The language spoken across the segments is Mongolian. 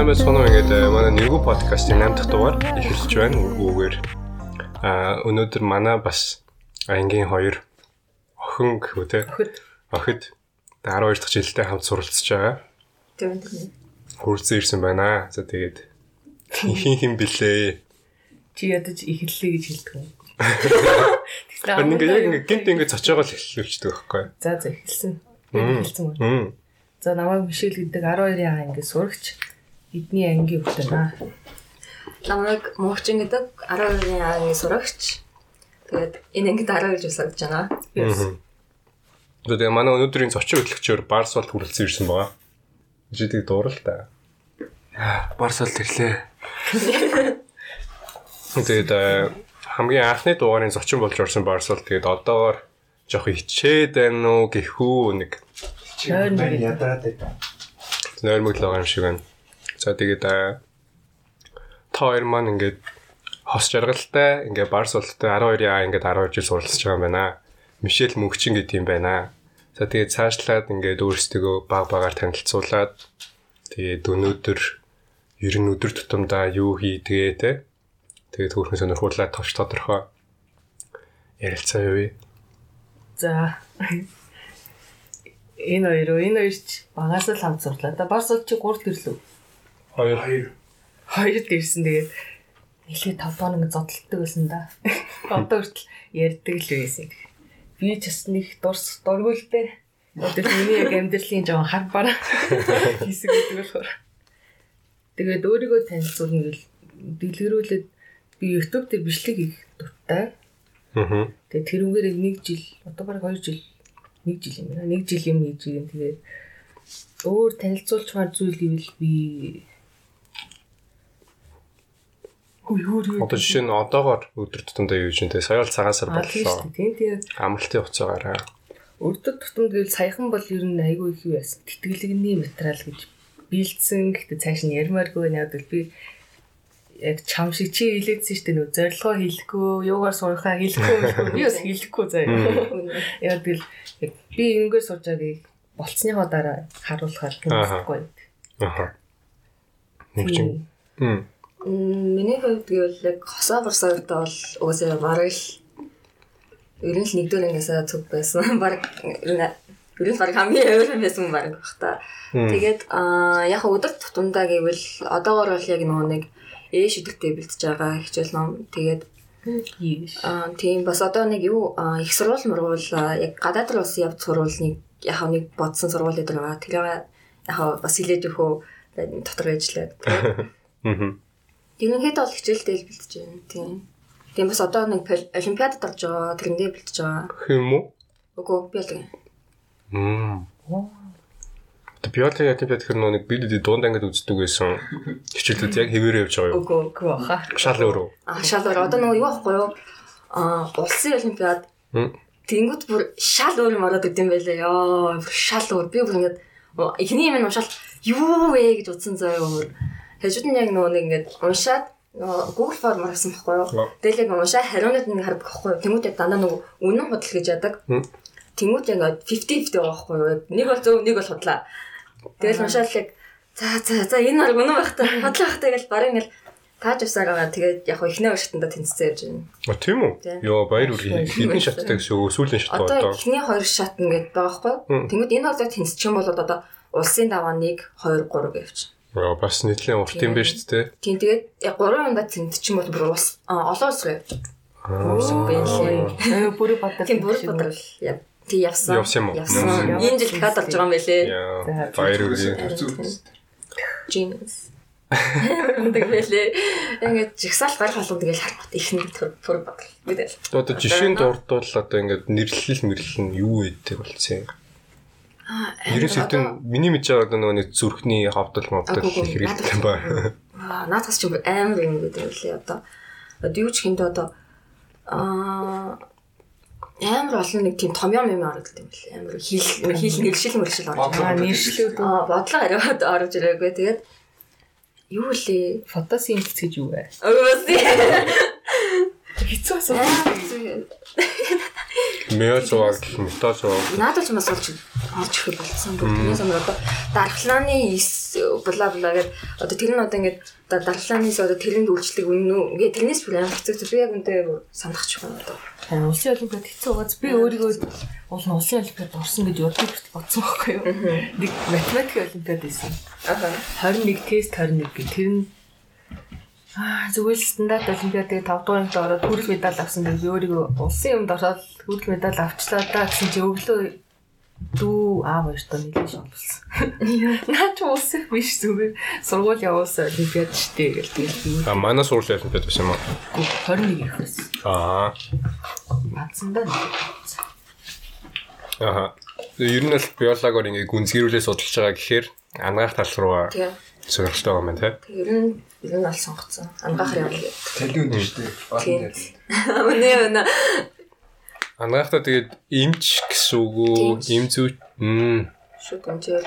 сайн байцгаана уу ингээд э, манай нэргүү подкастын 8 дахь дугаар эхэлж байна. Нэргүүгээр аа өнөөдөр манай бас ангийн хоёр охин гэхүү те. Охид. Охид 12 дахь жилдээ хамт суралцж байгаа. Тийм тийм. Хурцсан ирсэн байна. За тэгээд хин хин блээ. Чи ядаж эхэллээ гэж хэлдэг юм. Тэгэхээр ингээд яг ингээд гинт ингээд цочоогоо л эхлүүлчихдэг байхгүй. За за эхэлсэн. Эхэлсэн үү? За намайг Мишель гэдэг 12-ийн анги ингээд сурагч эдний ангийн хүүхдэн аа. Намайг Мохчин гэдэг 12-ийн ангийн сурагч. Тэгээд энэ ангид 12 жил сурч байна. За тэгээ манай өнөөдрийн зочин хөтлөгчөөр Барс бол хүрэлцэн ирсэн байгаа. Жидэг дуурал та. Барсал тэрлээ. Тэгээд э, хамгийн анхны дугаарын зочин болж орсон Барс бол тэгээд одоогоор жоох хичээд байна уу гэхүү нэг Нойр нэг. ядраад байна. нойрмог л байгаа юм шиг байна. За тэгээд та хоёр маань ингээд хос жаргалтай ингээд Барс болтой 12-аа ингээд 12 жил суралцж байгаа юм байна. Мишель мөнгчин гэдэг юм байна. За тэгээд цаашлаад ингээд өөрсдөө баг багаар танилцуулаад тэгээд өнөөдөр ер нь өдөр тутамдаа юу хийдгээ те. Тэгээд хөөрхөн сонирхуулаад товч тодорхой ярилцаа явъя. За. Энэ хоёр энэ хоёр ч багаас л хамт сурлаа. Да бас чи 3 төрлөө. Хоёр. Хоёр. Хоёрд ирсэн тэгээд нэлээ 5 доо ингэ зодтолдог байсан да. Одоо хүртэл ярьдаг л байсан. Би ч бас нэг дурс дургуултай. Одоо миний яг амьдралын жоон хар бараа хэсэг гэдэг болохоор. Тэгээд өөрийгөө танилцуулна гэл дэлгэрүүлээд би YouTube дээр бичлэг хийх дуртай. Аа. Тэгээд тэрүүгээр нэг жил одоо бараг 2 жил нэг жил юм байна. Нэг жил юм хийж байгаа. Тэгээд өөр танилцуулчмаар зүйл гэвэл би Одоо жишээ нь одоогоор өдөр тутамдаа юу юм те сая бол цагаан сар боллоо. Тийм тийм. Амралтын хугацаагаараа. Өрдөг тутамд гэвэл саяхан бол ер нь айгүй их юу байсан. Тэтгэлэгний материал гэж бэлдсэн. Гэхдээ цааш нь ярмааргүй надад бол би яг чам шиг чи хэлээдсэн шүү дээ нөө зорилгоо хэлэхгүй, юугаар сурахаа хэлэхгүй. Би бас хэлэхгүй заяа. Яг тэгэл би ингэгээр сууж байгааг болцсныхоо дараа харуулахаар хүмүүстгүй. Аха. Мөнгчин. Мм. Миний хувьд гэвэл яг хосоо барсаагдаа бол угсаа бараг л ер нь л нэгдүгээр ангиасаа зүг байсан. Бараг ер нь бараг хамгийн өөр байсан бараг бах та. Тэгээд аа яг өдөр тутамдаа гэвэл одоогоор бол яг нөгөө нэг ээ шүдэгтэй бэлтэж байгаа хичээл ном. Тэгээд аа тийм бас одоо нэг юу аа, их сургууль мургуул аа, яг гадаад руу ус явж сурвал нэг яг нэг бодсон сургууль дээр байгаа. Тэр яг бас хилээд өгөө дотор ажиллаад. Тэгээд Мм. Ерөнхийдөө бол хичээлдээ л бэлтэж байна. Тийм. Тийм бас одоо нэг олимпиадад орж байгаа. Тэрэндээ бэлтэж байгаа. Хэм үү? Үгүй би бол тийм. Мм. Тэ биологи ятимпиад гэх нэг бид бид дунд ангид үздэг байсан. Хичээлүүд яг хэвээрээ явж байгаа юу? Үгүй үгүй баха. Шал өөрөө. А шалгаар одоо нөгөө юу байхгүй юу? А улсын олимпиад Мм. тэнгууд бүр шал өөр юм ороод идэм байлаа. Бүр шал өөр. Би бүр ингэж эхний юм нь уншаал юу вэ гэж утсан заяа өөр. Хажууд нь яг нөгөө нэг ингэж уншаад Google Form гаргасан байхгүй юу? Тэгэл яг уншаа хариунууд нэг хардаг байхгүй юу? Яг дандаа нөгөө үнэн худал гэж. Мм. Тэнгууд яг 50-50 байгаа байхгүй юу? Нэг бол зөв, нэг бол худлаа. Тэгэл уншаал яг за за за энэ бол үнэн байх та. Худлаа байх та гэж барин ингээл тааж усаар байгаа. Тэгээд яг ихнээ уршигтанда тэнцсэн явж байна. А тийм үү? Йоо баяр үр хэдэн шаттай гэсэн үү? Сүүлийн шат Одоо одоо. ихний хоёр шат ингээд байгаа байхгүй юу? Тэнгүүд энэ бол тэнцчих юм бол одоо улсын даваа 1 2 3 гэвч. Йоо бас нийтлэн урт юм байна шүү дээ. Тийм тэгээд яг 3 ундаа тэнцчих юм бол бүр а, олон улс. Аа. Бэлээ. Аа бүрий бодлоо. Тийм бүр бодрол. Яг тий явсан. Явсан юм уу? Явсан. Энэ жил дахиад болж байгаа юм байлээ. Яа. Баяр үр. Genius. Тэгвэл ингээд жигсаал гарах болгоо тэгэл харахад төр төр бодлоо. Мэдээ. Одоо жишээнд дурдвал одоо ингээд нэрлэл мэрлэл нь юу гэдэг болцсон юм. Аа, Ерөөс хэдэн миний мэдж байгаа нөгөө нэг зүрхний Агуу, агуу, хэрэгтэй юм байна. Аа, наадас ч амар юм гэдэг юм лээ одоо. Одоо юу ч хинтээ одоо аа амар олон нэг тийм томьёом юм ороод юм лээ. Амар хил хил нэршил мөршил орж Аа байгаа. нэршлүүд Аа, бодлого ариад орж ирээгүй. Тэгээд юу лээ? фотосинтез гэж юу вэ? Өөсөө. Хэцүү асуу. Меозоог, метозоог. Надад ч бас олж орж ирэх болсон. Түүнээс өмнө одоо дархлааны бла бла гэдэг одоо тэр нь одоо ингээд одоо дархлаанаас одоо тэрэнд үйлчлэг үнэн үү ингээд тэрнээс бүр амар хэцүү би яг үнтэй санахч юм одоо Аа, Улсын олимпиад хэцүү байгааз би өөрийгөө уул нь улсын олимпиад орсон гэж удаа бүрт бодсон байхгүй юу. Нэг математик олимпиад байсан. аха 21 тест 21 гэх тэр нь Аа зүгээр л стандарт олимпиадыг 5 дугаар ангид ороод хүрэл медаль авсан гэж өөрийгөө улсын юмд ороод хүрэл медаль авчлаа да гэсэн чи өглөө дүү аав хоёр тоо нэлээд шоолсон. Наа ч улсын биш зүгээр сургууль явуулсан олимпиад штэ гэл тэгэл би А манай сургуулийн олимпиад байсан юм уу? 21 их байсан. Аа. Бацсандаа. Аа. Ер нь л биологоор ингээ гүнзгийрүүлээ судалж байгаа гэхээр ангаах тал руу сонирхолтой байгаа юм тий. тэг ер нь ер нь аль сонгоцсон ангаахар явна гэдэг үнэ шүү дээ. Тийм. Олон дээр. Үнэ үнэ Ангаахтаа тэгээд имч гэсэн үг үү? Им зүү. Мм. шууд амжээ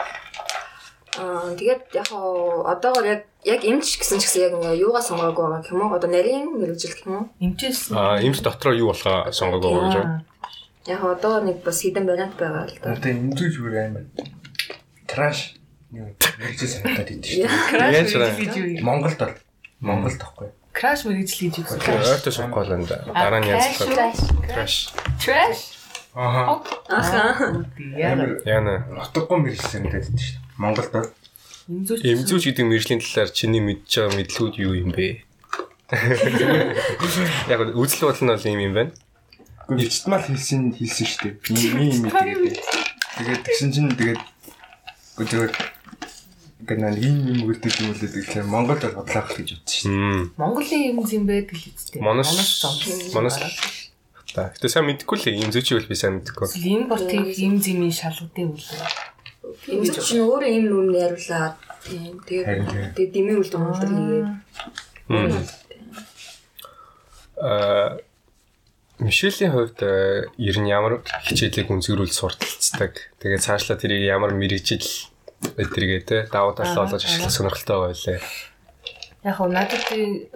Аа тэгээд яг хаа одоогор яг яг эмч гэсэн ч гэсэн яг ингээ юугаа сонгоогүй байгаа юм уу? Одоо нарийн мэрэгжил гэх юм уу? Имчээс Аа имч дотроо юу болохоо сонгоогүй гэж байна. Яг хаа одоо нэг бас хідэн вариант байгаа л да. Одоо эмзүүж бүр амар. Краш. Юу мэрэгжил санагдаад идэв шүү дээ. Яаж вэ? Монголд бол Монголд тахгүй. Краш мэрэгжил гэж юу? Ойртой сонгохгүй л энэ дараа нь янзлах. Crash. Trash. Аха. Аха. Яна. Нутаггүй мэрэгжил санагдаад идэв шүү дээ. Монголд бол Имзүүч. Эмзүүч гэдэг мэржлийн талаар чиний мэдж байгаа мэдлүүд юу юм бэ? Яг үзэл бодол нь бол юм юм байна. Бичтмал хэлсэн хэлсэн шүү дээ. Ми ми тэгээд тэгээд тэгсэн чинь тэгээд зүгээр ингээд нэг ийм юм өгдөг юм үлээ тэгэхээр Монголд бол бодлоох гэж бодсон шүү дээ. Мм. Монголын юм юм байдаг л үстэй. Манас манас та. Гэтэ сайн мэдэхгүй л эмзүүчийг бол би сайн мэдэхгүй. Импортыг им зэмийн шалгуудын үйл. Эмч чинь өөрөө юм нүм яруулаад тийм тэгээд тийм. тэгээд дэмий үлдэн үлдэр хийгээд. Аа Мишелийн хувьд э, ер нь ямар хичээлийг үнзгэрүүл сурталцдаг. Тэгээд цаашлаа тэрийг ямар мэрэгжил эдрэгээ те давуу талаа болгож ашиглах сонирхолтой байлээ. Яг хөө надад би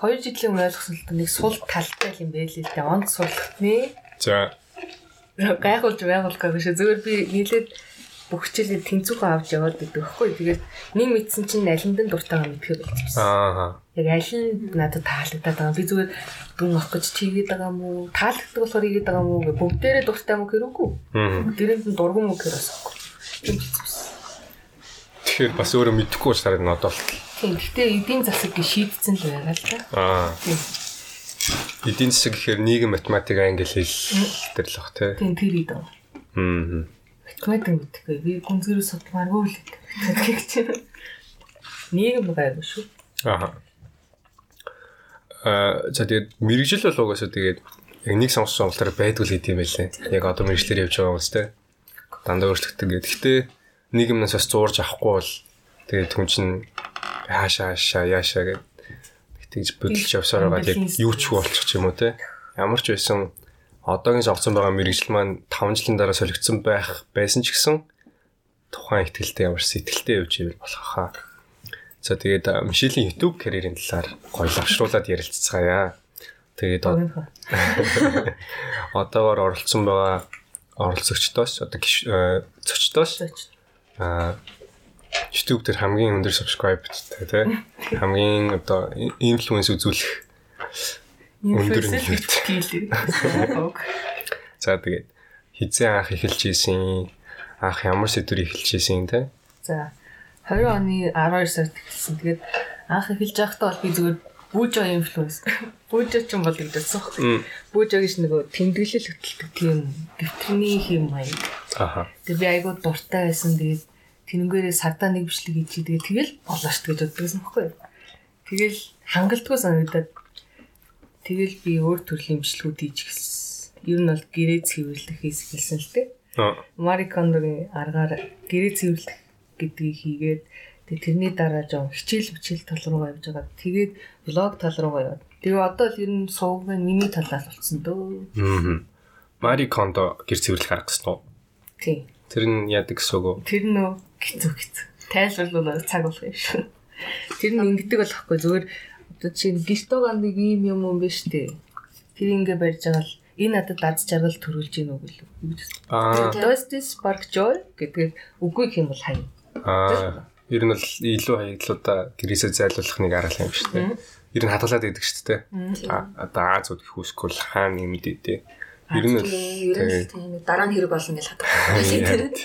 2 жилийн ойлгосон л нэг сул талтай юм байл л дээ. Онд суулгахны За гайхуулж байгуулгаагүй шүү. Зүгээр би нийлээд бүх хичээлээ тэнцүүхэн авч яваад байдаг байхгүй. Тэгээд нэг мэдсэн чинь алинд нь дуртайгаа мэдхээ болчихсон. аа Яг аль нь надад таалагдаад байгаа. Би зүгээр дүн авах гэж тийгээд байгаа юм уу? Таалагддаг болохоор ийгээд байгаа юм уу? бүгдээрээ дуртай юм хэрэггүй. Мм. Дээрээ нь дургуун үг хэрэгсэхгүй. Тийм зүс. Тэгэхээр бас өөрөө мэдэхгүй учраас хараад надад бол Тийм. Гэтэ эдийн засаг гэж шийдсэн л байгаа л да. аа Тийм. эдийн засаг гэхээр нийгэм математик англи хэл төр л бах те. Тийм тэр идэв. Мм. Математик мэдхгүй. Би гүнзгийрүү судалмааргүй л гэдэг чинь. Нийгэм гайгүй шүү. Аа. Аа за тэгээд мэрэгжил бол угаасаа тэгээд яг нэг сонссон сонголтоор байдгүй л гэдэг юм байлээ. Яг одоо мэрэгчлэр явж байгаа хүмүүс те. Дандаа өөрчлөгдөг гэдэг. Гэхдээ нийгэмнээс бас зуурж авахгүй бол тэгээд хүн чинь хаашаа хаашаа яашаа гэдэг тэгж бодлож явсаар байгаа яг юу ч болчих юм уу те. Ямар ч байсан одоогийн сонгоцсон байгаа мэрэгжил маань 5 жилийн дараа солигдсон байх байсан ч гэсэн тухайн ихтгэлтэй ямар сэтгэлтэй явж ивэл болох хаа. За тэгээд Мишелийн YouTube карьерийн талаар гоё лавшруулад ярилцгаая. Тэгээд од- одоогоор оролцсон байгаа оролцогчдоос одоо зочдоос а YouTube дээр хамгийн өндөр subscribe-тэй тий хамгийн одоо инфлюенс үзүүлэх Өндөр нөлөөт. нийлээ. за тэгээд хизээ анх эхэлж ийсэн анх ямар сэдвэр эхэлж ийсэн тий За 20 оны 12 сард эхэлсэн. Тэгээд анх эхэлж байхдаа бол би зүгээр бүүжо инфлюенс. Бүүжо ч юм бол гэдсэн. Мм. Бүүжо гэж нөгөө тэмдэглэл хөтэлдэг тийм дэвтэрний хэм маяг. аха Тэгээд би айгуу дуртай байсан. Тэгээд тэнэнгээрээ сардаа нэг бичлэг хийж тэгээд тэгэл болоош гэж боддогсэн юу. Тэгэл хангалтгүй санагдаад тэгэл би өөр төрлийн бичлэгүүд хийж эхэлсэн. Ер нь бол гэрээ цэвэрлэх хийс эхэлсэн л. Аа. Мари Кондогийн аргаар гэрээ цэвэрлэх гэдгийг хийгээд тэгээ тэрний дараа жоо хичээл бичээл тал руугаа явж байгаа. Тэгээд блог тал руугаа яваад. Тэгээ одоо л ер нь сувгийн миний талаас болсон дөө. Мм. Мари Кондо гэр цэвэрлэх арга гэсэн үү? Тийм. Тэр нь яадаг гэсэн үү? Тэр нөө хэцүү хэцүү. Тайлбарлуулаад цаг болох юм шүү. Тэр нь ингэдэг болохгүй зүгээр одоо чинь гистоган нэг ийм юм юм биш үү? Тэр ингэ барьж байгаа л энэ надад даз жаргал төрүүлж гин үг л. Аа. Does this spark joy гэдэг үгүй юм бол хай. Аа. Ер нь бол илүү хаягдлуудаа гэрээсээ зайлуулах нэг арга юм шүү дээ. Ер нь хадгалаад идэг шүү дээ. Одоо Азууд их үсгүүл хаана юм дээ. Ер нь л ер нь тийм нэг дараа нь хэрэг болно гэж хадгалдаг.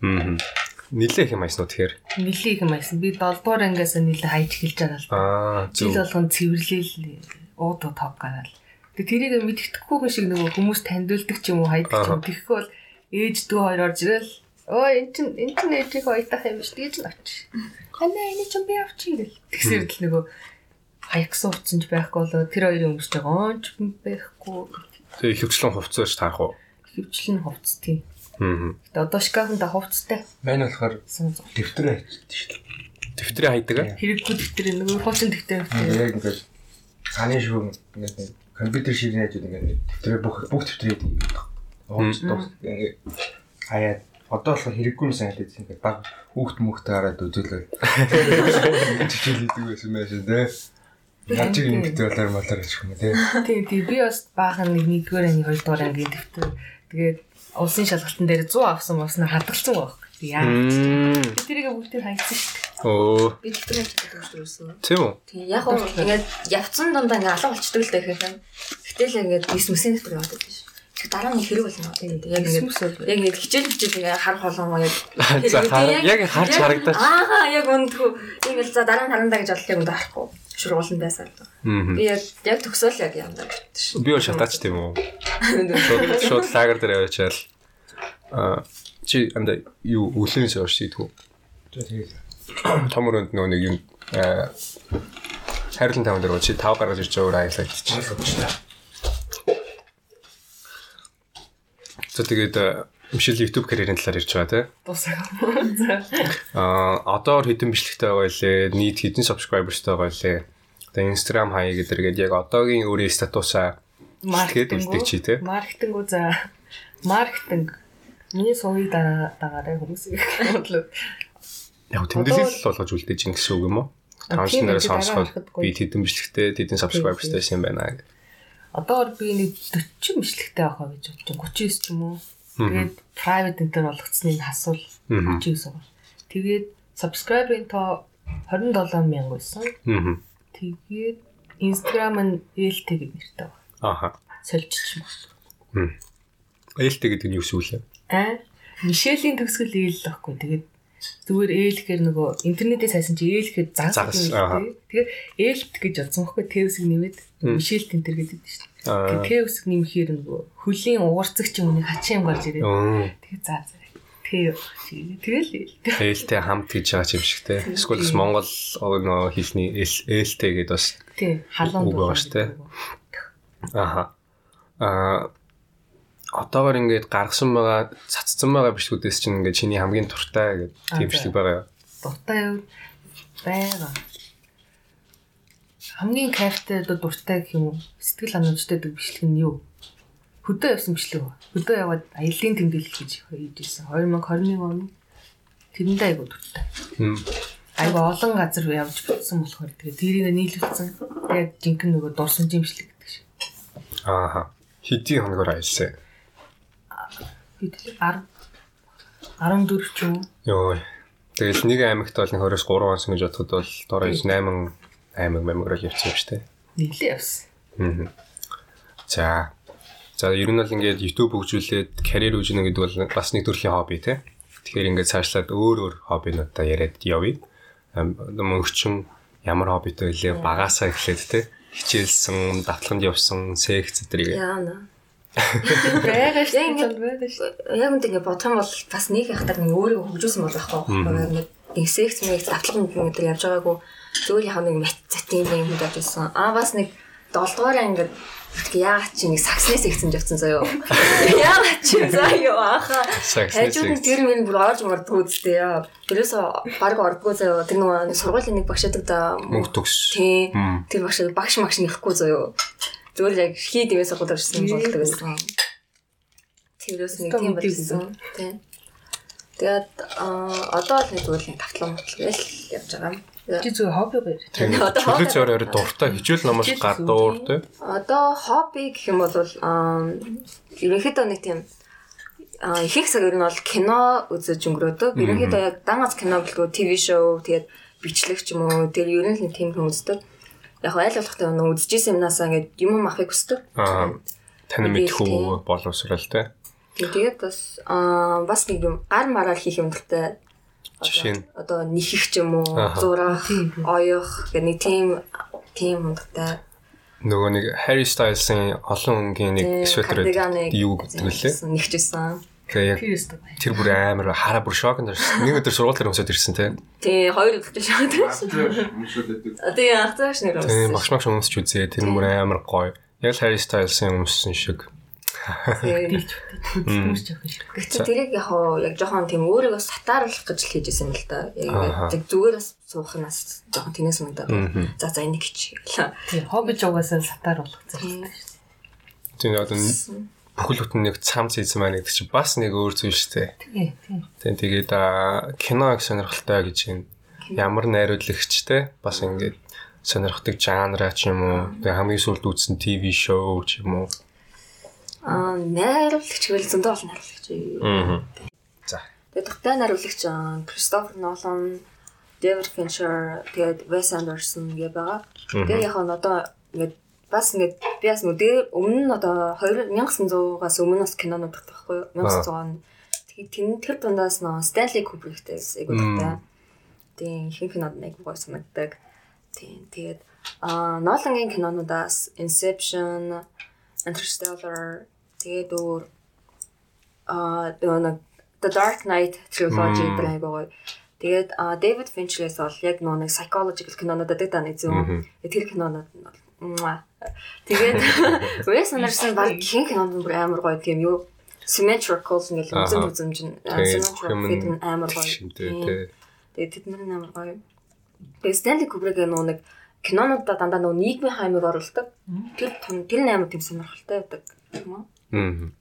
мм нилээ их юм айсан уу тэгэхээр. Нилээ их юм айсан. Би 7 дугаар ангиас нилээ хайж эхэлж байгаа л. Аа Жил болгон цэвэрлээл ууд тог гараал. Тэгээ тэрийг мэддэхгүй хүн шиг нөгөө хүмүүс таньдуулдаг ч юм уу хайдаг ч юм. Тэгэхгүй бол ээж дүү хоёр орж ирэл Өө эн чин эн чин ээжийг ойтах юм биш гэж л авч. Ханаа энэ чинь би авчих гэл. Тэгсэр л нөгөө хаягсан утсан ч байхгүй болоо тэр хоёрын өмсөж байгаа онч байхгүй. Тэгээ ихэвчлэн хувцсаж таарах уу? Хөвчлэн хувцс тийм. Аа. Тэгээ одоо шкафнда хувцстай. Мань болохоор дэвтэрээ хийчихсэн шүү дээ. Дэвтрээ хайдаг аа. Хэрэггүй дэвтэр нөгөө хуучин дэвтэр. Яг ингээд цааны шүүн ингээд компьютер шиг найзууд ингээд дэвтрээ бүх бүх дэвтрээ хийдэг. Ууч тус ингээд хаяад одоо болохоор хэрэггүй юм санагдаж байна. Ингээд баг хүүхд мөхтэй хараад үзүүлээ. Чичээлдэг байсан байх шүү дээ. Яаж юм битээ болоор малаар гэж юм те. Тийм тийм би бас баахан нэг нэгдүгээр анги хоёрдугаар ангийн дэвтэр. Тэгээд улсын шалгалтын дээр 100 авсан болсноо хадгалсан байх. Яа. Мм. Тэрийг бүгдийг хайцсан шүү дээ. Оо. Би дэвтрээ хийдэг гэсэн. Тийм үү? Тийм яг уу ингээд явцсан дундаа ингээд алга болчдөг л дээ гэхээр гэтэл ингээд бис мүсийн дэвтрээ яваад байдаг шүү. Дараа нь хэрэг болно. Яг бол яг ингээд хичээл хичээл ингээд харах болоо яг За хар- яг харж харагдаач. Аа яг үндгүү ингээд за дараа нь харандаа гэж бодлоо юм дарахгүй. Шургуулсан. Мм. Би яг яг төгсөөл яг юм даа гэдэг шүү. Би бол шатаач тийм үү? Шууд шууд лагер дээр яваачаал. Аа чи анда юу өглөөнөөс явж шийдвүү? Том өрөөнд нөгөө нэг юм аа хайрлан таван дээр чи 5 гаргаж ирж байгаа өөр аялал чи. За тэгээд э, Мишель YouTube карьерийн талаар ярьж байгаа тий. дуусах. Аа одоор хэдэн бичлэгтэй байгаа лээ, нийт хэдэн subscribersтай байгаа лээ. Тэгээ Instagram хаяа гэдэргээд яг одоогийн өөрийн статусаа тэгээд үлдээ чи тий. Маркетинг үү за. Маркетинг. Миний сувыг дагаарай хүмүүсийг бодлоо. Яг тэмдэглэл болгож үлдээж ин гэсэн үг юм уу? Тийм нараа сонсоход би хэдэн бичлэгтэй, хэдэн subscribersтай юм байна гэх. Одоогор би нэг 40 бичлэгтэй авах гэж байна. 39 ч юм уу. Тэгээд private enter болгоцсныг хасвал 39 байгаа. Тэгээд subscriber-ийн тоо 27 мянга байсан. Тэгээд Instagram нь ELT гэдэг нэртэй байна. Аха. Сольжчих юм. Ээлтэй гэдэг нь юу вэ? Аа Мишелийн төгсгөл ээл л байхгүй. Тэгээд зүгээр ээл гэхээр нөгөө интернетээс хайсан чи ээл гэхэд загас. Тэгээд ээлт гэж бодсон байхгүй. Тэвсэг нэмээд Мишель тентер гэдэг нь шүү дээ. Тэгээд тэвсэг нэмэхээр нөгөө хөлийн уурцагч юм нэг хачин юм гарч ирээд. Тэгээд заа заа. Тэв. Тэгэл ээлт. Ээлтэй хамт гэж байгаа юм шиг те. Эсвэл бас Монгол нөгөө хэлний ээл- ээлтэй гэдээ бас Тий, халуун Үг байгаа шүү дээ. Аха. Аа одоогор ингээд гаргасан байгаа цацсан байгаа бичлэгүүдээс чинь ингээд чиний хамгийн туртай гэдэг тийм бичлэг байгаа. Дуртай юу? Бага. Хамгийн кайфтай одоо дуртай гэх юм уу? Сэтгэл ханамжтай гэдэг бичлэг нь юу? Хөдөө явсан бичлэг үү? Хөдөө яваад аялын тэмдэглэл гэж хийж ирсэн. 2021 он. Тэрэндээ айгуу дуртай. Айгуу олон газар явж бүтсэн болохоор тэгээ тэрийг нийлүүлсэн. Яг жинхэнэ нөгөө дурсан жимшлэг гэдэг шиг. Ааха. Хэдийн хоногор аялсан. Бид 10 14 ч юм? Йоо. Тэгэл нэг аймагт бол нэг 20-с 3 онсон гэж бодоход бол доороо 8 аймаг мэмгэр явчихсан юм шүү дээ. Нийлээ явсан. Аа. За. За ер нь бол ингээд YouTube хөгжүүлээд карьер хөгжинэ гэдэг бол бас нэг төрлийн хобби тий. Тэгэхээр ингээд цаашлаад өөр өөр хоббинуудаа яриад явъя. Мөнгөчм ямар хоббитой вэ? Багасаа эхлээд тий. Хичээлсэн, давталганд явсан, секц зэрэг. Яана. Байгаа шүү Яг. Байгаа шүү. Яг үндэ ингээд бодох юм бол бас нэг яхад нэг өөрийгөө хөгжүүлсэн бол байхгүй. Ингээд нэг секс мэг давталганд нэг өдөр явж байгаагүй зөвхөн яг нэг зэтийн юм явж байсан. Аа бас нэг 7 дугаар ингээд яагаад чи нэг сакснес ихсэн явцсан заяо. Яагаад чи заяо. Сакснес Хажууд нь тэр минь бүр орж мордгоо үстэй яа. Тэрээс баг ордгоо заяо. Тэр нэг сургуулийн нэг багш ядаг да. Мөнгө төгс. Тий. Тэр багш багш магш нэхгүй заяо. Зүгээр яг хий дэмээс гол орсон болдог байсан. Тэрээс нэг тийм болсон. Тий. Тэгээд одоо л нэг нэг тавтлан мотлгээл явж байгаа юм. Чи зөв хобби. Тийм. Одоо хобби- зөөр дуртай хичээл Хичээл гадуур тий. Одоо хобби гэх юм бол ерөнхийдөө нэг тийм а ихэнх цаг ер нь бол кино үзэж өнгөрөөдөг. Ерөнхийдөө яг дангац кино гэлгүй ТV шоу тэгээд бичлэг ч юм уу тэр ер нь тийм хүн үздэг. Яг айл болохтой нөө үзчихсэн юмнасаа ингээд юм авахыг хүсдэг. Аа тань мэдхүү боловсрал те. Тэгээд бас аа бас нэг юм гар мараар хийх юм дуртай. Одоо- Жишээ нь? одоо нихих ч юм уу, зурах, оёох гэх нэг тийм тийм юм дуртай. Нөгөө нэг Harry Styles-ын олон өнгийн нэг кардиганыг юу гэдэг лээ. нэгчсэн. Тэгээ яг Тэр бүр амар хараа бүр шокнд орсон. Нэг өдөр сургууль дээр өмсөд ирсэн те. Тий, хоёр удаа шахаад. Мөшөлдөд. Тэгээ анхаарч нэр Тэгээ болсон. багш багш өмсч үзээ. Тэр бүр амар гоё. Яг л Harry Styles-ын өмссөн шиг. Тэгээ Дилж хөдөлмөрч явах шиг. Гэхдээ тэрийг яг хоо яг жоохон тийм өөрийгөө сатааруулах гэж л хийжсэн юм л да. Яг зүгээр бас суух нь бас жоохон тэнэс санагдаад. Мгм. За за энийг хичээлээ. Тийм, хоббиж угаасаа сатаар дээ. Тийм одоо н- бүхэл бүтэн нэг цам хийсэн маань гэдэг чинь бас нэг өөр зүйл шүү дээ. Тийм, тийм. Тэгээд аа, кино их сонирхолтой гэж юм. Ямар найруулагчтэй бас ингээд сонирхдаг жанра ч юм уу. Тэгээ хамгийн сүүлд үзсэн ТV шоу ч юм уу. Аа, найруулагч гэвэл зөндөө олон найруулагч. Аа. За. Тэгээд дуртай найруулагч Кристофер Нолан, Дэвид Финчер, тэгээд Вес Андерсон гээ байгаа. Тэгээд яг нь одоо ингээд бас ингээд би бас нүдээ өмнө нь одоо 2900-аас өмнө бас кинонууд дуртай байхгүй юу? 1900 тэгээд тэн тэр дундаас нөө Стэнли Кубриктэй айгуу дуртай. Тийм ихэнх кинод нэг гоё санагддаг. Тийм тэгээд аа Нолангийн кинонуудаас Inception, Interstellar тэгээд өөр аа нэг The Dark Knight trilogy гэдэг айгуу гоё. Тэгээд аа Дэвид Финчлээс бол яг нөө нэг psychological кинонууд байдаг да нэг зөв. Тэр кинонууд нь бол. Тэгээд Wes Anderson баг хин кинонд бүр амар гоё тийм юу symmetrical Аха. үзэн үзэмж нь symmetrical юм fit нь амар гоё. Тэгээд тэд нар амар гоё. Тэгээд Stanley Kubrick нөө нэг кинонуудаа дандаа нөө нийгмийн хаймыг оруулдаг. Тэр тун- тэр нь амар тийм сонирхолтой байдаг. Тийм үү? Мм.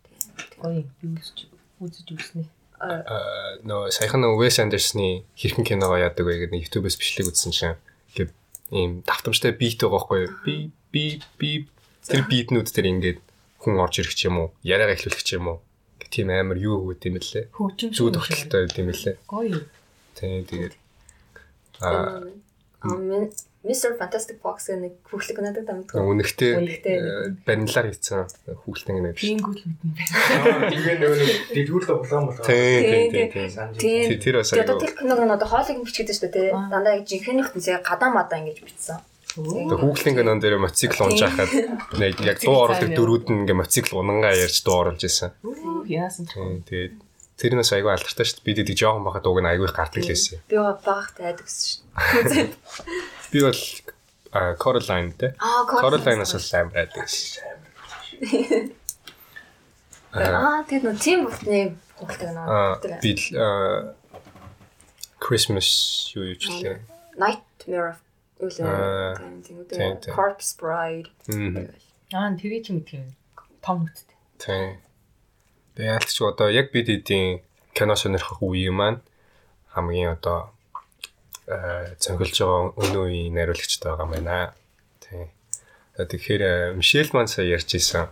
Гоё юм үзэж үзэж үзснэ. Аа нөө саяхан нөө Wes Anderson-ы хэрхэн киногоо яадаг вэ гэдэг YouTube-с бичлэг үзсэн чинь ингээд ийм давтамжтай бит байгаа байхгүй юу? Би би би тэр битнүүд тэр ингээд хүн орж ирэх ч юм уу, яриагаа эхлүүлэх ч юм уу. Тийм амар юу өгд юм лээ. Зүг тогтолтой байд юм лээ. Гоё. Тийм тэгээд аа Mr Fantastic Fox-ийн нэг хүүхлэг надад дамждаг. үнэхтэй Үнэхтэй. э, баримлаар хийсэн хүүхэлтэн гэнэ биш. Пингүүл мэднэ байна. Тэгээ нөгөө дэдгүүрлээ улаан болгоо. Тийм тийм тийм. Тэр- Тэр бас тэр киног нь одоо хоолыг бичгээд шүү дээ тий. Аа. Дандаа яг жинхэнэ хүмүүсээ гадаа мадаа ингэж бичсэн. Тэгээ хүүхлийн кинон дээр мотоцикл унж хахад нэг яг дуу оруулах дөрүүд нь ингээ мотоцикл унангаа ярьж дуу оруулж исэн. Үу, Яасан тэгээд тэр нас айгүй алдартай шүү дээ. Бид эдэг жоохон бахад уг нь айгүй их гардаг лээсэн. Би багт айдаг гэсэн шүү. Би бол а, Coraline те. Аа, Coraline-аас л амар байдаг шээ. Аа, тэгээд нөө тийм бүхний хүүхэлдэг Аа нөө. би л, Christmas юу юу ч лээ. Nightmare of Үлээ. Тийм тийм, тийм. тийм. Corpse Bride. Аа, тэгээ чи мэдх юм. Том нүдтэй. Тийм. Тэгээ яалтч одоо яг бид эдийн кино сонирхох үе маань хамгийн одоо э цонхолж байгаа өнөө үеийн найруулагчтай байгаа юм байна. Тийм. Тэгэхээр Мишель маань сая ярьж исэн.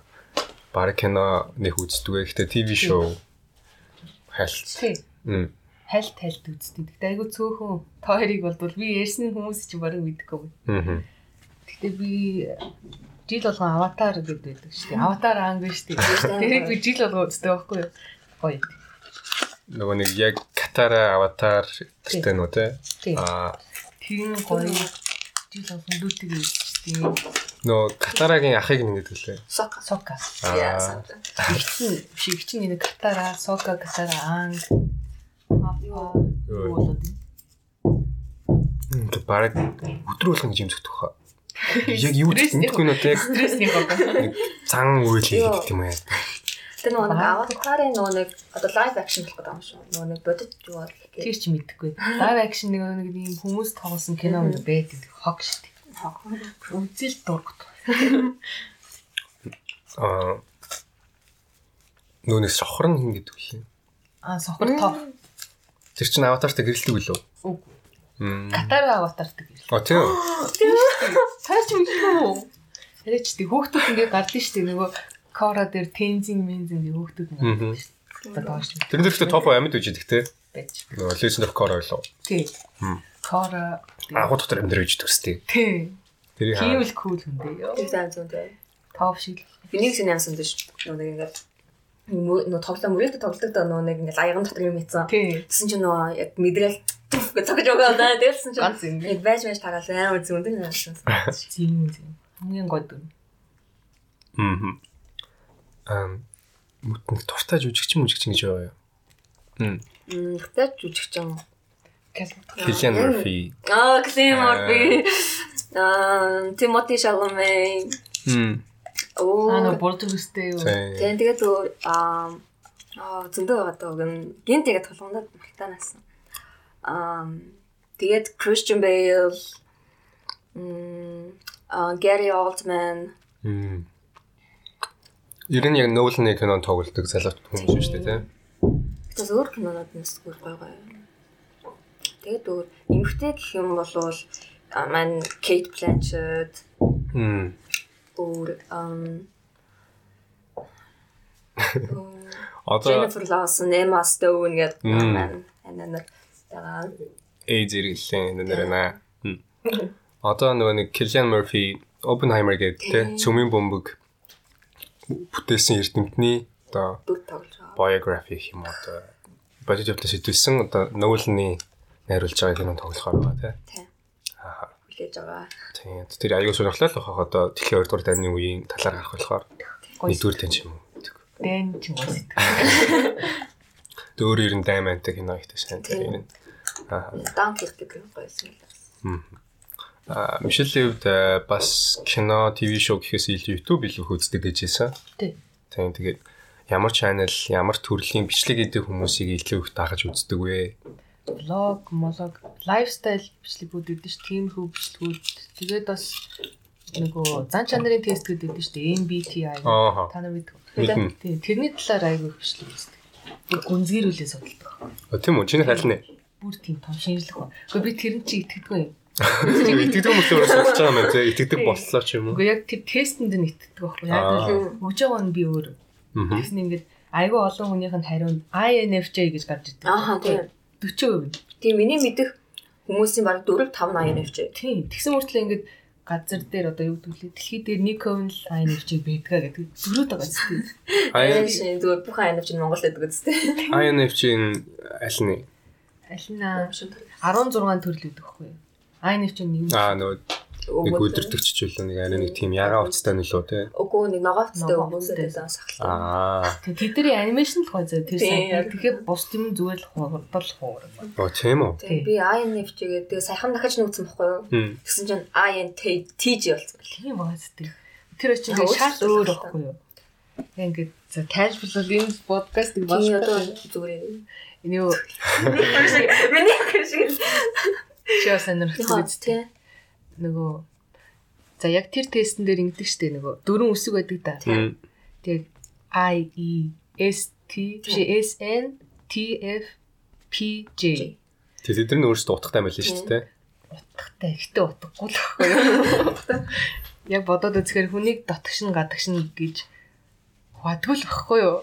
Бараг кино нэг үздэг. Гэхдээ ТV шоу хальт. Тий. Хальт хальт үздэг. Гэтэ айгу цөөхөн тоорыг болдвол би ярьсан хүмүүс чинь барыг мэдгүй. Мм. Гэтэ би жил болгон аватар гэдэг байдаг шүү дээ. Аватар анги шүү дээ. Тэрийг би жил болгон үздэг байхгүй юу? Гоё. Нөгөө нэг яг Катара аватар гэдэг нь үү те? Тий. Аа нь гоё. Жил болгон лүтгийг үздэг. нөгөө Катарагийн ахыг нэг гэдэг лээ. Сока. Сока. Яа, Аа сока. Игчэн шигчэн нэг катара, сока катара анги. Аа. Юу болоод юм? бараг өдрө болгон жимсгдэх хаа. Яг юу гэдэггүй нөө те? Стрессний нэг цан үйл хийгээд юм яа. Тэр нөгөө нэг аватарын нөгөө нэг одоо live action болох гэдэг юм шүү. Нөгөө нэг бодит юу бол Тэр чи мэдхгүй. Live action нэг нэг юм хүмүүс тоглосон кино мөн байдаг. Хог шүү дээ. Үзэл дургт. Аа нүүнээс сохор нь хин гэдэг үл. Аа сохор тоо. Тэр чинь аватартай гэрэлдэг үлээ. Үгүй. Мм. Катара аватартай гэрэл. А тийм. Таач мэдгүй. Тэрэж тий хүүхдүүд ингээ гардыг шүү дээ нөгөө Кора дээр тензин мензин ингээ хүүхдүүд ингээ. Доош Тэр нэрхтээ топ амьд үж идэх те. байж. Нөгөө Legend of Korra болов. Тий. Мм. Кора. Агуу дотор амьд үж төстэй. Тий. Тэрийг Тийм хаа. л кул хүн дээ. Тэр зам зүүн дээ. Топ шиг. Бинийг син ямсан дэш. Нөгөө нэг ингээд нөө тоглоо мөрөөдө тоглодог доо нөгөө нэг ингээд аяган дотор юм. Тий. Тэсэн чинь нөгөө яг мэдрээл гэж цогж байгаа даа. Тэрсэн чинь Ганц юм. яг байж байж тагаал амар зүүн дээ яасан. Зин зин. Хамгийн гой дүн. Мм. Ам мутнэг дуртай жүжигч мүжигч гэж яваа юу? Мм. Мм тэгтээ жүжигчин. Killian Murphy. Аа Клим Морфи. Аа Тимоти Шаломе. Мм. Оо Аа бордгөстэй юу? Тийм. Тэгээ тэгээд аа зөндөө байгаа даа гэн гин тэгээд толгондод мартаанаас. Аа тэгээд Christian Bale м аа Gary Oldman Мм. Ер нь яг Nolan-ы кинонд тоглолдог залуут хүмүүс шүү дээ тийм. Тэгээс өөр кинонууд нь зүгээр гой гой. Тэгээд өөр эмгтэй гэх юм бол аа, маань Kate Blanchett Ам Одоо Jennifer Lawson, Emma Stone гэдэг анаа тэгээ эй зэрэглэн нэр нэ. Одоо нөгөө нэг Killian Murphy Oppenheimer гэдэг тийм цөмийн бөмбөг. Бүтээсэн эрдэмтний одоо biography юм одоо бодит явдлаас идэвсэн одоо Nolan-ы найруулж байгаа кино тоглохоор байгаа тийм. Тийм. Хүлээж байгаа. Тийм. Тэр аягүй сонирхолтой л бахаа одоо тэгэхээр 2 дугаар дайны үеийн талаар харах болохоор нэгдүгээр тань ч юм уу. Дэн ч юм уу сэтгэл. Тэр өөр ер нь даймантай кино ихтэй сайн Тийм. тийм. Аа. Dunkirk гэх гойсон юм. Аа Мишелийн хувьд э, бас кино, ТV шоу гэхээс илүү YouTube илүү үздэг гэж хэлсэн. Тий. Тийм тэгээд ямар channel, ямар төрлийн бичлэг хийдэг хүмүүсийг илүү их дагаж үздэг вэ? Влог, молог, лайфстайл бичлэгүүд өгдөн ш. Тиймэрхүү бичлэгүүд. Тэгээд бас нөгөө зан чанарын тест гэдэг өгдөн ш. MBTI. Ааха. Та нар мэдв. Тийм, тэрний талаар айгүй их бичлэг үздэг. Гүнзгийрүүлээ судалдаг. Тийм үү? Чиний хаална. Бүр тийм том шинжлэх ба. Гэхдээ би тэрэн чи итгэдэггүй юм. Итгэдэг хүмүүс өөрөө судалж байгаа юм те. Итгэдэг боллоо ч юм уу? Үгүй яг тэр тестэнд нь итгэдэг байхгүй. Яг л өгж байгаа нь би өөр. Тэгсэн ингээд айгүй олон хүнийх нь хариунд INFJ гэж гарч ирдэг. Ааха тийм. 40%. Тийм миний мэдих хүмүүсийн баг 4 5 INFJ. Тийм. Тэгсэн мөртлөө ингээд газар дээр одоо юу гэдэг лээ дэлхий дээр нэг хувь л INFJ байдгаа гэдэг зөрөөд байгаа зү. Аа I- шинэ зүгээр бүх INFJ нь Монгол байдаг үстэй. INFJ-ийн аль нь? Алина 16 төрөл үүдэх байхгүй юу? INFJ нэг Аа нөгөө нэг өдөртөгч ч үлээ нэг арай нэг тийм ягаа уцтай нөлөө те. Үгүй нэг ногоовцтой Ногоовцтой. хүмүүстэй сахалтай. Аа. тэдний анимашн л гоё зөө тэр сайн. Тэгэхээр бус юм зүгээр л хурдал хуур. Оо тийм үү? Тэгээ би INFJ гэдэг саяхан дахиж нүүцсэн байхгүй юу? Тэгсэн чинь INTJ болсон. Тийм байгаа зү. Тэр чинь шал өөр байхгүй юу? Ингээд за casual энэ Тийм одоо болоо. зүгээр. Энэ юу Миний хэрэг. чиа сонирхдаг үст. Тийм. Нөгөө за яг тэр тестэн дээр ингэдэг штэ нөгөө дөрвөн үсэг байдаг да. Хм. Тэг I E S T биш S N T F P J Тэг тэд нар өөрсдөө утгатай байлаа шүү дээ. утгатай ихтэй утгагүй л байхгүй юу. Яг бодоод үзэхээр хүнийг дотгошин гадагшин гэж хуваадгүй л байхгүй юу.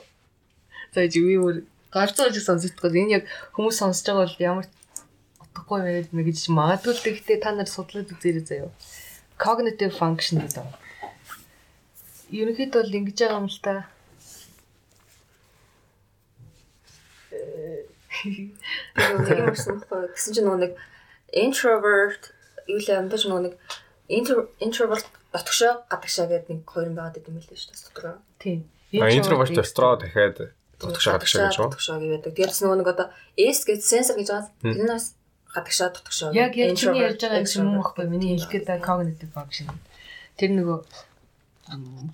За өөр галзуу гэж сонсогдгоо. Энэ яг хүмүүс сонсож байгаа бол ямар утгагүй байгаад нэг гэж магадгүй л гэхдээ та нар судлаад үзээрэй заяа. Cognitive function гэдэг. Ерөнхийдөө бол ингэж байгаа юм л та. Тэгээ юм болсон байхгүй. Гэсэн чинь нөгөө нэг introvert юу л юм нөгөө нэг intro- introvert дотгошоо гадагшаа гэдэг нэг хоёр юм байгаад идэм билээ шүү дээ дотроо. Тийм. Интроверт дотроо дахиад дотгошоо гадагшаа гэж байна. Дотгошоо гэдэг. Тэгээс нөгөө нэг одоо S гэж сенсор гэж байгаа. Тэрнээс гадагшаа дотгошоо. Яг яг чиний ярьж байгаа юм шиг юм байхгүй миний байгаа cognitive function. Тэр нөгөө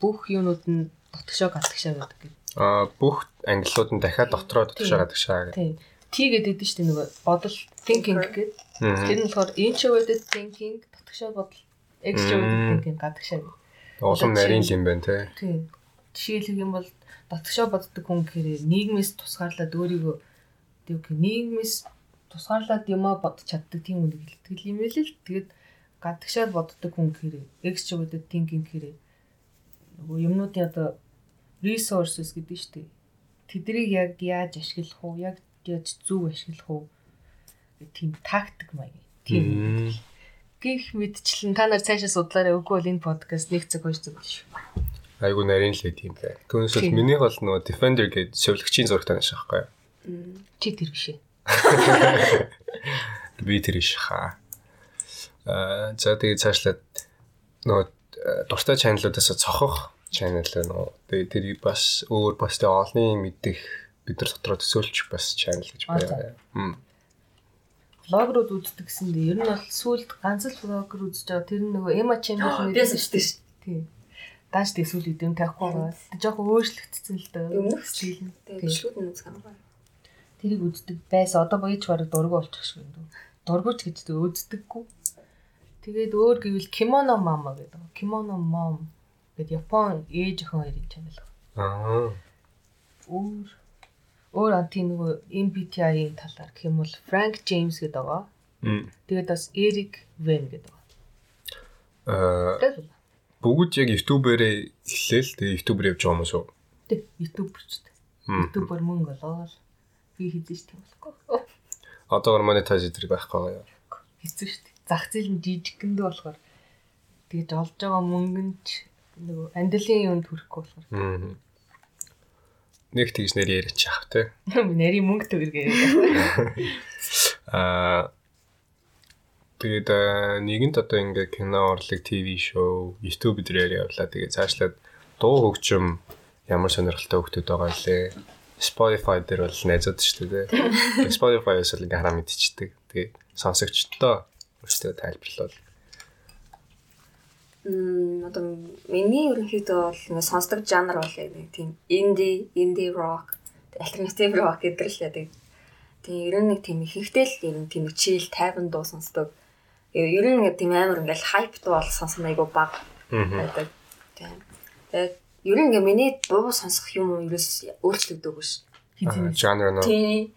бүх юунууд нь дотгошоо гадагшаа гэдэг. Аа бүх ангиллууд нь дахиад дотроо дотгошоо гадагшаа гэдэг. Тийм. T гэдэг нь шүү дээ нөгөө бодол thinking гэдэг. Тэр нь болохоор introverted thinking дотгошоо бодол extroverted thinking гадагшаа гэдэг. Улам нарийн юм байна те. Тийм. Жишээлх юм бол дотгошоо боддог хүн гэхээр нийгмээс тусгаарлаад өөрийгөө тийм үгүй нийгмээс тусгаарлаад юмаа бодож чаддаг тийм үнийг хэлдэг юм байл л. Тэгээд гадагшаар боддог хүн гэхээр extroverted thinking гэхээр нөгөө юмнуудын одоо resources гэдэг шүү дээ. тэдрийг яг яаж ашиглах уу, яг яаж зөв ашиглах уу гэх тийм тактик маяг. Тийм. Гэх мэдчлэн та нар цаашаа судлаарай үгүй бол энэ подкаст нэг цаг хоёр цаг биш. Айгу нарийн л тийм бай. Түүнээс миний бол нөгөө Defender гэдэг шивлэгчийн зурагтай нэг шахахгүй. Чи тэр биш ээ. Би тэр иш хаа. Аа за тэгээ цаашлаад нөгөө э, дуртай чаналуудаас цохох чанал нөгөө тэгээ тэрийг бас өөр бас тэ олны мэдих бид нар дотроо төсөөлч бас чанал гэж байна. Влогрууд үздэг гэсэндээ ер нь бол сүулт ганц л влогер үзэж байгаа. Тэр нь нөгөө Эма Би сонсдог шүү. Тийм. Дааш тэг сүл идэм тавихгүй байгаа. Тэг жоохон өөрчлөгдсөн л дээ. Өмнөх стил нь. Тэгээ Тийм. бичлүүд нь үзэх юм байна. Тэрийг үздэг байсан. Одоо боёж бараг дургу болчих шиг байна. Дургуч гэж тэг үздэггүй. Тэгээд өөр гэвэл Kimono Mama гэдэг. Kimono Mom гэдэг Япон ээж охин хоёрын чанал. Аа. Өөр өөр анти нөгөө MBTI-ийн талаар гэх юм бол Frank James гэдэг байгаа. Тэгээд бас Eric Wen гэдэг байгаа. Аа Тэгээд бүгд яг YouTube-ээрээ эхлээл тэгээ YouTube-ээр явж байгаа юм шүү. тэг YouTube-ч. Мм. YouTube-оор мөнгө олоод би хийжэж тийм болохгүй. Одоо монетайз дээр байхгүй юу? Хэцүү шүү дээ. Зах зээл нь жижиггэндээ болохоор тэгж олж байгаа мөнгө нь ч нөгөө андилын юунд хүрэхгүй болохоор Мм. Нэг тэгж нэр яриач яах те. нарийн мөнгө төгрөгээ. Аа тэгээд аа, нэгэнт одоо ингээ кино урлаг ТV шоу YouTube дээр явлаа. Тэгээд цаашлаад дуу хөгжим ямар сонирхолтой хөгтөд байгаа лээ. Spotify дээр бол найзууд шүү дээ. Spotify-аас л ингээ хараа мэдчихдэг. Тэгээд сонсогчдоо өөртөө тайлбарлал. Мм одоо миний ерөнхийдөө бол нэг сонсдог жанр бол яг тийм инди, инди рок, альтернатив рок гэдэг л яадаг. Тийм ер нь нэг тийм ихэнхдээ л ер нь тийм чийл тайван дуу сонсдог. Ер нь тийм амар ингээл хайп дуу бол сонсон айгу баг байдаг. Тийм. Тэгээд ер нь ингээ миний дуу сонсох юм ерөөс өөрчлөгдөөгүй ш. Хизээ. Genre нөө.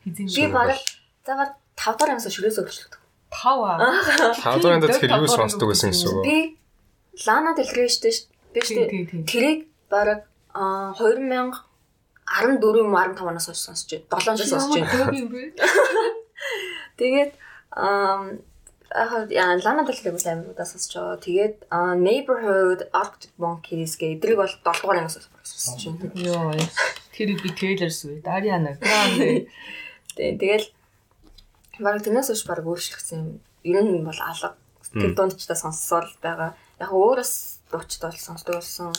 Би бараг заавал 5 дахь амсаа шүлээс өөрчлөгдөв. Тав аа. тавдранд тэр юу сонсдог гэсэн гэсэн үг. Би Лана Del Rey штэ ш. Би тийм. тэрийг бараг а 2014 юм 15 оноос хойш сонсож байна. 7 жил сонсож байна. Тэгээд яа Лана бол амар удаа сонсож байгаа. Тэгээд а, Neighborhood Arctic Monkeys гэх эдрийг бол 7 дугаар ангиас сонсож байна. Йоо. Тэр би трейлерс үе. Ариана. Тэг- Тэгэл бараг тэрнээс хойш бараг өөрчлөгдсөн юм. Ер нь бол алга. Тэр дундчдаа сонсоод л байгаа. Яг өөрөөс дуучдаа бол сонсдог болсон.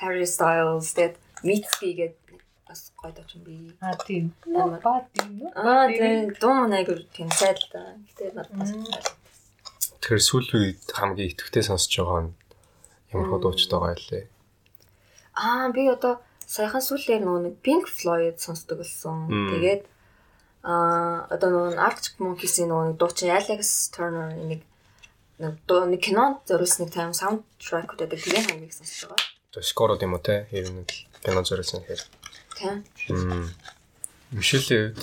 Harry Styles тэгээд Mitski гэдэг бас гоё дууч юм би. А тийм. Баа тийм. Аа тэгээд дуу манайг тийм сайд л да. Гэтэ надад бас Тэр сүүлийн үед хамгийн идэвхтэй сонсож байгаа нь ямар дуучид байгаа лээ. Аа би одоо саяхан сүүлээр нөгөө нэг Pink Floyd сонсдог болсон. Тэгээд аа одоо нөгөө Arctic Monkeys-ийн нөгөө нэг дуучин Alex Turner нэг нэг дуу нэг кинонд зориулсан нэг тайм саундтрек гэдэг тэрийн хамгийн их сонсож байгаа. Одоо скород юм уу те? Ер нь кино зориулсан хэрэг. Тийм. Мм. Мишелийн үед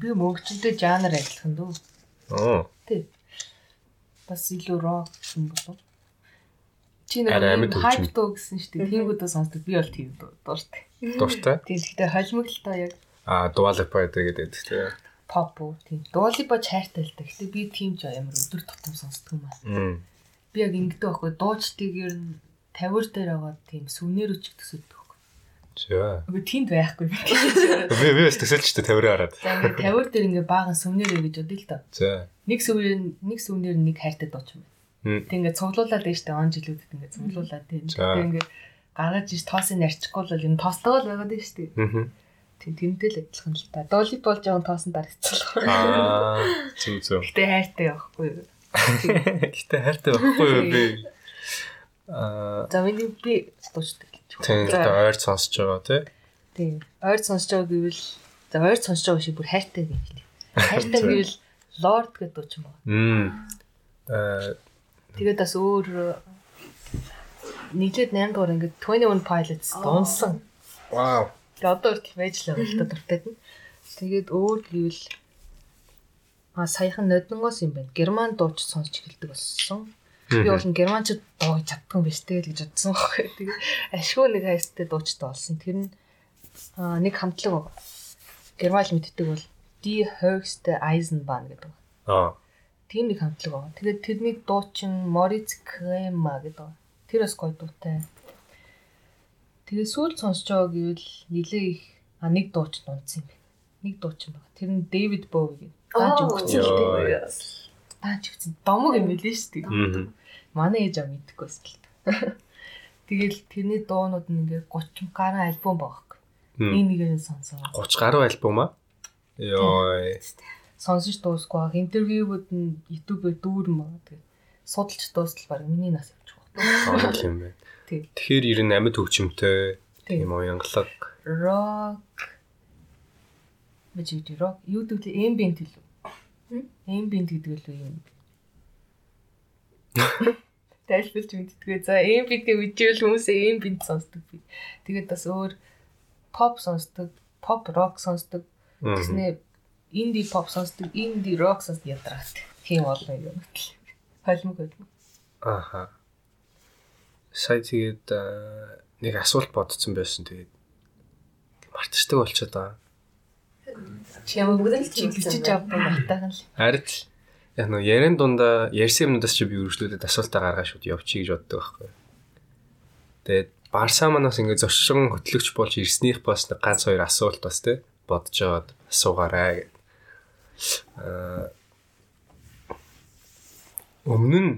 Би мөнгөчөнтэй жанр адилхан дөө. оо Тий. Бас илүү рок юм болов. Чи нэг хайп дуу гэсэн шүү дээ. Тиймүүдээ сонсдог. Би бол тийм дуу дууртай. дуртай. Тийм гэхдээ холимоглолтой яг Аа дуалап байдаг гэдэг те. pop уу тийм. Дуулипа чайртай л та. Гэхдээ би тийм ч амар өдөр тутам сонсдог юм аа. Би яг ингэдэг байхгүй. Дуучдыг ер нь 50 дээр байгаа тийм сүнээр үчиг төсөлдөг. За. Үгүй тиймд байхгүй. Би би бас төсөлчтэй тавираа хараад. За ингээд 50 дээр ингээ баахан сүнээрээ гэж бодъё л доо. За. Нэг сүнээр нэг сүнээр нэг хайртай дууч юм байна. Тэг ингээ цуглуулад та он жилүүдэд ингээ цуглуулад тийм. Тэг ингээ гаргаж иш тоосыг нарчихгүй бол энэ тоостойгоо л байгаад шүү дээ. Мм. Тийм тэмдэл адилхан л та. Долип бол жоон тоосон дарагцлаа. Аа зүг зүг. Гэтэ хайртай юу? Гэтэ хайртай юу би. Аа За миний би дуучдаг За, одоо ойр сонсож байгаа те. Тийм. Ойр сонсож байгаа гэвэл за ойр сонсож байгаа шиг бүр хайртай гэж хэлээ. Хайртай гэвэл Lord гэдэг дууч юм байна. Мм. Аа Тэгээд бас өөр нийлээд 8 дугаар ингээд 21 Pilots дуунсан. вау. Тэгээд одоо хүртэл байж л байгаа л та дуртай нь. Тэгээд өөр гэвэл а саяхан ноднонгоос юм байна. Герман дууч сонсч эхэлдэг болсон. Би бол германчууд дууж чаддгүй юм биш тэгэл гэж бодсон байхгүй. Тэгээд ашгүй нэг хайртай дуучтай болсон. Тэр нь Аа нэг хамтлаг. Герман мэддэг бол Die höchste Eisenbahn гэдэг. Аа. Тийм нэг хамтлаг байгаа. Тэгээд тэрний дуучин Moritz Krema гэдэг. Тэр бас гоё дуутай. Тэгээд сүүл сонсож байгаа гэвэл нилээ их а нэг дуучин унтсан юм. Нэг дуучин байгаа. Тэр нь David Bowie гэдэг. Бааж өгсөн л дээ. Бааж өгсөн. Домог юм билээ шүү дээ. Манай ээж аа мэдэхгүй байсан л. Тэгэл тэрний дуунууд нь ингээ 30 гаруй альбом. Мм. Нэг нэгээр сонсоо. 30 гаруй альбом аа. Йой. Сонсож дуусгүй баг. Интервьюуд нь YouTube-ээр дүүрэн байгаа. Тэгээд судалж дуустал баг миний нас явж байгаа. Онол юм байна. Тэг. Тэгэхээр ер нь амьд хөгжимтэй тийм уянгалаг. Rock юу гэдэг вэ? Ambient хэлв. Ambient гэдэг л үү юм. Тайлбарч мэдтгээ. За ambient-ийг үживэл хүмүүсээ ambient сонсдог би. Тэгээд бас өөр pop сонсдог, pop rock сонсдог. Тэснэ инди pop сонсдог, инди rock сонсдог ядраад. Тийм болно юм. Холимог холимог. Аха. Сая тэгээд нэг асуулт бодсон байсан тэгээд мартчихдаг болчиход байгаа. Чи ямар бүгд л чиглэж чиглэж авсан байтайхан л. Харин л яг нөө ярен дундаа ярьсан юмнуудаас чи би үргэлжлүүлээд асуултаа гаргаа шууд явчих гэж боддог байхгүй. Тэгээд Барса манаас ингээд зоччин хөтлөгч болж ирснийх бас нэг ганц хоёр асуулт бас те бодож аваад асуугаарай гэд. Аа өмнө нь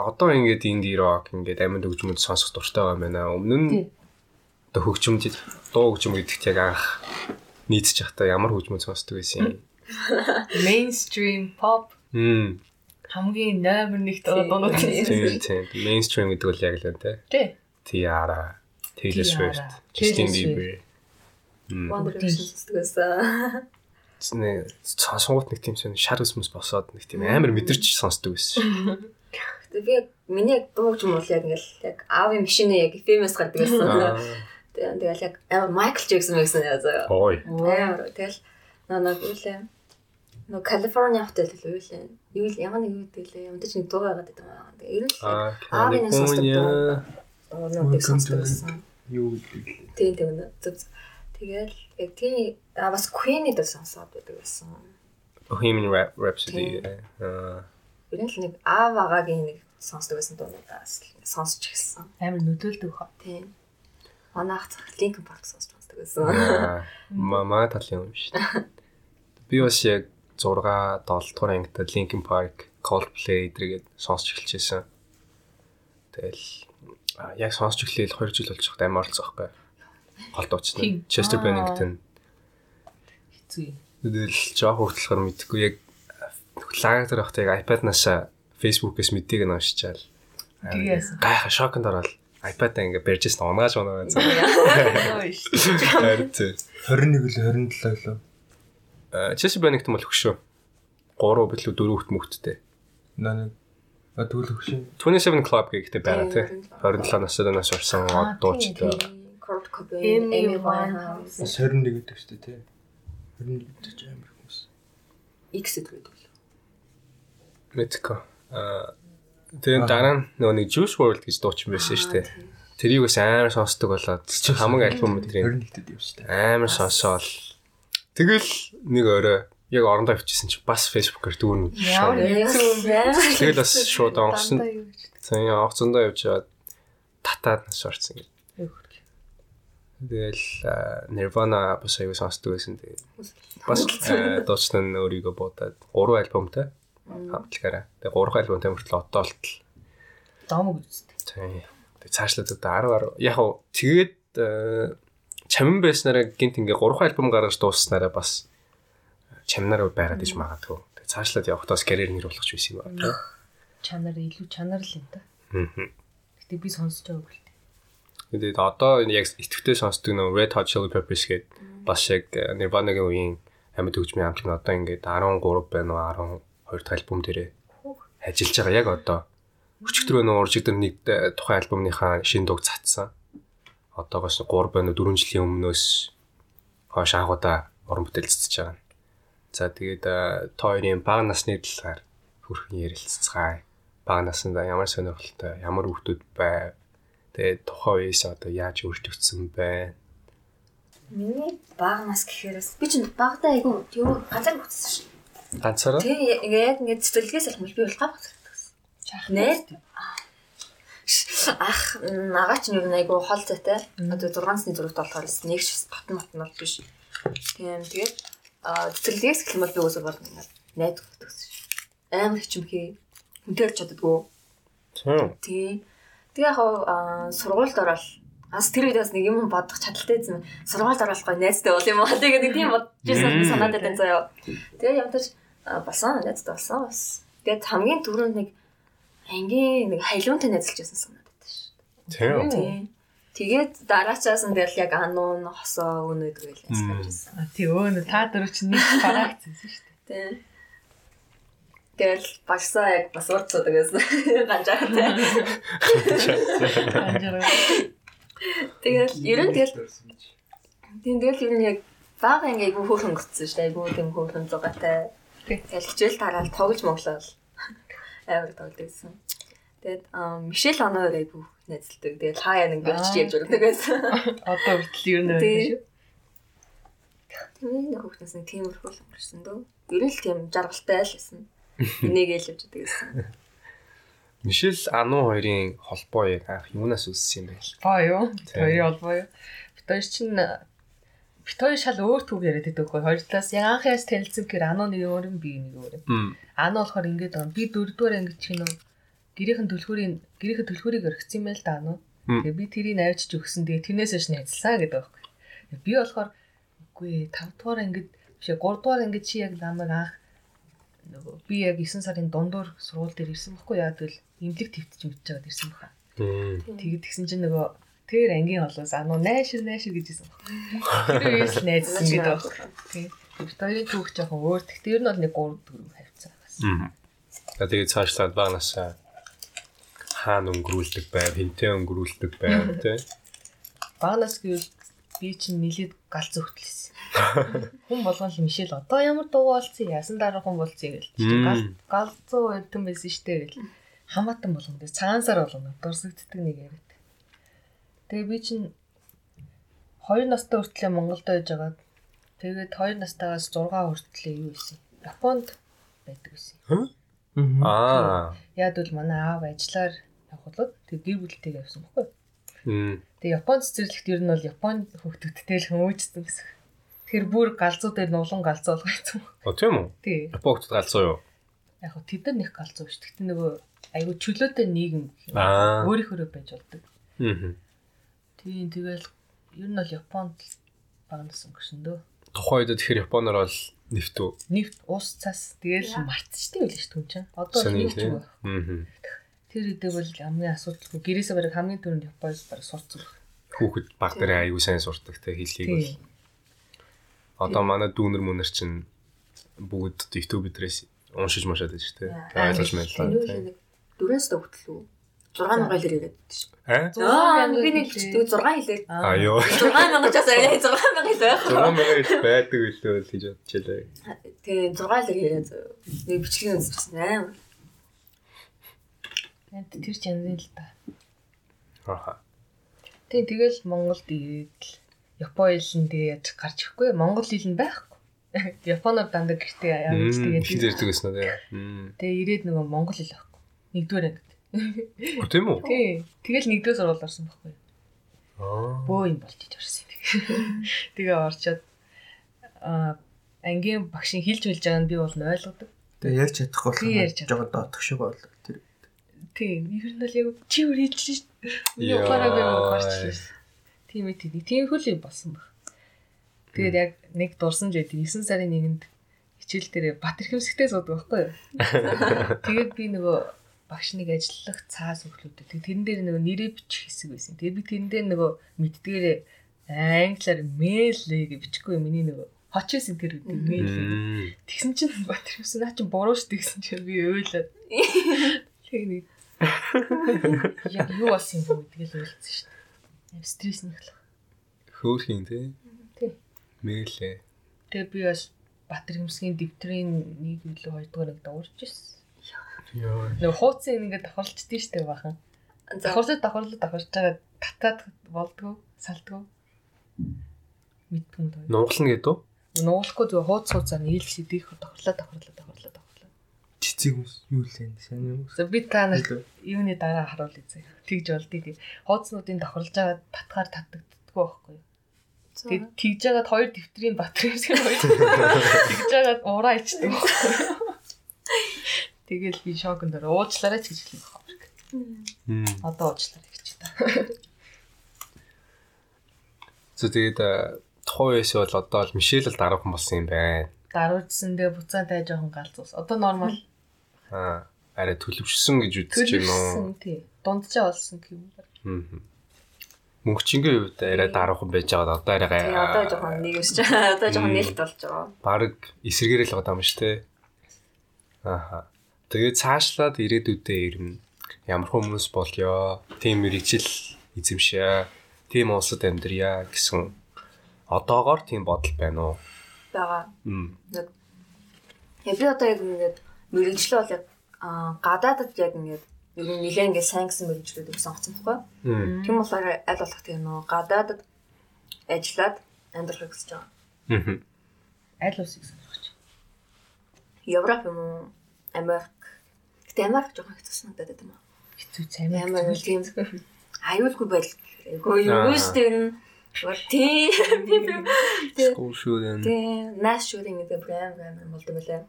одоо ингээд инди рок ингээд амьд хөгжмөд сонсох дуртай байгаа юм байна. Өмнө нь Тий. одоо хөгжмөд дуу хөгжим гэдэгт яг анх нийцж явахдаа ямар хөгжмөд сонсдог байсан юм. Mainstream pop Мм. хамгийн номер 1 дуунууд. Тийм тийм. Mainstream гэдэг бол яг л энэ те. Тий. Tiara, Taylor Swift, Justin. Bieber. Мм. Wonder байсан. Нэг сонсонгууд нэг тийм шар өсмөс босоод нэг тийм амар мэдэрч сонсдог байсан. Гэтэ би яг миний яг дуугч юм бол яг ингээл яг аавын машины яг FM-с гардаг байсан. Аа. Тэгэл яг амар Майкл Джексон байсан яа заяа. Ой. Амар тэгэл нэг үлээ. Нөө Калифорни хотел л үлээ. Юу л ямар нэг юу гэлээ. Ямдаж нэг дуу байгаад байдаг юм. Тэгээ ер нь Аа, аавын нэг сонсдог дуу. Нуудыг сонсдог. Юу гэдэг лээ. Тийм тийм зүг. Тэгэл яг тийм а бас Queen-ийг л сонсоод байдаг байсан. Bohemian Rhap- Rhapsody. Аа. Ер нь л нэг аав агагийн нэг сонсдог байсан дуунаас л сонсч эхэлсэн. Амар нөдөлдөг хаа. Тийм. Манай ах цах Linkin Park сонсч сонсдог байсан. Аа, Мама талын юм шүү дээ. Би бас яг 6 7 дугаар ангитай Linkin Park, Coldplay эдрэгээд сонсч эхэлчихсэн. Тэгэл яг сонсч эхлээл 2 жил болж байхад амар олцсон байхгүй. Гол Тийм. дуучна. Chester. Bennington. Хэцүү. Тэгэл жоох хөвтлөхөр мэдхгүй яг лагер байхдаа яг iPad-наас Facebook-ээс мэдгийг нь уншичаал. Тэгээс. Гайхаа шоконд ороод iPad-аа ингээ барьжсэн унгааж унаа гэсэн. Харин тийм. 21 л 27 лөө. Chester Bennington бол хөшөө. 3 билүү 4 хүт мөхттэй. Наа нэг а тэгвэл хөшин 27 Club гэхдээ байгаа тий. Тийм, 27 настай орсон Аа, дуучтай. Kurt Cobain, Amy Winehouse. Winehouse, бас 21 гэдэг шүү дээ тий. 21 гэдэг амар хүмүүс. X гэдэг үү? Мэдко. Аа тэгээд дараа нь нөгөө нэг Juice WRLD гэж дуучин байсан шүү дээ. Тэрийг бас амар сонсдог болоод хамаг альбом өдрийн 21 гэдэг юм шүү дээ. амар сонсоол. Тэгэл нэг орой яг орондоо авчихсан чи бас Facebook-оор дүүрнэ. Тэгэл бас шууд гэж. Сайн онгоцондоо явж аваад татаад нас орсон гэж. Тэгэл Nirvana бас аягүй сонсдог байсан. Тэгээд бас дуучны нь өөрийгөө бодоод 3 альбомтай хамтлагаараа. Тэгээд 3 альбомтай мөртлөө одоо л Домог үзтээ. тийм. Тэгээд цаашлаад одоо 10 10 яг хав тэгээд аа, чамин байснараа гинт ингээ 3 альбом гаргаж дууссанараа бас чамнараа байгаад иж магадгүй. Тэгээд цаашлаад явахдаа карьер нэр болгоч байсан юм байна. Чанар илүү чанар л юм да. Мгм. Гэтэ би сонсож байгаа үл. Тэгээд одоо энэ яг итгэвтэй сонсдог нөө Red Hot Chili Peppers гээд бас яг э, Nirvana-гийн үеийн амьд хөгжмийн хамтлаг нь одоо ингээд 13 байна уу 12 дахь альбом дээрээ ажиллаж байгаа яг одоо. Өчигдөр нөө уржигдэр нэг тухайн альбомныхаа шинэ дуг цацсан. Одоогоос 3 байна уу 4 жилийн өмнөөс хойш анхудаа уран бүтээл цэцэж байгаа. За тэгээд та хоёрын бага насны талаар хүрхэн ярилцгаая. Бага наснда ямар сонирхолтой, ямар хүүхдүүд байв? Тэгээд тухайн үеэс одоо яаж өөрчлөгдсөн бэ? Миний баг нас гэхээрээс би чинь багтаа айгу юу газар бүтсэн шүү. Ганцаараа? Тэгээ ингээ яг ингээ цэцэрлэгээс алхмал би бол гав хэрэгтэй. Найр ах нагаа чинь юу айгу хол зайтай. Одоо 6 насны зүрхт болохоор нэг ч татн матн бол биш. Тийм тэгээд а цэцэрлэгээс алхмал би өсөөр бол найд өгдөгсөн. Амар хичмхий. Хүнтэй чаддгүй. Тийм. Тий. Тэгээ яг аа сургуульд ороод Ас тэр үед бас нэг юм бодох чадaltaй юм. Сургуульд оруулахгүй найзтай бол юм аа. Тэгээд тийм бодож байсан санаад байсан заяа. Тэгээ ямтаж болсон найзтай болсон бас. Тэгээд хамгийн түрүүнд нэг ангийн нэг хайлуунтай найзалж байсан санаад байсан шүү. Тийм. Тэгээд дараачаас нь тэгэл яг ануун хосоо өнөд гээл яасан. А тий өө та дөрөв чинь нэг багцсан шүү дээ. Тийм. Тэгэл багсаа яг бас урцдаг байсан. Ганжаатай. Анжаараа. Тэгэл ер нь тэгэл тийм тэгэл ер нь яг баг ингээ айгу хөөрхөн гүцсэн шүү дээ. Айгу тийм хөөрхөн зугаатай. Тэгэл хичээл тараал тоглож моглол амар тоглож байсан. Тэгээд Мишель оноор айгу найзалдаг. Тэгээд хаяа нэг болчих ярьж өгдөг байсан. Одоо хүртэл ер нь байдаг шүү. Нэг хүүхдээс нэг тиймэрхүү л өнгөрсөн дөө. Ер нь л тийм жаргалтай л байсан. Энийг ээлж өгдөг байсан. Мишель Ану хоёрын холбоо яг анх юунаас үссэн юм бэ? Баа юу? Хоёрын холбоо юу? Бид хоёр чинь бид хоёр шал өөр түүх яриад байдаг хөө. Хоёр талаас яг анхаас танилцсан гэхээр Ану нэг өөр юм би нэг өөр юм. Ану болохоор ингэж байгаа. Би дөрөвдүгээр ангид чинь нөө гэрийнхэн төлхүүрийн гэрийнхэн төлхүүрийг орхисон юм байл да Ану. Тэгээ би тэрийг авчиж өгсөн. Тэгээ тэрнээс ш найзлаа гэдэг байхгүй. Би болохоор үгүй 5 дугаар ангид биш 3 дугаар ангид чи яг намайг анх нөгөө би яг 9 сарын дундуур сургууль дээр ирсэн байхгүй яа тэгэл имлэг твтж мэдж байгаад ирсэн баха. Тэгээд тэгсэн чинь нөгөө тэр ангийн олоос а нуу найшир найшир гэжсэн баха. Тэр үеэс найзсан гэдэг баха. Тийм. Викторийн түүх жоохон өөр. Тэгтээ ер нь бол нэг 3 4 хавцаа байсан. За тэгээд цаашлаад багнаас хаана өнгөрүүлдэг байв, хинтээ өнгөрүүлдэг байв тий. Багнаас гэвэл би чинь нилээд галз өгтлээсэн. Хүн болгон л мишэл одоо ямар дуу болсон яасан дараа хүн болсон гэл. Гал галзуу байдсан байсан штэ гэл. Хамаатан болгон дээр цагаансаар болгоно дурсагддаг нэг яриад. Тэгээ би чинь 2 настай хүртлээр Монголд байж байгаа. Тэгээд 2 настайгаас 6 хүртлээр юу исэн? Японд байдаг байсан. Аа. Яг бол манай аав ажиллаар явхлууд тэг гэр бүлтэйг явсан баггүй. Мм. Тэг Японд цэцэрлэгт ер нь бол Японы хүүхдүүдтэй л хүмүүжсэн гэсэн. Тэгэхээр бүр галзуу дээр нулан галзуу болгоцсон. О тийм үү? Тий. Японд галзуу юу? Яг хөө тэд нар нэг галзуу шүү. Тэгтээ нөгөө айгу чөлөөтэй нийгэм Аа. өөрийнхөө байж болдог. Аа. Тийм тэгэл ер нь бол Японд багнасан гэсэн дөө. Тухайн үед тэгэхээр Японоор бол нефт үү? Нефт, ус, цас тэгэл мартчихтэй байл шүү түн чинь. Одоо тийм. үгүй. Аа. Тэр үедээ бол хамгийн асуудалгүй гэрээсээ бараг хамгийн түрүүнд Японоос бараг сурцсан. Хүүхэд баг дээр аягүй сайн сурдаг те хэлхийг бол. Одоо манай дүүнер мөнөр чинь бүгд YouTube дээрээс уншиж машаад байж те. Ойлгож байлаа. Дөрөөс төгтөл үү? 6000 лэр яриад байдаг шүү. Аа? Аа би нэг 6 хэлээ. Аа ёо. 6000 чаас яриа 6000 хэлээ. 6000 байдаг үлээ л гэж бодчихлаа. Тэгээ 6 лэр яриа зөө. Нэг бичлэг үзчихсэн. Энд тэр ч янз л та. Аа. Тийм тэгэл Монголд ирээд л Японы хэлэндээ яаж гарч ирэхгүй Монгол хэл нь байхгүй. Японоор дандаа гэртээ явж тэгээд дэрдэг гэсэн үү тэгээ ирээд нөгөө Монгол хэл байхгүй. Нэгдүгээр ангид. Тийм үү? Тий. Тэгэл нэгдүгээр сургууль орсон байхгүй. Аа. Бөө юм болчих орсон. Тэгээ орчоод аа ангийн багшийн хэлж хэлж байгааг нь би бол нь ойлгодог. Тэгээ ярьж чадахгүй Би ярьж болох жоо доотох шиг бол тэр Тийм. Ер нь л яг чи өөр хэлж шээ. Миний Яа. ухаараа би гарчлаа. Тийм ээ тийм. Тийм хөл юм болсон баг. Тэгээд яг нэг дурсан жид 9 сарын 1-нд хичээл дээр бат эрхэмсэгтэй суудаг байхгүй юу? Тэгээд би нөгөө багш нэг ажиллах цаас өглөөдөө. Тэгээд тэрэн дээр нөгөө нэрээ бичих хэсэг байсан. Тэгээд би тэрэн дээр нөгөө мэддгээрээ англиар мэйлээ гэж бичихгүй миний нөгөө хочсон тэр үгүй мэйл. Тэгсэн чинь бат эрхэмсэн наа чинь буруу шүү гэсэн чинь би ойлаад. Тэгээд нэг яг юу болсон юм бэ тэгэл ойлцсон шүү. Стресс нэхлэх. Хөөхин те. Тий. Мэлээ. Тэгээ би бас Батэр хэмсгийн дэвтрийн нэг үлээ хоёрдугаар нэг дуурч ирсэн. Яа. Нөгөө хууцын ингээд давхарлцдээ штэ бахан. Давхарлаад давхарлаад давхарч байгаа татаад болдгоо, салдгоо. мэддэг юм даа. Нуугална гэдэг үү? Нуулахгүй зүгээр хууц хууцаар нийлж идэх тохирлоо тохирлоо тохирлоо Цэцэг хүмүүс юу лээ сайн юм. За би та нарт юуны дараа харуулъя зэ. Тэгж болдгийг. Хууцнуудын тохирлж байгаа татгаар татдагддаг байхгүй юу? Тэгээд тэгж жагаад хоёр дэвтрийн батарейс хоёр тэгж жагаад ураа ичдэг байхгүй юу? Тэгэл би шоконд ороо уучлаарай ч гэж хэлсэн байхгүй юу? Одоо уучлаарай гэж та. За тэгээд э, тухайн үеэс бол одоо л Мишель л дараахан болсон юм байна. Даруйдсан тэгээ буцаатай жоохон галзуус. Одоо нормал Аа арай төлөвшсөн гэж үзэж байна уу? тий. Дунджаа болсон юм. Аа. Мөнгөчингийн хувьд арай дараахан байж байгаа. Одоо арай Тэгээ одоо жоохон нэг өсч байгаа. Одоо жоохон нээлт болж байгаа. баг эсэргээрэл байгаа юм шүү дээ. Ааха. Тэгээд цаашлаад ирээдүйдээ ирнэ. Ямар хүмүүс болёо? Тим мэрэгжил эзэмшээ. Тим улсад амьдрья гэсэн одоогоор тийм бодол байна уу? байгаа. Мм. Тэгээ би одоо яг ингээд мэрэгчлээ бол яг аа, гадаадд яг ингээд ер нь нэлээд ингээд сайн гэсэн мэрэгчлүүд их сонгоцсон байхгүй. Тийм болохоор аль болох тийм нөө гадаадд ажиллаад амьдрахыг хүсэж байгаа. Мм. Аль усыг сонирхож. Европ юм уу? Америк. Гэтэ Америк жоохон хэцүү санагдаад байна. Хэцүү цайм Амар тийм аюулгүй байдал. Эгүй юу дээ. ер нь. Бол тийм. Скул шүүрэн. Тийм, нас шүүрийн гэдэг брэм брэм болдог байлаа.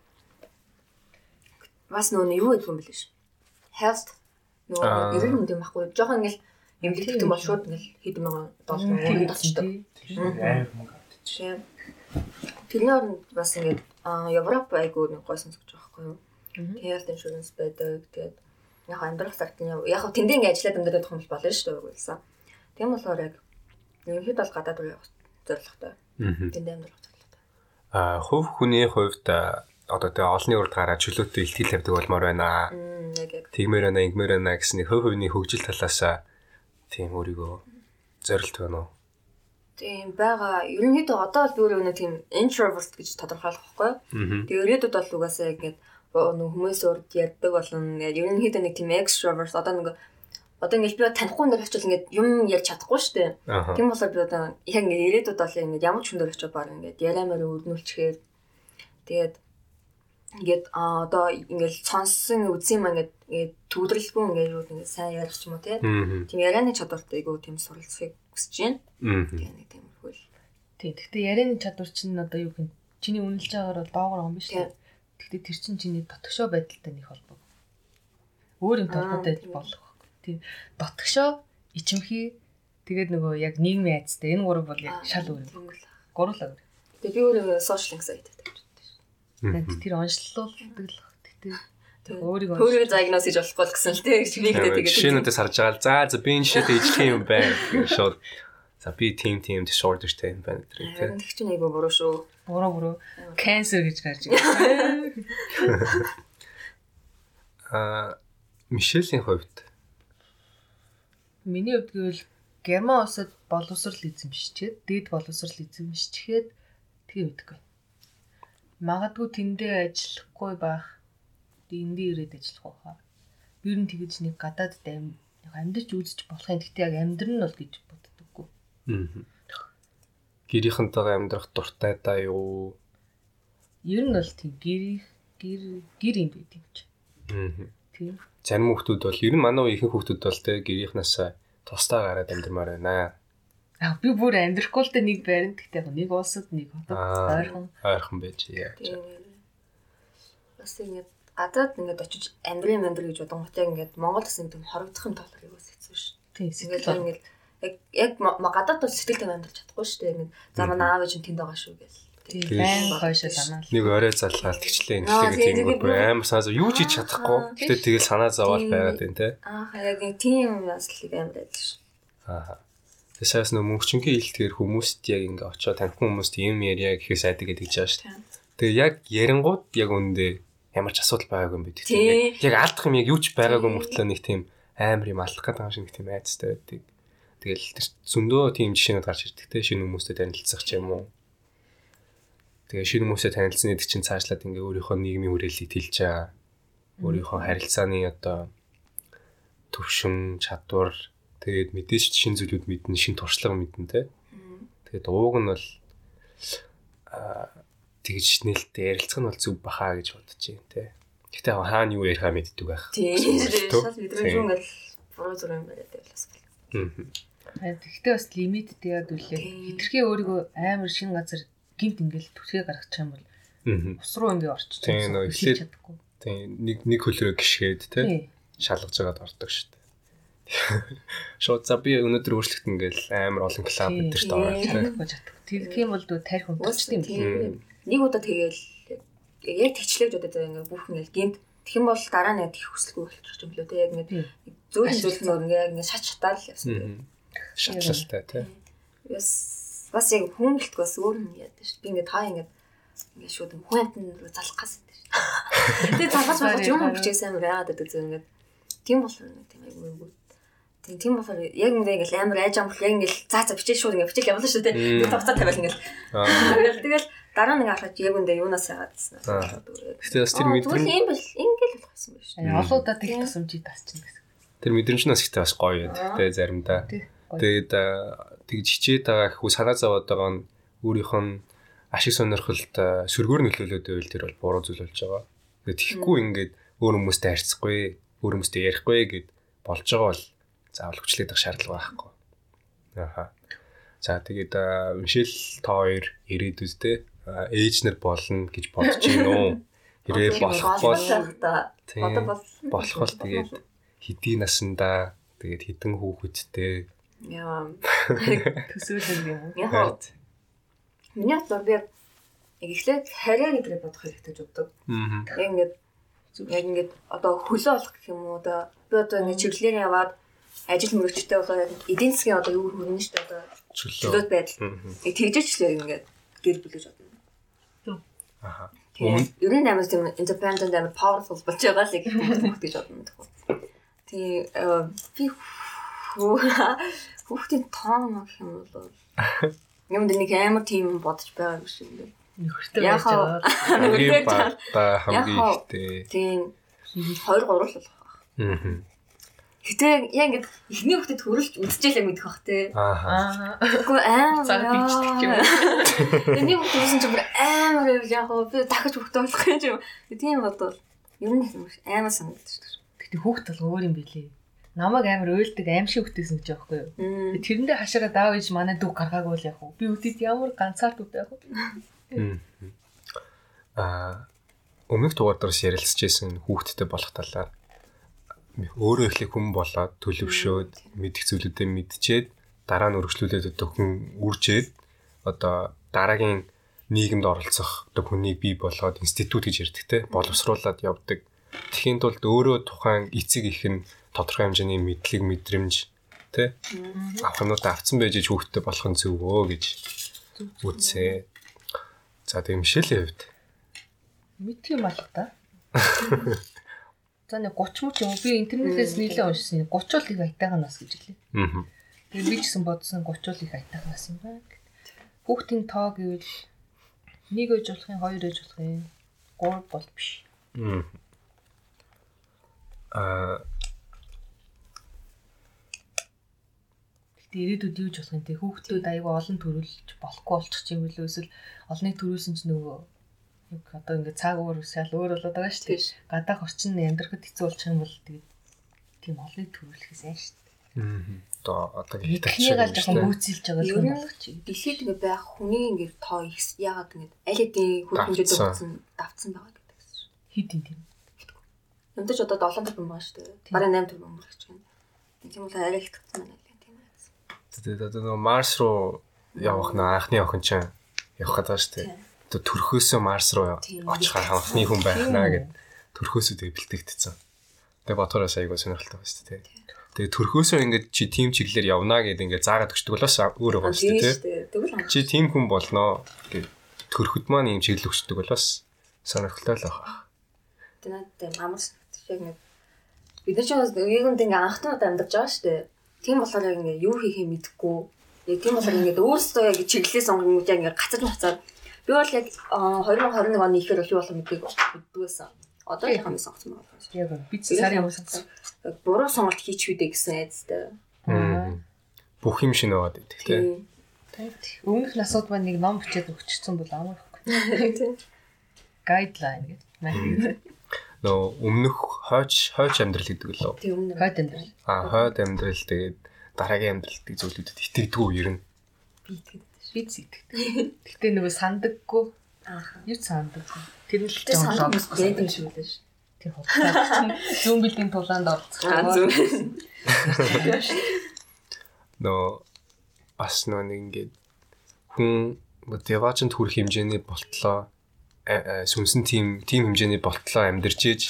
Бас нөө юу гэдэг юм бэл ш. Health нөө Аа. ерөн юм байхгүй. Жохон ингээл эмгэлтэн бол шууд ингээл хэдэн мянган доллар өргөн тасчдаг. Амар мөнгө авчих. Тийм. Тэрний оронд бас ингээд аа Европ айгуу нэг гойсон зүгж байгаа байхгүй юу? Health insurance байдаг. Тэгээд яг амьдрах цагт нь яг тэндээ ингээд ажиллаад амьдрах юм бол болно шүү дээ уйлсан. Тийм болохоор яг ерөнхийдөө бол гадаад руу явах зорилготой. Тэндээ амьдрах зорилготой. А хувь хүний хувьд одоо тэгээ олонний урд гараад чөлөөтэй илтгэл тавьдаг болмоор байна. Тэгмээр байна, ингэмээр байна гэсэн хувь хувийн хөгжил талаас тийм өөрийгөө зорилт байна уу? Тийм байгаа. Ерөнхийдөө одоо бол өөрөө нэг тийм introvert гэж тодорхойлох байхгүй. Тэгээ ирээдүйд бол угаасаа ингээд нэг хүмүүс урд ярьдаг болно. Ингээд ерөнхийдөө нэг тийм extrovert одоо нэг одоо ингээд би танихгүй нэр очил ингээд юм ярьж чадахгүй шүү дээ. Тийм болохоор би одоо яг ингээд ирээдүйд бол ингээд ямар ч хүн дээр очиж баг ингээд яриамаар өрнүүлчихээр тэгээд ингээд одоо ингээд сонссон үзсэн юм ингээд ингээд төвлөрөлгүй ингээд юу ингээд сайн ярих ч юм уу. Тийм ярианы чадвартай айгу тийм суралцахыг хүсэж байна. Тэгээ нэг тийм хөл. Тий. Гэхдээ ярианы чадвар чинь одоо юу гэх чиний үнэлж байгаагаар бол доогор юм биш үү? Гэхдээ тэр чинь чиний дотгошоо байдалтай нэг холбоо. Өөр юм толгойтой байж болох. Тий. Дотгошоо, ичимхий тэгээд нөгөө яг нийгмийн айцтай энэ гурав бол яг шал өөр юм. Тийм л. Гурлаа өөр. Тэгээ би өөрөө social anxiety гэдэг. Тэр онцлуулдаг л. Гэхдээ тэр өөрийгөө Өөрийгөө diagnose хийж болохгүй л гэсэн л тийм шигнийхтэй тэгээд. Жишээнүүдээс харж байгаа л за за би энэ жишээтэй ижлэх юм байна гэх шууд за би team team disorderтэй юм байна гэх тийм. Тэгэх чинь айгүй буруу шүү. буруу буруу cancer гэж гарч ирсэн. Аа Мишелийн хувьд Миний хувьд гэвэл Герман улсад боловсрал эзэмшчихэд, дээд боловсрал эзэмшчихэд тэгээ мэдгүй. Магадгүй тэндээ ажиллахгүй байх. Эндээ ирээд ажиллах байхаа. Ер нь тэгэж нэг гадаад дэм амьдч үзэж болохын гэхдээ яг амьдрал нь бол гэж боддоггүй. гэрийнхэнтэйгээ амьдрах дуртай да юу? Ер нь бол тийм гэр гэр гэр юм байт юм чи. Аа. Тийм. Зарим хүмүүс бол ер нь манай ихэнх хүмүүс бол те гэрийнхнээс тусдаа гараад амьдрмаар байна. Аа би бүр амьдрахгүй л дээ нэг байранд гэхдээ нэг улсад нэг хотод ойрхон Ойрхон байж яа. Тийм. Бас ингэж гадаад ингээд очиж амьдрын амьдр гэж бодонгот яг ингээд Монгол гэсэн тийм хорогдох юм талаар юу хэцүү шүү. тийм Ингээд сэтгэл ингээд яг яг гадаад бол сэтгэл тань амьдрч чадахгүй шүү дээ. Ингээд за манай аав ээж нь тэнд байгаа шүү гэл. тийм байн хойшоо санаал. Нэг орой залгаал тэгчлээ Аа, инглээ тийм, юм амар санаа юу ч хийж чадахгүй. Гэтэ тэгэл санаа зовоол байгаад байна те. Аа яг нэг тийм яслыг амьдрал шүү. Аа. Тэсээс нөө мөнгчингийн илтгэр хүмүүст яг ингээ очиод таньхан хүмүүст юм яриа гэхээс айдаг гэдэг жааш шүү. Тэгээ яг ярингууд яг үндэ ямар ч асуудал байгаагүй юм бид. Тийм. Яг алдах юм яг юу ч байгаагүй мөртлөө нэг тийм амар юм алдах гэдэг юм шиг нэг тийм айцтай байдаг. Тэгэл тэр зөндөө тийм жишээнүүд гарч ирдэг те шинэ хүмүүстэй танилцах ч юм уу. Тэгээ шинэ хүмүүстэй танилцсан гэдэг чинь цаашлаад ингээ өөрийнхөө нийгмийн хүрээллийг тэлж байгаа. Өөрийнхөө харилцааны одоо төвшин, чадвар тэгээд мэдээж шинэ зүйлүүд мэднэ, шинэ туршлага мэднэ те. Тэгээд ууг нь бол аа тэгж нэлээд ярилцах нь бол зүв бахаа гэж бодож байна те. Гэтэ хаана юу ярихаа мэддэг байх. Тийм. Мэдрэмж Тийм. ингээл буруу зүрх юм байна дээ бас. Мгм. Тэгэхдээ бас лимит тэгээд үлээ. Хитрхээ өөрийгөө амар шин газар гинт ингээл түсгээ гаргачих юм бол ус руу ингээ орчих. Тийм, эхлэж эхлээд-. Тийм нэг нэг хөлрөө гიშгээд те шалгаж байгаад ордог шүү дээ. Шууд за би өнөөдөр өөрчлөлт ингээл амар олон клуб өдөрт. Чадахгүй чадахгүй. Тийм бол дөө тарих өмтчт юм. Тийм. Нэг удаа тэгэл яг тэгчлээж удаа заа ингээ бүх ингээл гинт Тэгэх юм бол дараа нь их хүсэлгүй болчих юм лөө те яг ингээ зөөлөн зөөлөн нөр ингээ ингээ шат шатаар л явсан. Шатлалтай те. Бас бас яг хүн гэлтг бас өөр юм яадаг шүү. Би ингээ та ингээ ингээ шууд хүн амтан руу залах гэсэн тийм шүү. Тэгээ залгаж байгаа юм бичээ сайн байгаад байдаг зөв ингээ тийм болохоор нэг тийм айгүй Тийм болохоор яг ингээ ингээл амар айж амбал яг ингээл цаа цаа бичиж шууд ингээ бичих явуулна шүү дээ. Нэг тавцаа тавиал ингээл. Тэгэл тэгэл дараа нэг харахад яг үндэ юунаас яагаад гэсэн. Аа. Гэтэ бас тэр Тэгвэл мэдрэмж ийм бол ингээл болох юм биш. Олуудад их тусамжийг тасчихна гэсэн. тэр мэдрэмж нь бас ихтэй бас гоё юм. Тэ заримдаа. Тэгээд тэгж хичээд байгаа хүү санаа зовоод байгаа нь өөрийнх нь ашиг сонирхолд сөргөөр нөлөөлөд байвал тэр бол буруу зүйл болж байгаа. Тэгээд тэгэхгүй ингээд өөр хүмүүстэй харьцахгүй, өөр хүмүүстэй ярихгүй гэд болж байгаа бол заавал хүчлээд их шаардлага байхгүй. Аха. За тэгээд Мишель та хоёр ирээдүйдээ нар болно гэж бодож гин үү? Хэрэг болох бол. Одоо бол болох бол тэгээд хэдийн насандаа тэгээд хідэн хүүхэдтэй яа. төсөөлөл юм. Яг миний бодлоор би яг эхлээд харьяа гэдрээ бодох хэрэгтэй гэж боддог. Аа. Яг ингээд яг ингээд одоо хөлөө олох гэх юм уу одоо би одоо ингээд чиглэлээр яваад ажил мөрөгчтэй болоод эдийн засгийн одоо юу хүрнэ шүү дээ одоо Чөлөө. чөлөөт байдал. Мгм. Э, Тэгжээчлээ ингээд гэр бүлэж бодно. Аха. Ер нь амар тийм independent амар powerful болж байгаа л их хүмүүс гэж бодно тэгэхээр. Тийм э, би хүү- хүүхдийн тоон гэх юм бол юм дэ нэг амар тийм бодож байгаа юм шиг юм. Нөхөртэй байж байгаа. Хамгийн Яг ихтэй. Тийм 2 3 л болох. Аа. Гэтэ яа ингээд эхний хүүхдэд төрөлж үдчихлээ мэдэх бах те. Аа. Амар. Цаг бичдэг юм. Эний хүүхд үсэн чинь амар байв яг гоо би дахиж хүүхд болох юм юм. Тийм бодвол ер нь санагдаж шүү. Гэтэ хүүхд бол өөр юм билий. Намайг амар уйлдаг аим шиг хөтөсөн гэж байхгүй юу? Тэрэндээ хашаараа даав ээж манай дүү гаргаагүй л яг уу. Би үдэд ямар ганцаар дүүтэй яг уу. Аа. Өмнөх дугаар дээрс ярилцажсэн хүүхдтэй болох талаар өөрөө ихлэх хүн болоод төлөвшөөд мэдих зүйлүүдээ мэдчихэд дараа нь өргөжлүүлээд одоо хүн үржээд одоо дараагийн нийгэмд оролцох одоо хүнийг бий болгоод институт гэж ярьдаг те боловсруулад явдаг. Тэхийн тулд өөрөө тухайн эцэг их нь тодорхой хэмжээний мэдлэг мэдрэмж те авахнуудаа авцсан байж хүүхдтэй болох нь зөв өө гэж үзээ. За тийм шилийн хувьд Мэдх юм байна та. За нэг 30 мөч юм би интернетээс нийлээ уншсан. 30 бол их айтайхан нас гэж хэлээ. Аа. Тэгээ би ч гэсэн бодсон 30 бол их айтайхан нас юм байна. Хүүхдийн тоо гэвэл нэг ээж болох юм, хоёр ээж болох юм. Гур бол биш. Аа Гэтэ ирээдүйд юу ч болох юм те хүүхдүүд аягүй олон төрүүлж болохгүй болчих юм билүү эсвэл олныг төрүүлсэн чинь нөгөө яг одоо ингээд цаг өөр усаал өөр болоод байгаа шүү дээ. Гадаах орчин амьдрахад хэцүү болчих юм бол тэгээд тийм олныг төрүүлэхээс айш шүү дээ. одоо одоо Эхнийгээ жоохон гүйцэлж байгаа Ер юм нь болох чи. Дэлхийд ингээ байх хүний ингээ тоо их яагаад ингээ аль хэдийн Давцсан. өгсөн давцсан байгаа гэдэг гэсэн. Хид юм тийм. Ямдаж одоо 7 тэрбум байгаа шүү дээ. Бараг 8 тэрбум болж байна. Тийм бол арай их татсан байна лээ тийм ээ. Тэгээд одоо нөгөө Марс руу явах нөө анхны охин чинь явах гэдэг шүү дээ. Төрхөөсөө Марс руу очих анхны хүн байхнаа гэд төрхөөсөө тэгээ бэлтгэгдсэн. Тэгээ Батураас айгуу сонирхолтой байна шүү дээ. Тэгээ төрхөөсөө ингээд чи тим чиглэлээр явнаа гэд ингээд заагаад өгчдөг болоос өөрөө байна шүү дээ. Чи тим хүн болноо гэд төрхөд маань юм чиглэл өгчдөг болоос сонирхолтой л байна. тэнэт амарс шиг нэг бид нар ч бас нэгэнт ингээ анхтнууд амьдарч байгаа шүү дээ. Тийм болохоор яг ингээ юу хийхээ мэдэхгүй. Яг тийм болохоор ингээ өөрсдөө яг чиглэлээ сонгонгууд яг ингээ гацаж мацаад би бол яг а, 2021 оны ихээр бол юу болох мэддэг мэддгүйсэн. Одоо яг хамаа сонгосон байна. Яг бид сарын өмнө сонсон. Яг буруу сонголт хийчихвүдэ гэсэн айдастай. Бүх юм шинэ байгаад тий. Тийм. Өмнөх насууд маань нэг ном бичээд өгчихсэн бол. Тийм. Гайдлайн гэж. Манай Нөө өмнөх хойч хойч амьдрал гэдэг лөө. Тийм өмнө. хойд амьдрал. Аа хойд амьдрал тэгээд дараагийн амьдралтыг зүйлүүдэд итгэдэггүй ер нь. Би итгэдэг. Би зэгдэг. Гэтэ нөгөө сандаггүй. Ааха. Юу сандаг. Тэр нь л Тэр жоон санаа логос байдаг шүү дээ ш. Тэр хурцтай. Зүүн бэлгийн тулаанд орцох. Аа зүг. Нөө бас нөө нэг ингээд хүн мотивацент хүрэх хэмжээний болтлоо сүнсэн тим тим хэмжээний болтлоо амьдарч ээж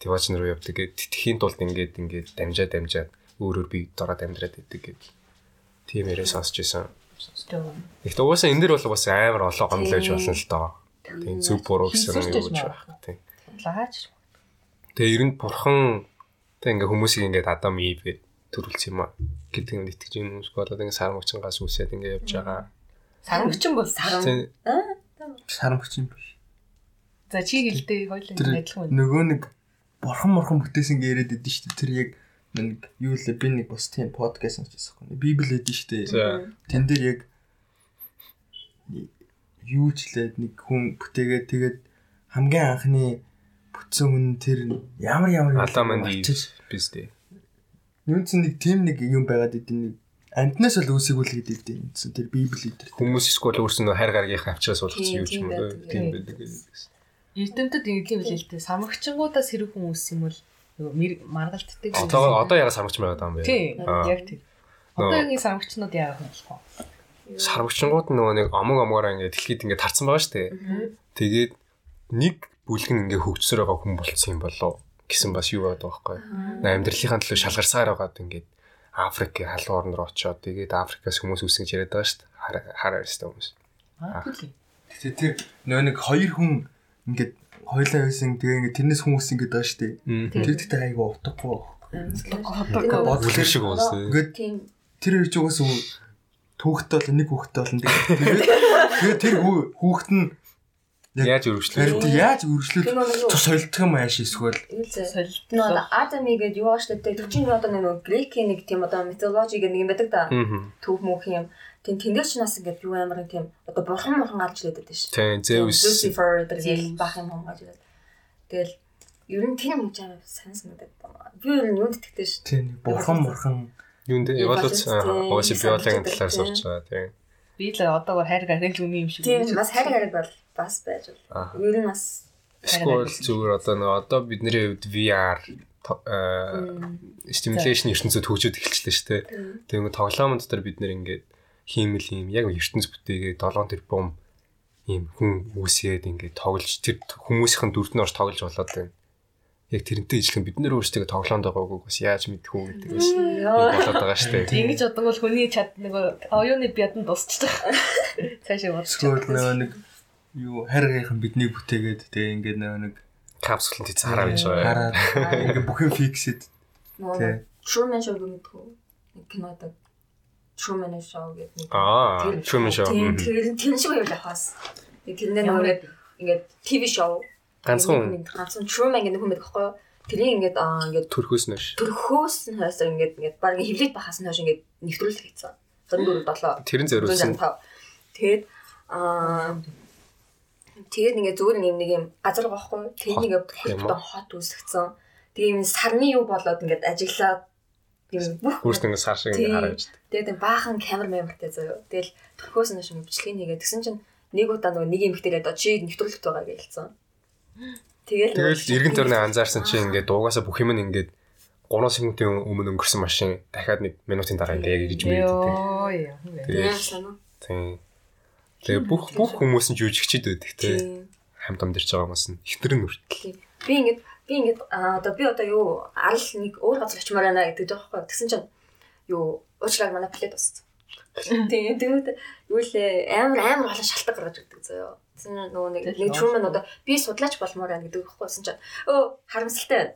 мотивацент руу явдаг гэдэг тэтгэхийн тулд ингээд ингээд дамжаа дамжаад өөрөөр би дороод амьдраад идэг гэдэг. Тийм ярээ сонсч байсан. Гэхдээ угаасаа энэ дэр бол бас амар олон гомдол байж болно л доо. Тийм зөв буруу гэсэн юм юу гэж байна. Тийм. Лаач. Тэгээ ер нь бурхан тэг ингээ хүмүүсийг ингээд Адам Ив төрүүлсэн юм аа гэдэг юм итгэж юм хүмүүс болоод ингээ сар мөчнгаас үсээд ингээ явж байгаа. Сармөгчин бол Сарам. Тийм Сарамгч юм биш. За чи хэлдэг хоёул адилхан байна. нөгөө нэг бурхан морхон бүтээсэн гээ яриад идэв шүү дээ. Тэр яг нэг юу лээ би нэг бас тийм подкаст сонсчихсан юм. Библи хэдэж шүү дээ. Тэн дээр яг юу ч лээ нэг хүн бүтээгээд тэгээд хамгийн анхны бүтсэн хүн тэр ямар ямар юм болчих. биз дээ. Юун ч нэг тийм нэг юм байгаад идэв нэг амтнаас л үүсгүүлгээд идэв. Эндсэн тэр библи дээр. Хүмүүс эсвэл өөрснөө хайр гаргийнхаа авчраас болгосон юу ч юм уу тийм байдаг гэсэн. Эрдэмтэд ингэх юм л л дээ. Самрагчингуудаас хэрэг хүн үс юм бол нөгөө маргалтдаг. Одоо одоо яга сармагч байгаад байгаа юм бэ? Тийм. Яг тийм. Одоогийн самрагчнууд яах юм болох вэ? Сармагчингууд нөгөө нэг омог омгороо ингээ дэлхийд ингээ тарцсан байгаа шүү дээ. Тэгээд нэг бүлэг нь ингээ хөгжсөр байгаа хүн болцсон юм болоо гэсэн бас юу байдаг байхгүй. Амьдралынхаа төлөө шалгарсаар байгаад ингээд Африкийн халуун орн руу очиод тэгээд Африкаас хүмүүс үсэн гэж яриад байгаа шүү дээ. Хар- Хараа өстэй хүмүүс. Аа тийм. Тэгээ тэр нөгөө нэг хоёр хүн ингээд хоёлаа байсан тэгээ ингээд тэрнээс хүмүүс ингээд байгаа шүү дээ. Тэр дэхтэй айгу утгагүй. Бүлгэр шиг уус. Ингээд Тийм. тэр ирж угаас түүхтэй бол нэг хүүхдтэй болно тэгээд тэр хүү- хүүхэд нь Яаж өргөжлөө? тэр яаж үргэлжлүүл Тэр нөгөө юу- тус солилдох юм ааш эсвэл. Солилт. Нөө Адами гэж юу ааш гэдэг. Тэр чинь одоо нэг грекийн нэг тийм одоо митологи гэдэг нэг юм байдаг да. Төв мөх юм. Тийм тэндээс ч нас ингээд юу амарын тийм одоо бурхан бурхан гарч ирээд байдаг шүү. Тийм Zeus Lucifer гэдэг бах юм хам гарч ирээд. Тэгэл ер нь тэр юм жаа сайн санагдаад байна. Би ер нь юунд итгэдэг шүү. тийм бурхан бурхан юунд эволюц ууш биологийн талаар сурч байгаа тийм. Би л одоогоор хайр гаргал үний юм шиг. Тийм бас хайр гараг бол бас байж Аа. бол. Ер нь бас Эсвэл зүгээр одоо нэг одоо бидний хувьд VR э, stimulation ертөнцид хөгжөөд эхэлчихлээ шүү дээ. Тэгээ нэг тоглоомын дотор бид нэр ингээд хиймэл юм яг ертөнц бүтээгээ 7 тэрбум ийм хүн үүсээд ингээд тоглож тэр хүмүүсийн дүрд нь орж тоглож болоод байна. Яг тэрнтэй ижилхэн бид нэр өөрсдөө тоглоонд байгаагүй бас яаж мэдэх үү гэдэг бас болоод байгаа шүү дээ. Ингэж бодсон бол хүний чад нөгөө оюуны бядан дуусчих. Цаашаа бодчих. нөгөө нэг юу хайргийнхан бидний бүтээгээд тэгээ ингээд нөгөө нэг Капсулын тийц хараа байж байгаа. хараад ингээд бүх юм фиксэд Тий. Truman Show гэдэг нэг кинодаг Truman Show гэдэг нэг Аа, тэр- Truman Show. Тэр тэр шиг байвал яхаас. Нэг тэрнээ нөгөө ингээд TV show Ганцхан ганцхан Truman гэдэг хүн байдаг байхгүй юу? Тэрийг ингээд аа ингээд төрхөөс нь ш. төрхөөс нь хойсоо ингээд ингээд баг хевлээд бахаас нь хойш ингээд нэвтрүүлэг хийцэн. 34 7 Тэрэн зориулсан. Тэгээд аа тэгээд ингээд зүгээр юм нэг юм газар юу? Тэгээд ингээд бүтэн хот үүсгэсэн. Тэгээд юм сарны юу болоод ингээд ажиглаад юм бүх Өөрс нь сар шиг Тийм. ингэ харагдаж. Тэгээд баахан камер мемортэй заяа. Тэгэл төрхөөс нь шин бичлэгийг хийгээд тэгсэн чинь нэг удаа нөгөө нэг юм ихтэй одоо чи нэвтрүүлэгт байгаа гэж хэлсэн. Тэгэл Тэгэл эргэн тойрны анзаарсан чинь ингээд дуугасаа бүх юм нь ингээд 3 секундын өмнө өнгөрсөн машин дахиад 1 минутын дараа ингээд яг гэж мэддэг. Йоо яа. Яа санаа. Тийм. Тэгээ бүх бүх хүмүүс нь жүжигчд байдаг те. Тийм. Хамт амьдарч байгаа хүмүүс нь ихтер нь хүртэл. Би ингээд би ингээд одоо би одоо юу арал нэг өөр газар очимоор байна гэдэг жоохгүй. Тэгсэн чинь юу уучлаарай манай плед бассан. Тийм тэгвэл юу лээ амар амар олон шалтгаан гаргаж өгдөг заяа. Чинь нөгөө нэг нэг Truman одоо би судлаач болмоор байна гэдэг байхгүй гэсэн чинь өө харамсалтай байна.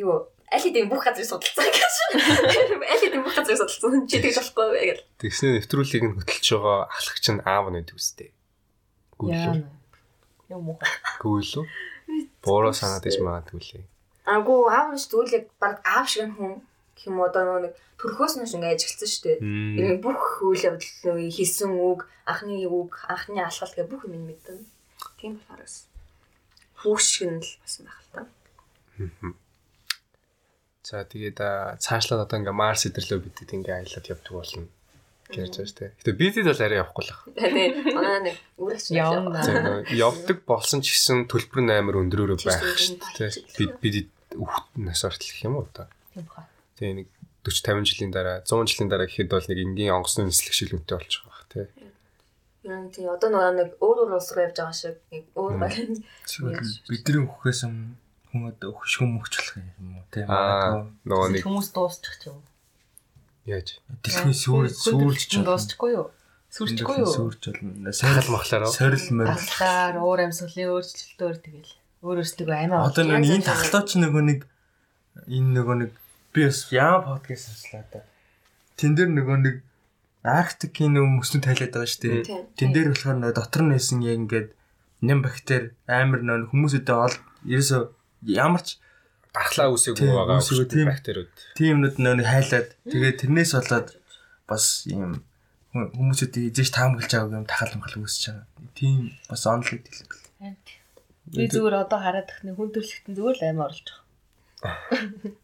Юу аль хэдийн бүх газрыг судалсан гэж. Аль хэдийн бүх газрыг судалсан. Чи тэгж болохгүй гэж. Тэгснээр нэвтрүүлгийг нь хөтлөж байгаа ахлагч нь аав нь байдаг үстэй. Яа. Гүйлүү. Юм муухай. Гүйлүү. Бороо санаад иж магадгүй лээ. Агуу аав нь ч тэгвэл яг баг аав шиг хүн. Гэх юм уу одоо нөгөө нэг төрхөөс нь ингээ ажигласан шүү дээ. Иргэн бүх үйл явдал хийсэн үг, анхны үг, анхны алхалт гэх бүх юм мэдэн. Тийм болохоор бас хүүш шиг нь л бас байх л та. За тэгээд а, цаашлаад одоо ингээ Марс идэрлөө бидэд ингээ аялаад явдаг болно гэж байна шүү дээ. Гэтэ бидэд бол арай явахгүй л байна. Тэгээ манай нэг үргэлж Явна. Явдаг болсон ч гэсэн төлбөр нь амар өндөрөөрөө байх шүү дээ. Бид бид хүүхд нас ортол гэх юм уу одоо. Тийм баха Тэгээ нэг 40 50 жилийн дараа 100 жилийн дараа гэхэд бол нэг энгийн онгоцны нислэг шилмтэй болчих واخ тий. Яа тий одоо нөгөө нэг өөр өөр улс руу явж байгаа шиг нэг өөр баг. Зүгээр бидний хөхөөс өмнө хүн одоо хөшгөн мөхчлөх юм уу те Аа нөгөө нэг Хүмүүс дуусчих ч юм. яаж дэлхийн сүр сүрж ч дуусчихгүй юу? Сүрчихгүй юу? сүрж болно сахал махлаар уу? сорил мөр Талхаар уур амьсгалын өөрчлөлтөөр тэгэл өөр өөртөө амиа одоо нэг энэ тахлаач нөгөө нэг энэ нөгөө нэг би бас яа подкаст сонслоо да тэн дээр нөгөө нэг арктикийн нөгөө мөснө тайлаад байгаа шүү дээ тэн дээр болохоор нөгөө дотор нь байсан яг ингээд нэм бактери амар нөгөө хүмүүсүүдээ ол ерөөсөө ямар ч дархлаа үсээгүй Тийм, байгаа бактериуд. тийм юмнууд нөгөө хайлаад тэгээд тэрнээс болоод бас юм ху- хүмүүсүүдийг эзэж таамаглаж байгаа юм тахал махал үүсэж байгаа. Тийм бас онл гэдэг л. Би зүгээр одоо хараад тахны хүн төрлөختөн зүгээр л амиа орлож байгаа.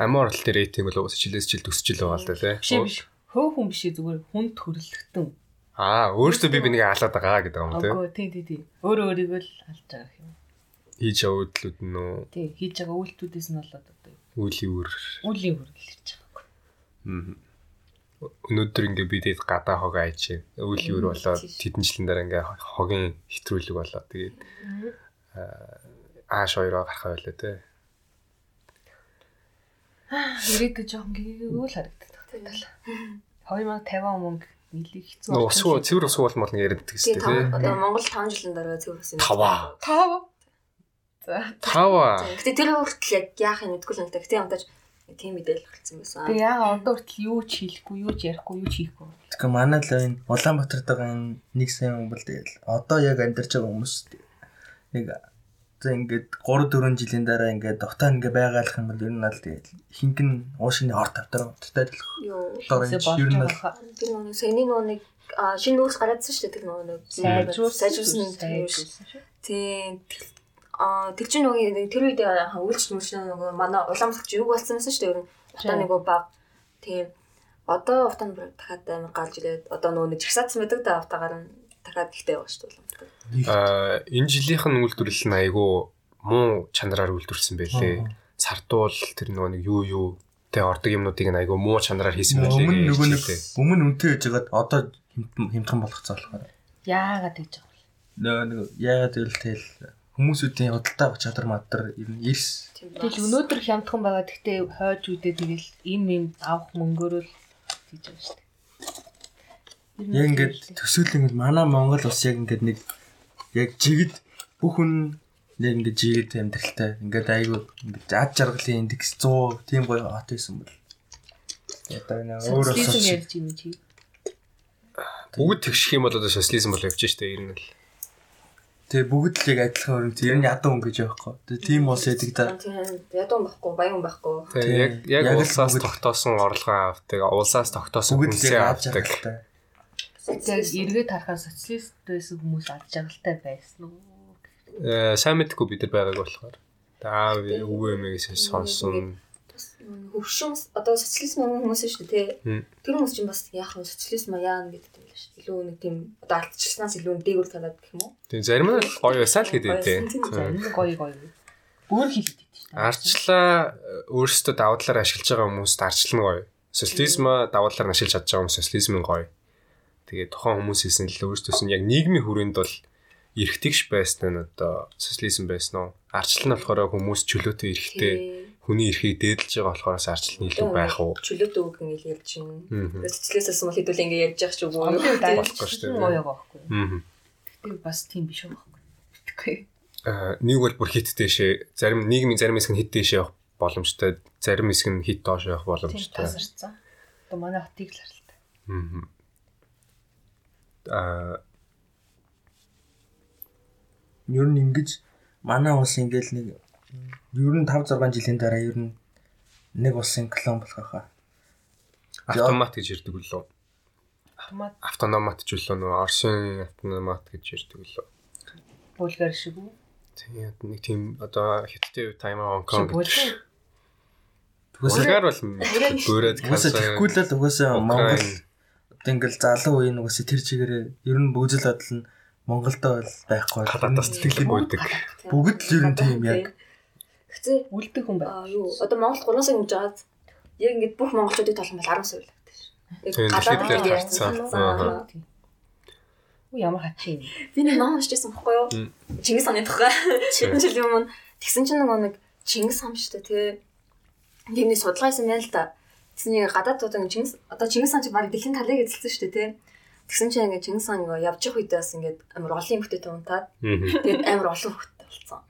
Амар орол дээр рейтинг бол өсөж жилээс жил төсөж ил байгаа л да тий. Биш биш. Хөө хүн биш ээ, зүгээр хүн төрлөختөн. Аа өөртөө би бинийг хаалаад байгаа гэдэг юм тий. Агөө тий тий тий. Өөрөө өөрийгөө л алж байгаа юм. Хийж явуулдлууд нь үү Тий, хийж байгаа үйлдэлүүдээс нь болоод одоо үлийн үр. үлийн хүрэл ирж байгаа. Мгм. Өнөөдөр ингээ бидэд гадаа хог айж үлийн үр болоод тэдэн жилийн дараа ингээ хогийн хэтрүүлэг болоод тэгээд аа, ааш хоёроо гарах байлаа тий. Ирээдүйд жоохон гэгүүл харагддаг. 2050 мөнгө нэлийг хэцүү. Усуу цэвэр усуу бол яриаддаг тий шүү дээ одоо. Монгол 5 жилийн дараа цэвэр ус юм. Таваа. Тав. За. Тава. Гэтэ тэр хүртэл яг яах юм мэдгүй л энэ. Гэтэ амтаж тийм мэдээлэл гарсан байсан. Тэгээ яага одоо хүртэл юу ч хийхгүй, юу ч ярихгүй, юу ч хийхгүй. Тэгэхээр манай л энэ Улаанбаатарт байгаа энэ нэг сайн хүн бол тэгэл одоо яг амьдарч байгаа хүмүүс нэг за ингээд 3 4 жилийн дараа ингээд дотоо ингээ байгаалах юм бол ер нь аль тэгэл ихэнх нь уушны орт тавтар уттай л дор энэ ер нь. Тэр нөгөө саяны нөгөө нэг шинэ нүүрс гараадсан шүү дээ тэр нөгөө нэг Сайжруулсан. тийм. А тэр чинь нөгөө нэг тэр үед үйлч нүршин нөгөө манай уламжлалч юу болсон байсан шүү дээ. Ер нь утаа нөгөө баг. Тийм. Одоо утаа дахиад амар гарч ирээд одоо нөгөө нэг чагсаацсан байдаг да утаагаар нь дахиад ихтэй байгаа шүү дээ. Аа энэ жилийнх нь үйлдвэрлэл нь айгүй муу чанараар үйлдвэрсэн байлээ. Цартуул тэр нөгөө нэг юу юу тэ ордог юмнуудыг нь айгүй муу чанараар хийсэн байлээ. өмнө нөгөө нэг өмнө үнтэй байгаад одоо хэмт- хямдхан болгоцоо болохоор Яагаад гэж байгаа вэ? нөгөө нэг яагаад гэвэл тэл хүмүүсүүдийн худалдаа чадвар мадар ер нь эрс Тэгэл өнөөдөр хямдхан байгаа. Гэхдээ хойж үдээ тэгэл им им авах мөнгөөрөө л хийж байгаа шүү дээ. Яг ингээд төсөөлөл ингээд манай Монгол ус яг ингээд нэг яг жигд бүх хүн яг ингээд жигд амьдралтай ингээд айгүй ингээд ад жаргалын индекс 100 тийм гоё хот байсан бол одоо энэ өөр Социализм ус ярьж юм чи. Бүгд тэгших юм бол одоо социализм бол явж штэ ер нь л. тэгээ бүгд л яг адилхан өрөнд ер нь ядуу өнгөж явахгүй тэгээ тийм ус яадаг та ядуу байхгүй, баян байхгүй. Тэгээ яг яг улсаас тогтоосон орлогоо авдаг, улсаас тогтоосон хүнсээ авдаг. Тэгээд эргээд харахаар социалист байсан хүмүүс ад жаргалтай байсан уу? Э, сайн мэдгүй бид нар байгааг болохоор. Аа үгүй юм гэсэн сонсон. Хөвшин одоо социализм хүмүүс шүү дээ тий. Тэр хүмүүс чинь бас яах вэ социализм яана гэдэг юм л шүү. Илүү нэг тийм одоо ардчилснаас илүү дээгүүр талаад гэх юм уу? Тэгээ зарим нь гоё байсаа л гэдэг тий. Зарим нь гоё гоё. Өөр хэлээд байдаг шүү дээ. Арчлаа өөрсдөө давуу талаар ашиглаж байгаа хүмүүст арчил нь гоё. Социализм нь ашиглаж чадж байгаа хүмүүс социализм гоё. Тэгээ тухайн хүмүүсээс нь л өөрсдөөс нь яг нийгмийн хүрээнд бол эргэтгэж байсан нь одоо социализм байсан уу? Арчил нь болохоор хүмүүс чөлөөтэй эрэхтэй хүний эрхийг дээдлж байгаа болохоос арчил нь илүү байх уу? Чөлөөтэй үг ингээл ярьж байна. Социализм бол хэдүүл ингээ ярьж явах ч үгүй юу? Болохгүй шүү дээ. гоё байхгүй. Тэгтээ бас тийм биш байхгүй. Итгэхгүй. Аа нэг бол бүр хит дэшээ зарим нийгмийн зарим хэсэг нь хит дэшээ явах боломжтой, зарим хэсэг нь хит доош явах боломжтой. тасарцсан. Одоо манай хотыг л харалтай. Мм. Аа ер нь ингэж манай ус ингээл нэг ер нь 5 6 жилийн дараа ер нь нэг улсын клон болох хаа. Автомат гэж ирдэг үлээ. Автомат Автономат ч үлээ нөө Орсын автономат гэж ирдэг үлээ. булгар шиг үү? Тийм нэг тийм одоо хятадын таймер Хонконг Булгар. Түгээс Булгар бол бүрээд Угаасаа тэгэхгүй л л угаасаа Монгол ингээл залуу үеийн угаасаа тэр чигээрээ ер нь бүгд л бодол нь Монголдо бол байхгүй. хадаас сэтгэл үйдэг. Бүгд л ер нь тийм яг Гэвч Үлдэх хүн бай. аа юу одоо Монгол 3 сая хэмж байгаад яг ингэ бүх монголчуудыг толгом бол 10 сая л дэлхийд дээр тарцсан. Аа. Уу ямар хачин юм. Би нэг ном уншижсэн байхгүй юу? Чингис хааны тухай. Хэдэн жилийн өмнө тэгсэн чинь нөгөө нэг Чингис хаан шүү дээ тий. Гэмний судалгаа хийсэн байна л да. Тэгсэн нэг гадаад ингэ Чингис одоо Чингис хаан чи баг дэлхийн талыг эзэлсэн шүү дээ тий. Тэгсэн чинь ингэ Чингис хаан ингэ явж явах үедээ бас ингэ амар олон эмхтэй унтаад тэгээд амар олон хөлтэй болсон.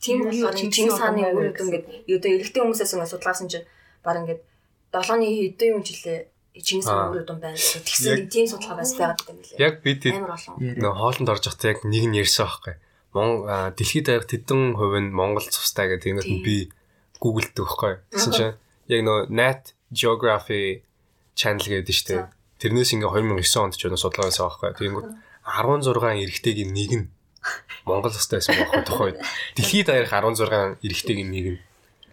Тийм болохоор Чингис хааны хааны үрд ингээд одоо эрэгтэй хүмүүсээс ингэ судалгаасан чинь баг ингээд долооны хэдэн юм жилээ Чингис хааны Аа. үрд юм байна. Тэгсэн тийм судалгаа бас байгаад байгаа юм лээ. Яг би тэд амар олон. нөө хоолнд орж байхдаа яг нэг нь ярьсан байхгүй. Мон дэлхийд авах тэдэн хувь нь Монгол цустай гэдэг ингээд Тийм. би гуглддаг байхгүй. Гэсэн чинь яг нөө Nat Geography channel гэдэг нь шүү дээ. Тэрнээс ингээ 2009 онд ч өнө судалгаа хийсэн байхгүй. Тэгэнгүүт 16 эрэгтэйгийн нэг нь Монгол цустай байсан байхгүй тохой. Дэлхийд авах 16 эрэгтэйгийн нэг нь.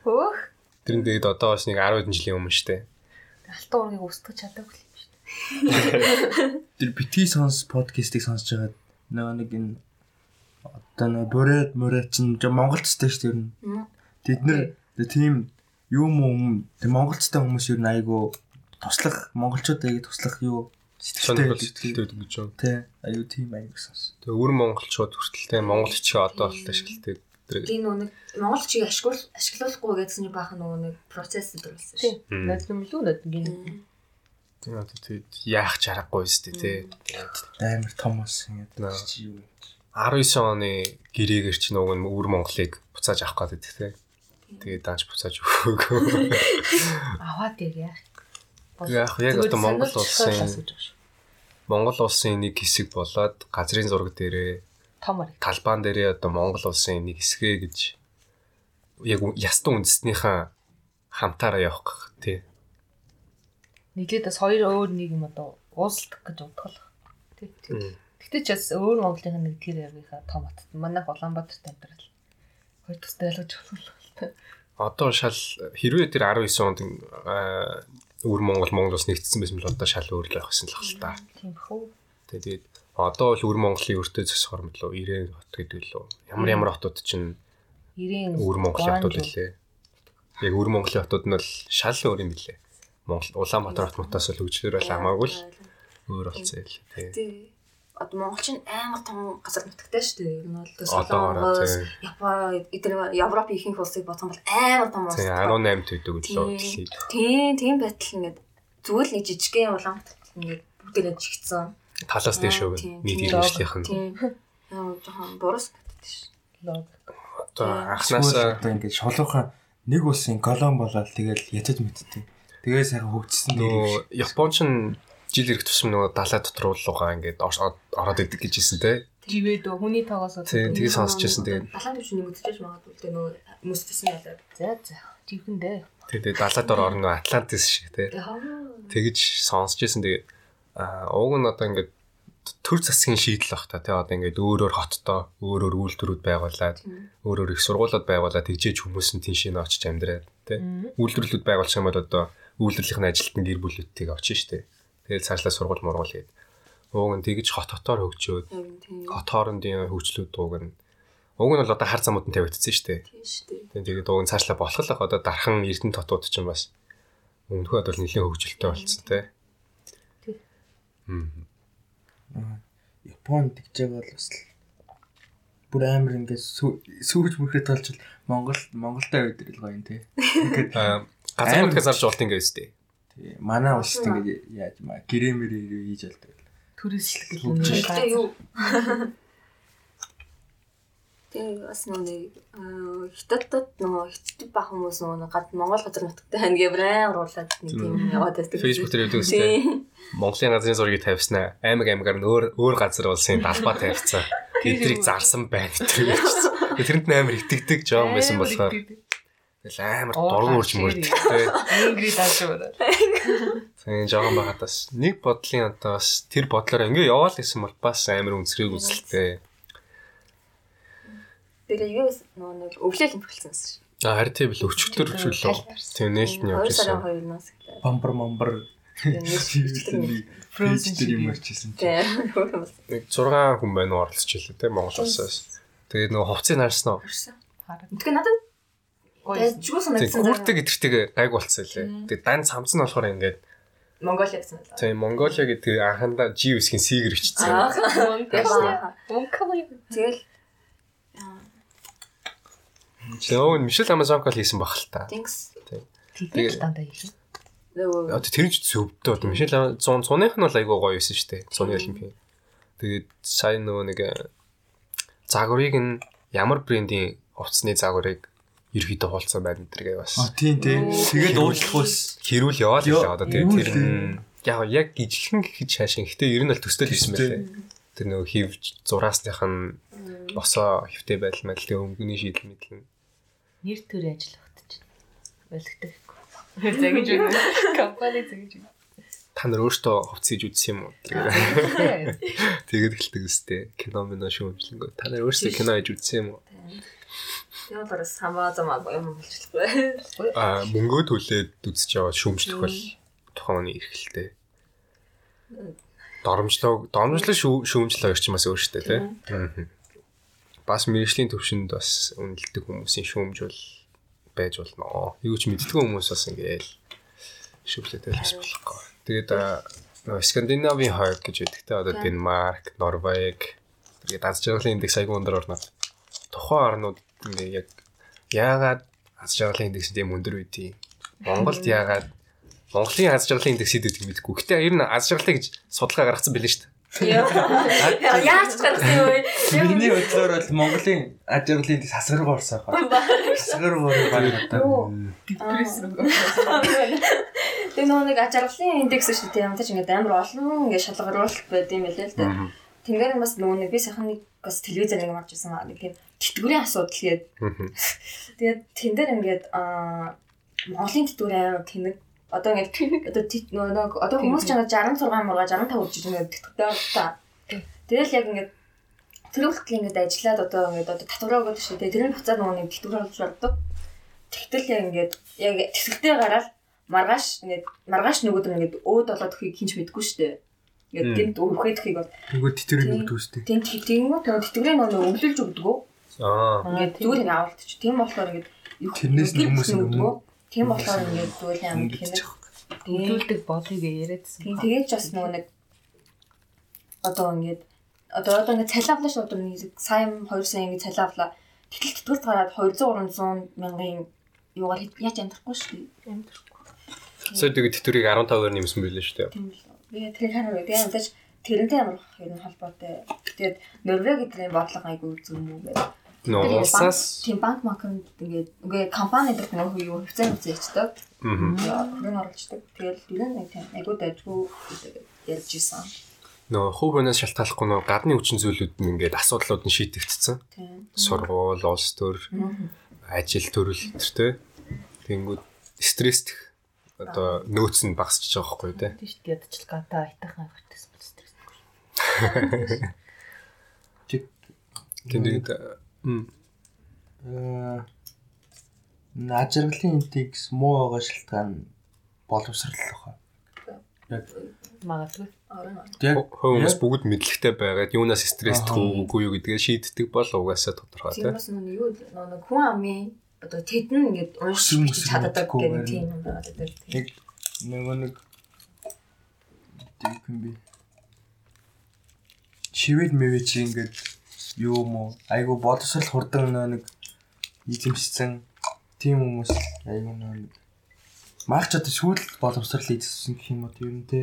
Хөөх. Тэр нь тэгээд одоо бас нэг 10 хэдэн жилийн өмнө шүү дээ. Алтан уургийг устгах чадаагүй юм шүү дээ. тэр бити сонс подкастыг сонсож байгаад нөгөө нэг энэ одоо нөгөө бүрээд мөрөөд чинь жоо монголчтой шүү дээ. Тэд нэр тийм юм юм тэр монголчтой хүмүүс нь айгу туслах монголчуудыг туслах юу сэтгэлтэй сэтгэлтэй байдаг гэж байна. тий аюу тийм аюу сонс. Тэгээ өр монголчууд хүртэлтэй монгол хичээ одоо болтой ашигладаг. Тэр Тийм нэг монгол чиг ашигуул ашиглуулахгүй гэдсэн чинь баахан нөгөө нэг процесс төрүүлсэн шүү. Тийм. Над гин. тийм одоо тэгээд яах ч аргагүй шүү дээ тий. Амар том ус ингэж чи юу. 19 оны гэрээгээр чи нөгөө нь өр Монголыг буцааж авах гэдэг тий. Тэгээд дааж буцааж өгөөгөө. Аваад яах. Яг яг одоо Монгол улсын Монгол улсын нэг хэсэг болоод газрын зураг дээрээ томор. талбаан дээрээ одоо Монгол улсын нэг хэсгээ гэж яг ястан үндэснийхээ хамтаараа явах гэх тий. Нийлээд бас хоёр өөр нэг юм одоо уулздаг гэж бодголох. Тий. Гэтэ ч бас өөр Монголын нэг тэр яргийнхаа том хат. Манайх Улаанбаатарт амьдрал. Хоёр тустай ялгаж болох. Одоо шал хэрвээ тэр 19 онд аа, өр Монгол Монгол улс нэгдсэн байсан бол одоо шал өөр л байх гэсэн л хэл та. Тийм хөө. Тэгээд одоо бол өр Монголын өртөө зөсгөр мэтлөө 90 хот гэдэг лөө. Ямар ямар хотууд чинь 90 өр Монголын хотууд лээ. Яг өр Монголын хотууд нь бол шал өөр юм билээ. Монгол Улаанбаатар хот мутаас л хөгжлөөр бол хамаагүй л өөр болсон юм лээ. Тий. Одоо Монгол чинь амар том газар нутагтай шүү дээ. Ер нь бол Солонгос. Япон, эдгээр Европ ихэнх улсыг бодсон бол амар том улс. Тий 18 төдөг лөө дэлхийд. Тийм, тийм байтал ингээд зүгээр л нэг жижигхэн улаанбат ингээд бүгдээ жигцэн. Талаас өгнө. тийм, Нийт тийм. иргэжлийнх нь. Тийм. Яа жоохон бурус байтал шүү. лог. Одоо Ахнаас анханасаа одоо ингэж шолоохон нэг улсын колон болоод тэгэл ятад мэдтээ. Тэгээ сайхан хөгжсөн Японч нь жил ирэх тусам нөгөө далай дотор уулуугаа ингээд ор- ороод идэг гэж хэлсэн те. Живэд хүний тоогоос Тий, тэгээ сонсч байсан тэгээд Далайн биш нэмэгдэж магадгүй тэгээ нөгөө хүмүүстэйсэн ялаад. За за. Живхэндээ. тэгээ далай дор орно Атлантис шиг те. Тэгэж сонсч байсан тэгээд аа ууг нь одоо ингээд төр засгийн шийдэл бах та тий одоо ингээд өөр өөр хоттоо өөр өөр үйлдвэрүүд байгуулад өөр өөр их сургуулиуд байгуулад тэгжээж хүмүүс нь тийш нэ очиж амьдраад тий үйлдвэрлэлүүд байгуулчих юм бол одоо үйлдвэрлэлийн ажилтны гэр бүлүүдтэйг очиж штэ тэгэл цаашлаа сургууль мургуул гээд ууг нь тэгж хот хотоор хөгжөөд Тийм хот хоорондын хөгжлүүд ууг нь ууг нь бол одоо хар замууд нь тавигдсан штэ шүү дээ. тэгээд ууг нь цаашлаа болох л одоо дархан эрдэнэ хотууд ч юм бас өмнөхөд бол нэлээд хөгжилтэй болсон тий Тий. Мм. Японд тэгж байгаа бол бас л бүр амар ингээд сүү- сүүж мөрөхөд толж Монгол Монголтой өдрөл гоё юм те. Ингээд Аа, газар нутгаас авч болт ингээ өстэй. Тий, манай улсад ингээд яаж маа гэрэмэр хийж болдог. Төрөслөх гэх юм. Тэгээ юу? Тэгээ бас нөгөө хятадд нөгөө хятад бах хүмүүс нөгөө гад Монгол газар нутагтай байна гэврээ оруулаад нэг тийм яваад байдаг. Facebook дээр үүдээ өстэй. Монголын газрын зургийг тавьснаа аймаг аймагаар нь өөр өөр газар улсын далбаа тавьцсан. Тэдрийг зарсан байна гэдэг. Тэрэнд амар итгэдэг жоон байсан болохоор Тэгэл амар дургуун урж мөрдөг те. Ингри даашгүй. Тэгээ жоохон байгаад бас нэг бодлын одоо бас тэр бодлоор ингээ яваал гэсэн бол бас амар үнсрэг үзэлтэй. Тэгээ юу нэг өвлөл импульсэн шүү. А харин тийм л өчтөр өчөлөө. Тийм нээлт нь 2 явж сарын байсан. 2-наас эхлээд. бамбар Frozen тэр юм. Тийм. Хөөс Нэг 6 хүн байна уу оролцож илээ те Монгол улсаас. Тэгээд нөгөө хувцсыг харсан уу? харсан. Харин. Тэгэхээр надад Тийм санагдсан. гүрдэг гэдэгтэйг гайг болцсон лээ. Тэгээд дан цамц нь болохоор ингээд Монголиа гэсэн л. тийм Монголиа гэдэг анхандаа G үсгийн сигэр ичсэн. Аа. Монголиа. Тэгэл Нөө Мишель Амазонкол хийсэн баг л та. Тэгээд дандаа хийх. Нөгөө Одоо тэр нь ч зөвдөө одоо Мишель 100 100-ных нь бол айгүй гоё байсан шүү дээ. 100-ны олимпиад. Тэгээд сайн нөгөө нэг э, загварыг нь ямар брендийн хувцсны загварыг ерөөдөө хуулцсан байна гэдэргээ бас. А тийм тийм. Тэгээд уучлах ус. Хэрүүл яваад л одоо тэгээд тэр яг яг ижлэн гэхэд шаашин. Гэтэ ер нь бол төстэй л хийсэн байлээ. Тэр нөгөө хивж зураасных нь босоо хөвтэй байдал мэл тэгээ өнгөний шийдэл мэдлэн. Нэр төр ажиллахад ч болгодог. Загиж өгнө. Компани загиж өгнө. Та нар өөртөө хувцсийж үзсэн юм уу? Тэгээд эхэлдэг үстэй. Кино минь шүүмжлэнгөө. Та нар өөрсдөө кино хийж үзсэн юм уу? Тэгээ bara самбаа замаа юм болчихлоо. Аа мөнгөө төлөөд үзэж яваад шүүмжлэх бол тухайн үний эрхэлтэй. Доромжлоо доромжлол шүү- шүүмжлэл хоёр ч бас өөртөө тий. Аа. Бас мэрэгжлийн төвшөнд бас үнэлдэг хүмүүсийн шүүмж бол байж болно. Юу ч мэддэг хүмүүс бас ингээл шүүмжлэдэг бас болохгүй. Тэгээд Скандинавийн хойд гэж байдаг те одоо Денмарк, Норвег тэгээд аз жаргалын индекс айгуу өндөр орно. Тухайн орнууд ингээ яг яагаад аз жаргалын индекс тийм өндөр байдгийг Монголд яагаад Монголын аз жаргалын индекс гэдэг мэдгүй. Гэтэ ер нь аз жаргалыг гэж судалгаа гаргацсан билээ шүү дээ. Яаж ч гарсан юм бэ? Миний бодлоор бол Монголын аж аргалын дэс хасгарга орсон байна. Хасгарга баг одоо. Депресс рүү. Тэгээ нөгөө нэг ажиглалын индекс шүү дээ. Ямтаж ингээд амар олон ингээд шалгаруулалт байд юм байлээ л дээ. Тэнгэр нь бас нөгөө нэг би сайхан нэг бас телевизээр нэг марж байсан нэг тийм тэтгэврийн асуудал гээд. Тэгээд тэн дээр ингээд аа Монголын тэтгэвэр амар тэнэг. Одоо ингээд одоо тэт- нөгөө нэг одоо хүмүүс ч ингээд 66 мурга 65 үржиж ингээд тэтгэвтэй та. Тэгэл яг ингээд тэр хүртэл ингээд ажиллаад одоо ингээд одоо татвараа өгöd шүү дээ. Тэрний буцаад нөгөө нэг тэтгэвэр олж ордог. Тэгтэл яг ингээд яг тэсгэлтэй гараад маргааш ингээд маргааш нөгөөдөр ингээд өөд болоод өхийг хинч мэдгүй шүү дээ. Ингээд гинт өвөхөд өхийг бол Нөгөө тэтэрэг өгдөг үстэй. тийм тийм үү тэтгэврийн нөгөө өвлөлж өгдөг? Аа. Ингээд зүгээр ингээд авалтч. Тийм болохоор ингээд юу- Тэрнээс нь хүмүүс өгдөг? Тийм болохоор ингээд зүгээр Ингээд тэнэг. Хөдөлдөг бодгийг яриадсан. Тийм тэгээд ч бас нөгөө нэг одоо ингээд одоо одоо ингээд цалин авлаа шүү одоо нэг сайн 2 сая ингээд цалин авлаа. Тэтэл тэтгэврт гараад 200 300 мянган юугаар яаж амьдрахгүй шүү дээ. Сая тэгээд тэтгэврийг 15-аар нэмсэн байлээ шүү дээ. Тийм л. Би тэр хараа тэгээ амтаж тэрнтэй ямар ер нь холбоотой. Тэгээд Норвег гэдгийн бодлого айгүй зүг юм гэдэг. Нөө улсаас тийм банк банкнд ингээд үгүй компани дээр нэг юу хөвцөө хөвцөө ичдэг. мгм. Хөрөн оруулждаг. Тэгэл ер нь нэг тийм айгүй дайггүй гэдэг ярьж исэн. нөө хувь хүнээс шалтгааллахгүй нөө гадны хүчин зүйлүүд нь ингээд асуудлууд нь шийдэгдсэн. Сургууль, улс төр, ажил төрөл төртэй. Тэнгүүд стресстэх одоо нөөц нь багасч байгаа байхгүй тий. Тийм шүү дээ. Ядчил гадаа айтайхан авахтайсан бол стресс. Тэгээд м Аа аж аргалын индекс муу байгаа шалтгаан боловсрал баг. Магадгүй. Яг хүмүүс бүгд мэдлэгтэй байгаад юунаас стресстэх үгүй юу гэдгээ шийддэг бол угаасаа тодорхой тий. Тийм бас нэг юу нэг хүн амын одоо тэд нь ингээд уншиж чаддаг байна. тийм юм байна гэдэг. яг нөгөө нэг тийм би шивэд мэвэ чи ингээд юу юм уу айгу боловсрал хурдан нэг эзэмшсэн тийм хүмүүс айгу нэг Марч одоо сүүл боловсрал эзэмшсэн гэх юм уу тийм үү те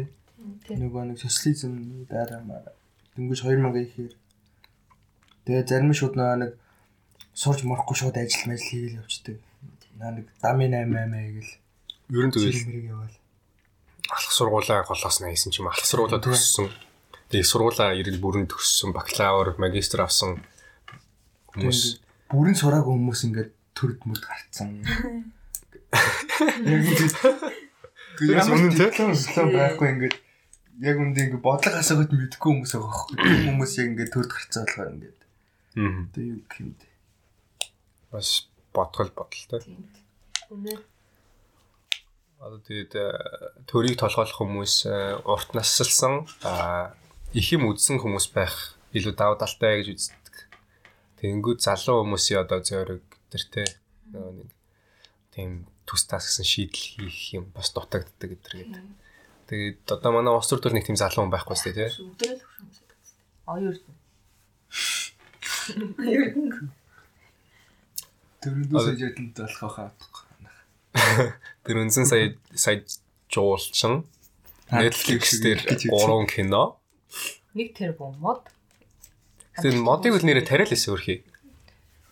Тийм. нөгөө нэг социализм дараа маа дөнгөж 2000 ихээр тэгээ зарим шууд нэг сурж морохгүй шууд ажил мэл хийгээл явцдаг. Наа нэг дами 88 гэл Ер нь тэгэл яваал. алх сургуулаа голоос найсан ч юм алх сургуулаа төгссөн. Тэгээ сургуулаа ирэл бүрэн төгссөн, бакалавр, магистр авсан хүмүүс Бүрэн сураагүй хүмүүс ингээд төрд мөрд гарцсан. Яг үндэ Тэрээс үнэн те? диплом байхгүй ингээд яг үндэ ингээд бодлого асуугаад мэдэхгүй хүмүүс байгаа байхгүй. Тийм хүмүүс яг ингээд төрд гарцаа болохоор ингээд. Аа. Одоо юу гэх юм бэ? Бас бодгол бодолтой. Үнэ. Одоо тэгээд э, төрийг толгойлох хүмүүс э, урт наслсан а их юм үзсэн хүмүүс байх илүү давуу талтай гэж үздэг. Тэнгүүд залуу хүмүүсийн одоо зөөрөг тэр те нөгөө нэг тийм тус тас гэсэн шийдэл хийх юм бас дутагддаг гэдэр гэдэг. Тэгээд одоо манай ус төрдөл нэг тийм залуу хүн байхгүй сте те. Өдрөл хүмүүс. Оюурд. Төрөндөө сажаатанд болох хаахгүй. Тэр үнсэн сая сая жуулчин Netflix дээр 3 кино. Нэг тэрбум мод. Тэр модыг үл нэрээ тариал эсэ өрхий.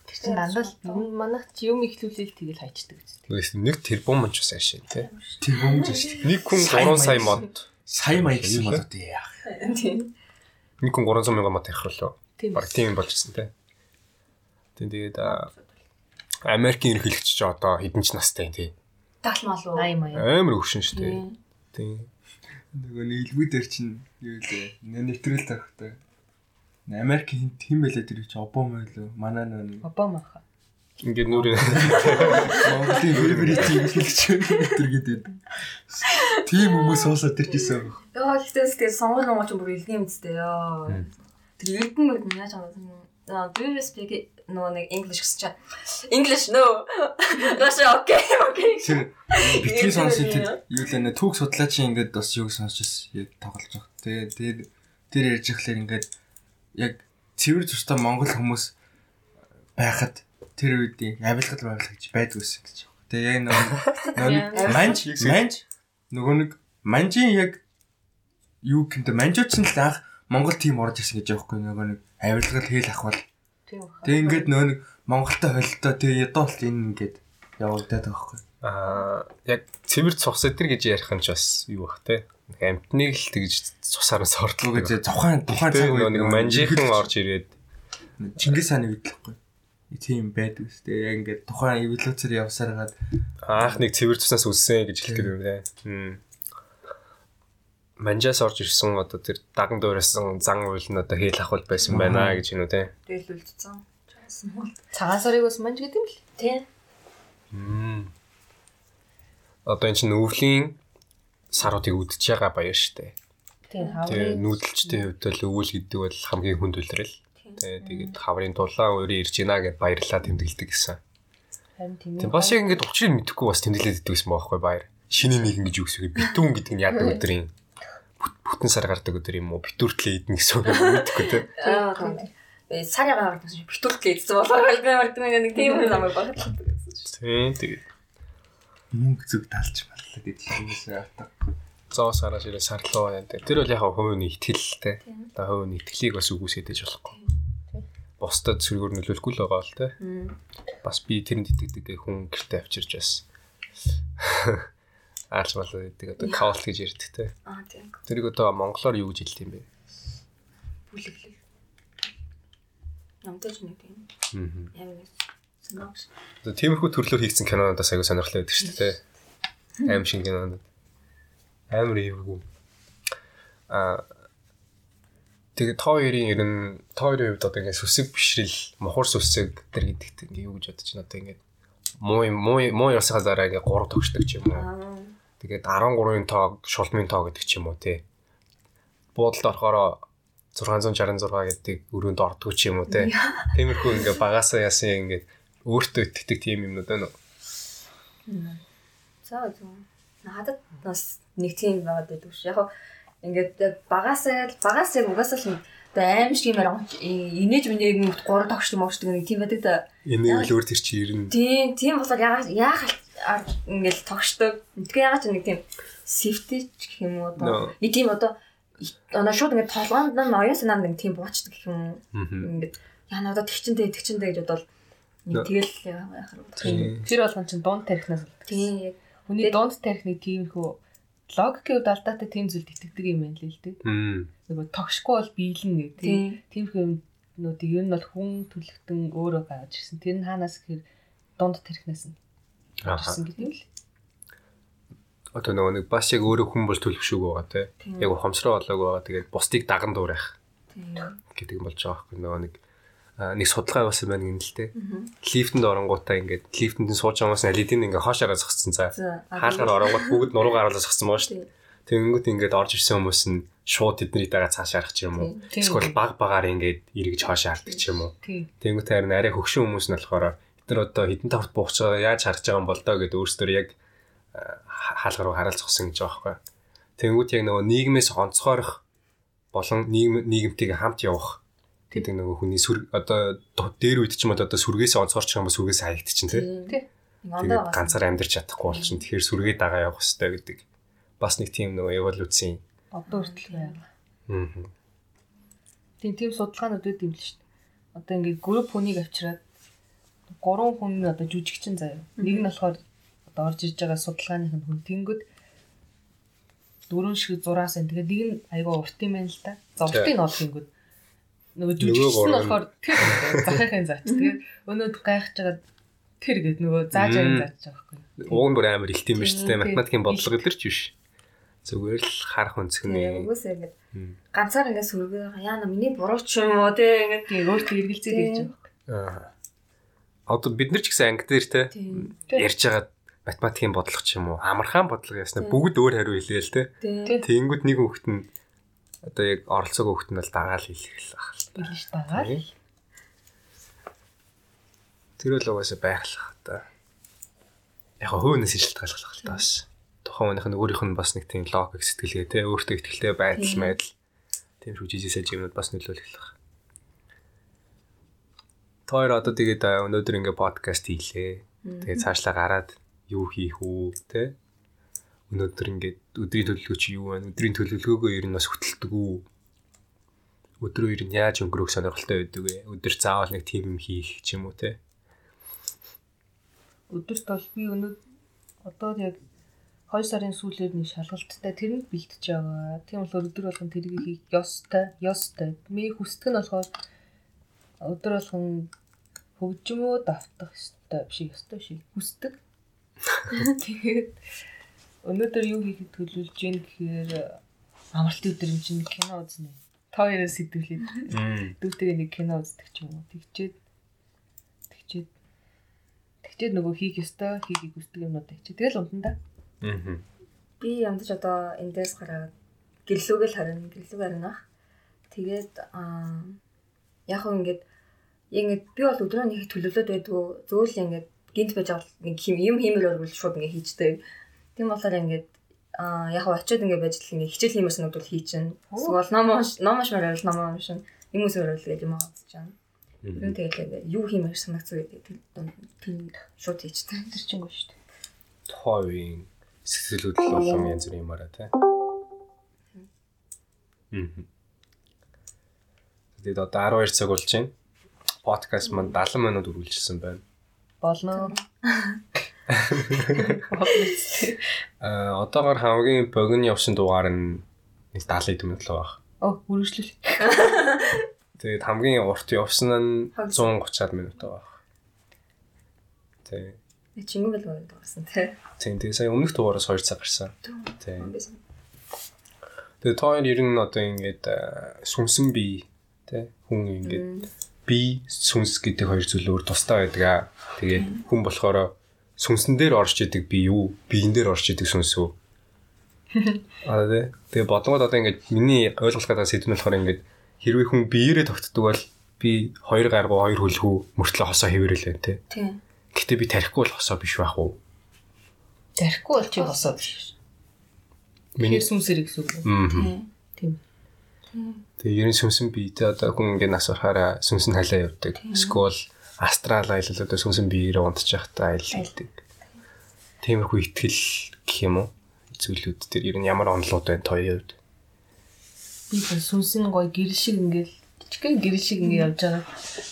Тэр чинь дандаа л манайх чи юм ихлүүлэл тэгэл хайчдаг үстэй. Тэгээс нэг тэрбум ч бас ашиг те. Тэр хүмүүс шүү дээ. Нэг хүн Сайн 3 сая мод. Сайн маяг гэсэн бол одоо яах. Тийм. Нэг хүн 300 мянган мод болоо. Тийм. Баг тийм болж ирсэн те. Тийм тэгээд а, Америкийн ерөнхийлөгч ч одоо хэдэн ч настай тий. Талмал уу? 80 маяг. Амар өвшин шүү дээ. Тийм. Нөгөө нийлбүү дээр чинь юу лээ. Нэвтрэл тарахтай. Америк хин тийм байлаа тэр чи Обама байлаа. Манай нөө Обама хаа. Ингээд нүрээ Монголын вибрити хэлж тэр гэдэг. Тийм хүмүүс уусаад тэрчээсэн баг. Яа гэхдээ тэгээ сонгол монгол ч бүр илгийн үстэй яа. Тэр эрдэн мөрд яаж байгаа юм. Do you no нэг English гэсэн чинь English no. Russia okay okay. Тэр битгий сонссон тэр юу л нэ түүх судлаач ингээд бас юг сонсч яг тоглож байгаа. Тэгээ тэр тэр ярьж ихлээр ингээд яг цэвэр зурстай монгол хүмүүс байхад тэр үеийн авилгал байвал гэж байдгүй гэсэн гэж. Тэгээ яг нөгөө манж манж нөгөө нэг манжийн яг юу гэнтэй манжууч нь л анх Монгол тим орж ирсэн гэж яахгүй нөгөө нэг авилгал хээл ахвал Тийм баха. Тэгээ ингээд нөгөө нэг Монголтой холилдоо тэгээ ядуул энэ ингээд явагдаад байгаа байхгүй. аа яг цэвэр цус өдр гэж ярих нь ч бас юу бах те. Амтныг л тэгж цусаараас ордлоо Үгүй гэж. тухайн тухайн цаг Тухайн нэг манжийнхан орж ирээд Чингис хааны үед л байхгүй. Тийм байдаг шүү дээ. Яг ингээд тухайн эволюцээр явсараад анх нэг цэвэр цуснаас үссэн гэж хэлэх гэдэг юм те. Манжаас орж ирсэн одоо тэр даган дуурайсан зан уйл нь одоо хээл ахвал байсан байна гэж юм уу те. Тэгэл үлдсэн. Чаасан бол. Цагаан сарыг бас манж гэдэг юм л. Тийм. Мм. Одоо эн чинь өвлийн саруудыг үдчихэж байгаа баяр штэ. Тийм Тэгээ хаврын нүүдэлчдийн хувьд л өвөл гэдэг бол хамгийн хүнд үлрэл. Тэгээ тэгээд хаврын дулаан өөрөө ирж гинэ гэд баярлаа тэмдэглэдэг гэсэн. харин тийм Тийм бас яг ингээд учрыг мэдэхгүй бас тэмдэглээд идэв гэсэн байхгүй баяр. Шинийн нэг ингэж юу гэсэн үг битүүн гэдэг нь яадаг юм. Бүтэн сар гардаг өдөр юм уу? Битүүртлээ идэх гэсэн үг. Аа тийм. Э сарын гараад гэсэн чинь битүүлтлээ эцсэн болоо галгүй мартын нэг тийм юм намайг багтлаа. Тийм тэгээд мөнгө зүг талж марлаа гэж хэлсэн ата. зоо сараа ширээ сарлуу байна те. Тэр бол яг хувийн ихтгэлтэй. Одоо хувийн ихтгэлийг бас үгүйсээд ээж болохгүй. Бусдад сөргөөр нөлөөлөхгүй л байгаа л те. бас би тэрэнд итгэдэг хүн гэртээ авчирч бас aalч болоо гэдэг одоо каул гэж ярьдаг те. Аа тийм. Тэрийг одоо монголоор юу гэж хэлдэг юм бэ? Бүлэглэл. Намтай ч нэг тийм. Аа. Ямар нэг. Одоо тиймэрхүү төрлөөр хийгдсэн кинонуудаас аягүй сонирхолтой байдаг шүү дээ. Аим шиг кинонууд. Амар эвгүй. Аа Тэгээ та хоёрын ер нь та хоёрын хувьд одоо ингээд сүсэг бишрэл, мохор сүсэг тэр гэдэгт ингээд юу гэж бодож байна одоо ингээд муу муу муу ясаа дараа ингээд 3 тогшдог ч юм уу. Тэгээд 13-ын тоог, шулмын тоо гэдэг ч юм уу тий. Буудалд орохороо 666 гэдэг өрөөнд ордгоо ч юм уу тий. Тиймэрхүү ингээ багасаа ясан ингээ өөртөө итгэдэг тийм юмнууд байна уу? За зөв. Надад бас нэг тийм байгаад байдаг ш. Яг ингээд багасаа багасаа угаасаа л одоо аим шиг юмар инээж минийг 3 тогш юм уушдаг нэг тийм байдаг да. Энэ үл өөр тэр чи ирнэ. Тийм, тийм болохоор ягаад яах ингээл тогшдог. Тэгээ ягаад ч нэг тийм ч гэх юм уу одоо. Нэг тийм одоо одоо шууд ингээд толгоонд нь оюун санаанд нэг тийм буучдаг гэх юм. Ингээд яна одоо тэгчэнтэй тэгчэнтэй гэж бодвол нэг тэгэл яах вэ? Тэр болгон чинь дунд тарихнаас Тийм яг хүний дунд тарих нэг тиймэрхүү логикийн хувьд алдаатай тийм зүйлд итгэдэг юм байна л л дээ. Нөгөө тогшгүй бол биелэн гэдэг. Тийм. Тиймэрхүү юмнуудыг ер нь бол хүн төлөвтөн өөрөө гаргаж ирсэн. Тэр нь хаанаас гэхээр дунд тарихнаас нь. Гарсан гэдэг л. Одоо нөгөө нэг бас яг өөрөө хүн бол төлөвшөөг байгаа те. Яг ухамсараа болоог байгаа. Тэгээд бусдыг даган дуурайх гэдэг юм болж байгаа байхгүй нөгөө нэг нэг судалгаа явуулсан байна гэнэ л те. Лифтэнд оронгуудаа ингээд лифтэнд сууж байгаас нь лидийн ингээ хоошоороо зогссон за. За, а Хаалгаар оронгууд бүгд нуруу гаруулаа зогссон байгаа шүү дээ. Тэгэнгүүт ингээд орж ирсэн хүмүүс нь шууд тэдний дагаа цааш харах ч юм уу. Эсвэл баг багаар ингээд эргэж хоошоо хардаг ч юм уу. Тийм. Тэнгүүт харин арай хөгшин хүмүүс нь болохоор эдгээр одоо хідэн тавт бууч байгаа яаж харж байгаа юм бол доо гэдэг өөрсдөө яг а, хаалгаар руу хараал зогсон гэж байгаа байхгүй. Тэнгүүт яг нөгөө нийгмээс онцгойрох болон нийгэм нийгэмтэйг хамт явах гэдэг нөгөө хүний сүр одоо дээр үед ч юм одоо сүргээс онцгорч юм бол сүргээс хаягдчихин тий. Тий. Тэгээд ганцаар амьдрч чадахгүй болчихно. Тэгэхээр сүргээ дагаа явах хэрэгтэй гэдэг. Бас нэг тийм нөгөө эволюцийн Одоо хүртэл байна. аа Тийм тийм судалгаанууд үүд юм л шүү дээ. Одоо ингээд групп хүнийг авчираад гурван хүн одоо жүжигчин заяа. Нэг нь болохоор одоо орж иж байгаа судалгааных нь хүн тэнгүүд дөрөв шиг зураас энэ тэгээд нэг нь айгаа урт юм байна л уртыг нь ол тэнгүүд нөгөө жүжигчин нь болохоор тэр захихын заач. Тэгээд өнөөд гайхаж байгаа тэр гээд нөгөө зааж байгаа байгаа байхгүй. уг нь бүр амар илт юм биш үү? Тийм, Математикийн бодлого илэрч биш. Зүгээр л харах өнцгний Үгүйсээ ингээд Мм. ганцаар ингээд сүргээ яана миний буруу ч юм уу те Тийм өөртөө эргэлзээд ирж байгаа. аа одоо бид нар ч гэсэн анги дээр те ярьж байгаа математикийн бодлого ч юм уу амархан бодлого яснаа бүгд өөр хариу хэлээ л те. Тэнгүүд нэг хүүхэд нь одоо яг оролцоог хүүхэд нь бол дагаал хэлэх л ах. Билж ш байгаа. Тийм. Тэр л угаасаа байх л ах та. Яг хөөнөөс шилтгаалах л та бас. Тухайн хүнийх нь өөрийнх нь бас нэг тийм логик сэтгэлгээ те өөртөө ихтэй байдал байдал тийм шүү жижигсэж юмуд бас нөлөөлөх л ах. Тоор одоо тэгээд өнөөдөр ингээ подкаст хийлээ. Тэгээд цаашлаа гараад юу хийх үү те өнөөдөр ингээд өдрийн төлөвлөгөө чи юу вэ? Өдрийн төлөвлөгөөгөө ер нь бас хөтэлдэг үү? Өдрөө ер нь яаж өнгөрөх сонирхолтой байдаг вэ? Өдөр заавал нэг тийм юм хийх ч юм уу те. өдөрт бол би өнөө одоо яг 2 сарын сүүлээр нэг шалгалттай тэрэнд бэлтэж байгаа. Тийм болохоор өдөр болгон тэрийг хийх ёстой, ёстой. Ми хүсдэг нь болохоор өдөр болгон хөгжмөө давтах ёстой биш ёстой шиг хүсдэг. Тэгээд өнөөдөр юу хийхэд төлөвлөж гин гэхээр амралтын өдөр юм чинь кино үзнэ. Та хоёроо сэтгэлээд дүүтэйгээ нэг кино үздэг ч юм уу. Тэгчээд тэгчээд тэгчээд нөгөө хийх ёстой, хийхийг хүсдэг юмнууд тэгчээ. Тэгэл унтан да. Аа. би ямдч одоо эндээс гараад гэрлүүгээл харин гэрлүүг харинах тэгээд аа яг хөө ингээд яг ингээд би бол өдрөө нэг төлөвлөд байдгүй зөөл ингээд гинт байж байгаа бол нэг хим юм хиймээр бол шууд ингээд хийжтэй тийм болохоор ингээд аа яг хөө очиод ингээд байж л ингээд хичээл хиймээс нүд бол хийчин эсвэл ном ном уншмаар байвал ном уншин юм өсөөр л гэж юм байна Тэгвэл тэгээд ингээд юу хиймээр санагцгүй гэдэг тийм шууд хийжтэй Тэр чингөө шүү дээ. Тойн сэтгэл хөдлөл болон янз бүрийн юмараа те. Мм. Тэгээд одоо 12 цаг болж байна. Подкаст маань 70 минут үргэлжилсэн байна. Болно. Аа одоогоор хамгийн богино явсан дугаар нь нэг 70 минут л баг. Оо, үргэлжлүүл. Тэгээд хамгийн урт явсан нь 130-аад минут баг. Тэг. чингэн бэл байна дуурсан тий Тийм тэгээ сая өмнөх дугаараас 2 цаг гарсан. Тийм. Тэгээ тоор ер нь одоо ингээд аа, сүнсэн бие тий хүн ингээд би сүнс гэдэг хоёр зүйл өөр тустай байдаг аа. Тэгээд хүн болохоор сүнсэн дээр орж идэг би юу? Биен дээр орж идэг сүнс үү? Аа тий. Тэгээ бодлогод одоо ингээд миний ойлгох гэдэг сэдв нь болохоор ингээд хэрвээ хүн биеэрээ тогтдог бол би хоёр гаргуу хоёр хөлгүү мөртлөө хосоо хэвэрэлээ тий. Тийм. Гэтэ би тарихгүй бол хосоо биш байх уу? Тарихгүй бол чи босоо биш. Миний Тэгэхээр сүнсэр гэсэн үг. мм. Тийм. Тэгээ ерэн сүнсэн бие тэ одоо хүн ингээд нас орохаараа сүнсэн халаа явдаг. Скол астрал аялал одоо сүнсэн биеэрээ унтчих та аялал хийдэг. Тиймэрхүү ихтгэл гэх юм уу? Зүйлүүд дээр ер нь ямар онолууд байна тоёо хувьд. Би бол сүнсэн гой гэрэл шиг ингээл жижигхэн гэрэл шиг ингээ явж байгаа.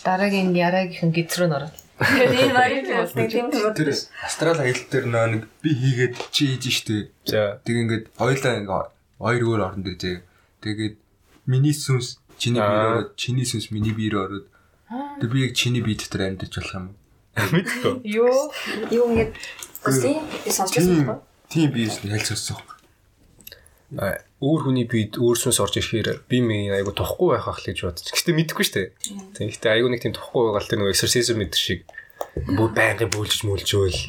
Дараагийн яраагийнхан гизрөө н ороод. Тийм баяр тийм тийм Тэр астрал аялал дээр нэг би хийгээд чи хийж штэ. За Тэг ингээд хоёлаа ингээ хоёр өөр орон дээр зээ. Тэгээд миний сүнс чиний Аа. биеэр ороод чиний сүнс миний биеэр ороод тэг би яг чиний бие дотор амьдарч болох юм. мэдгүй. Йоо. юу ингээд Тийм би Тийм байхгүй. тийм би юус нэг хэлцсэн. А, өөр хүний бид өөрснөөс орж ирэхээр би минь айгу тухгүй байх ах л гэж бодож. Гэтэ мэдэхгүй шүү дээ. Тийм. Гэтэ айгу нэг тийм тухгүй байгаа л тэр нөгөө exorcism мэдэр шиг бүр байнгын бүлжж мүлжөөл.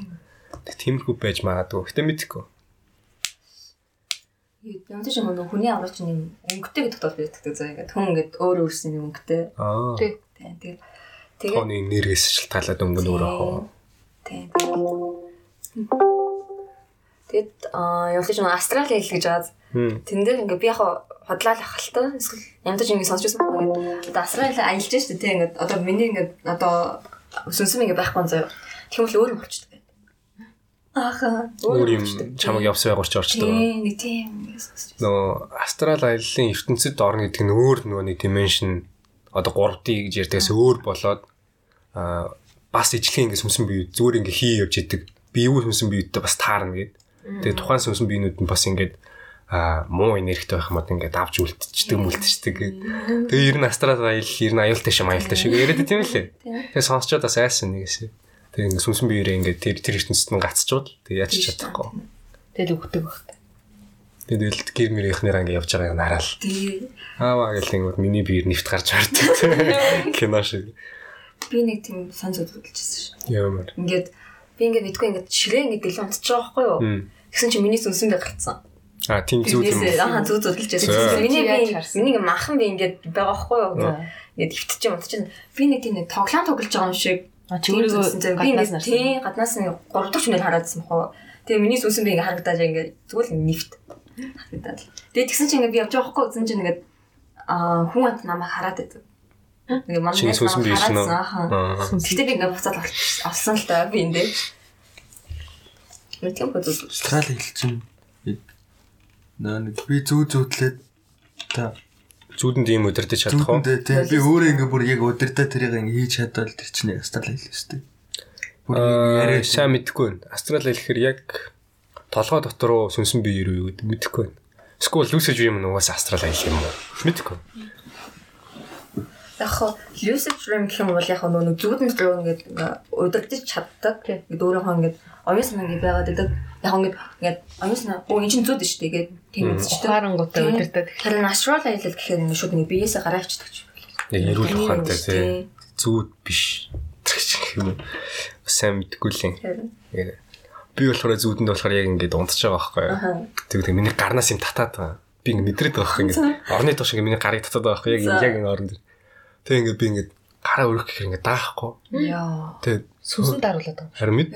Тиймэрхүү байж магадгүй. Гэтэ мэдэхгүй. Ч юм нөгөө хүний аврагч юм өнгөтэй гэдэг тул байдаг заа ингээд хүн ингээд өөр өөрсний юм өнгөтэй. Аа. Тий. Тийм тэгээд тэгээд Тооны энергиэс шалтгаалаад өнгө нь өөрөө хоо. Тийм. Тэгэд аа ч юм астрал хэл гэж байгаа. Тэн дээр ингээд би яг хотлал ахaltaа эсвэл ч юм сонсчихсан байна. Ингээд одоо астрал аялж штэ тийм ингээд одоо миний ингээд одоо сүнсэм ингээд байхгүй заяа. Тэгвэл өөр юм болчихдог. Ааха. Өөр юм чамаг явсан байгуур ч орчдөг. Тийм нэг тийм. Нөгөө астрал аяллаа ертөнцид орно гэдэг нь өөр нөгөө нэг dimension одоо 3D гэж ярьдагаас өөр болоод аа бас ижлэх ингэ сүмсэн бие зүгээр ингэ хий явж идэг. Биегүй сүмсэн биедээ бас таарна гэд. Тэгээ тухайн сүмсэн биенүүд нь бас ингээд а муу энергитэй байх юм одоо ингээд авч үлдчихдэг мүлдчихдэг. Тэгээ ер нь астрал аял ер нь аюултай шим аюултай шиг яриад тийм үлээ. Тэгээ сонсчод бас айсан нэгээс. Тэгээ ингээд сүмсэн биеэрээ ингээд тэр тэр ертөнцид нь гацчвал тэгээ яаж чадахгүй. Тэгэл өгдөг багтай. Тэгэл гэр мөрийнхнээр ингээд явж байгааг нь хараал. Тийм. Ааваа гэл ингээд миний биер нэвт гарч бардаг. Кино шиг. Би нэг тийм сан зөв хөдөлжсэн шүү. Ямар. Ингээд би ингээд мэдгүй ингээд ширээ ингээд гэлээ унтчих байгаа байхгүй юу? Тэгсэн чинь миний сүнсэн дээр гарцсан. А тийм зүг юм. Аа зүг зүгэлж За. байсан. Миний би миний ингээд махан би ингээд байгаа байхгүй юу? Ингээд хөвтөж юм унтчих. Би нэг тийм тоглоом тоглож байгаа юм шиг. А чи өөрийгөө би гаднаас нэг нарсан. тий гаднаас нэг 3 дахь хүнээр хараадсан бохоо. Тэгээ миний сүнсэн би ингээд харагдаад ингээд зүгээр л нефт харагдаад. Тэгээ тэгсэн чинь ингээд би явж байгаа байхгүй үзэн чинь ингээд аа хүн амт намайг хараад байдаг. Ингээд манай Чиний сүнсэн бие шнэ. Гэтэ би ингээд буцаад авсан л та би энэ. Мэтэн бодож. Австрал хэлчин наа нэг би зүү зүүтлээд та Зүудэнд ийм өдөрдөж чадах уу? тийм би өөрөө ингээ бүр яг өдөртөө тэрийг ингээ хийж чадвал тэр чинь австрал хэл өстэй. Бүр Аа, яриа сайн мэдэхгүй байна. Астрал хэлэхээр яг толгой дотор уу сүнсэн бие юу гэдэг мэдэхгүй байна. Эсвэл lucid dream нь угаасаа астрал аялал юм уу? Мэдэхгүй. Яг хоо lucid dream гэх юм бол яг нөгөө зүудэн рүү ингээд удирдах чаддаг. Ингээд өөрийнхөө ингээд оюун санаа ингээд байгаад байдаг. Яг хоо ингээд оюун санаа оо эн чинь зүуд шүү дээ гээд тийм үзчихдэг. Ухаарангуудаа удирдах. Харин astral аялал гэхээр ингээд шууд ингээд биеэсээ гараа авчдаг ч. Яг эрүүл ухаантай тий. Тийм. Зүуд биш. Гэх юм. Сайн мэдэхгүй л юм. Би болохоор зүудэнд болохоор яг ингэж унтж байгаа байхгүй? Аха. Тэгвэл миний гарнаас юм татаад байгаа. Би ингэ мэдрээд байгаа байхгүй ингэ. Орны тоош ингэ миний гарыг татаад байгаа байхгүй яг яг ингэ орон дээр. Тэг ингэ би ингэ гараа өрөх гэхээр ингэ даахгүй. Яа. Тэг Сүнсэн даруулаад байгаа. харин мэд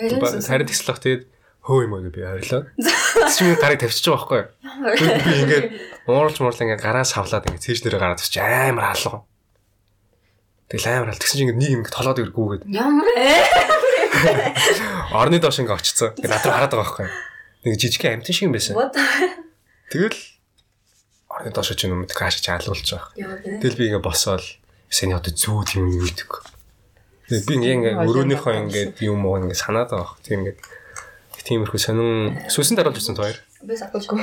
Харин тэгслэх тэгээд хөө юм уу гэж би харилаа. Тэгс чи миний гарыг тавьчихж байгаа байхгүй юу? Би ингэ ууралж муурлаа ингэ гараа савлаад ингэ цээж нэрээ гараад тавьчих амар хаалга. Тэгэл амар хаал. Тэгсэн чи ингэ нэг ингэ толоод иргүүгээд Ямар ээ. орны доош ингэ очицсан. Ингээ над руу хараад байгаа байхгүй юу? Нэг жижигхэн амтэн шиг юм байсан. Тэгэл орны доош ч юм уу каш чаалуулж байгаа. Тэгэл би ингээ босоод саяны одоо зүүд юм юу гэдэг. Тэгээ би ингээ өрөөнийхөө ингээ юм уу ингээ санаад байгаа. Тийм ингээ тиймэрхүү сонин сүсэн даруулж ирсэн хоёр. Би сатахгүй.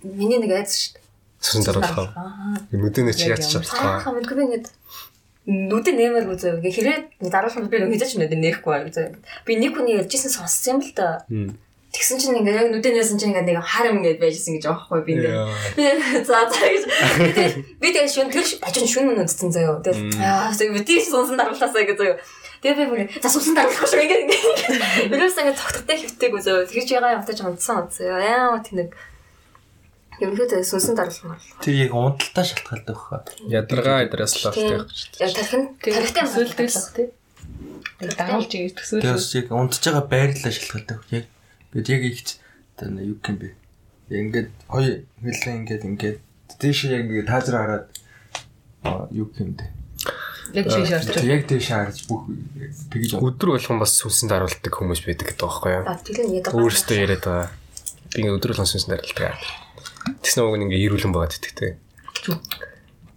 Миний нэг айц шүү дээ. Сүсэн даруулах. Аа. Нүдэнэ чи Яг яаж ямар чадчихгаа. Аа мэдгүй би ингээд нүдэн нэмэр үзээ. Ингээ хэрэг дараалал би нэг хийж нүдэн нээхгүй байг үзээ. Би нэг хүний ярьжсэн сонссон юм л да. Тэгсэн чинь ингээ яг нүдэн нээсэн чинь ингээ нэг харам ингээд байжсэн гэж аахгүй би ингээ. Би за за гэж. Би тэгэл шүн тэр бажин шүн нүдсэн заяа. Тэгэл аа би тийш сонсон дараалаасаа гэж заяа. Тэгээ би бүр за сонсон дараалах шүү ингээ ингээ. Бидээс ингээ цогттой хөвтэйг үзээ. Тэгэж ягаа явтаж унтсан унтсан. Яа тэнэг. Юмхүү сонсон дараалах юм бол. тэр яг унталтаа шалтгаалдаг хаа. Ядаргаа эдрээс л Тийм. авах гэж. Яг тархин тархитай Төсөөлдөг л баг тий. Тэгээ ирэх Тэр төсөөлж. бас яг унтж байгаа байрлалаа шалтгаалдаг. Яг бид яг ихч тэр юу юм бэ? Ингээд хоёр хэлээ ингээд ингээд тийш яг ингээд таазар хараад аа юу юм бэ? Яг Тэр шаарч. яг тийш харж бүх тэгж Өдөр болгон бас сүнсэн даруулдаг хүмүүс байдаг гэдэг байхгүй юу? А тэгэл нэг Өөрөөсөө яриад байгаа. Би ингээ өдөр болгон сүнсэн даруулдаг. Тэснэ уг ингээ ирүүлэн байгаад итгэдэг.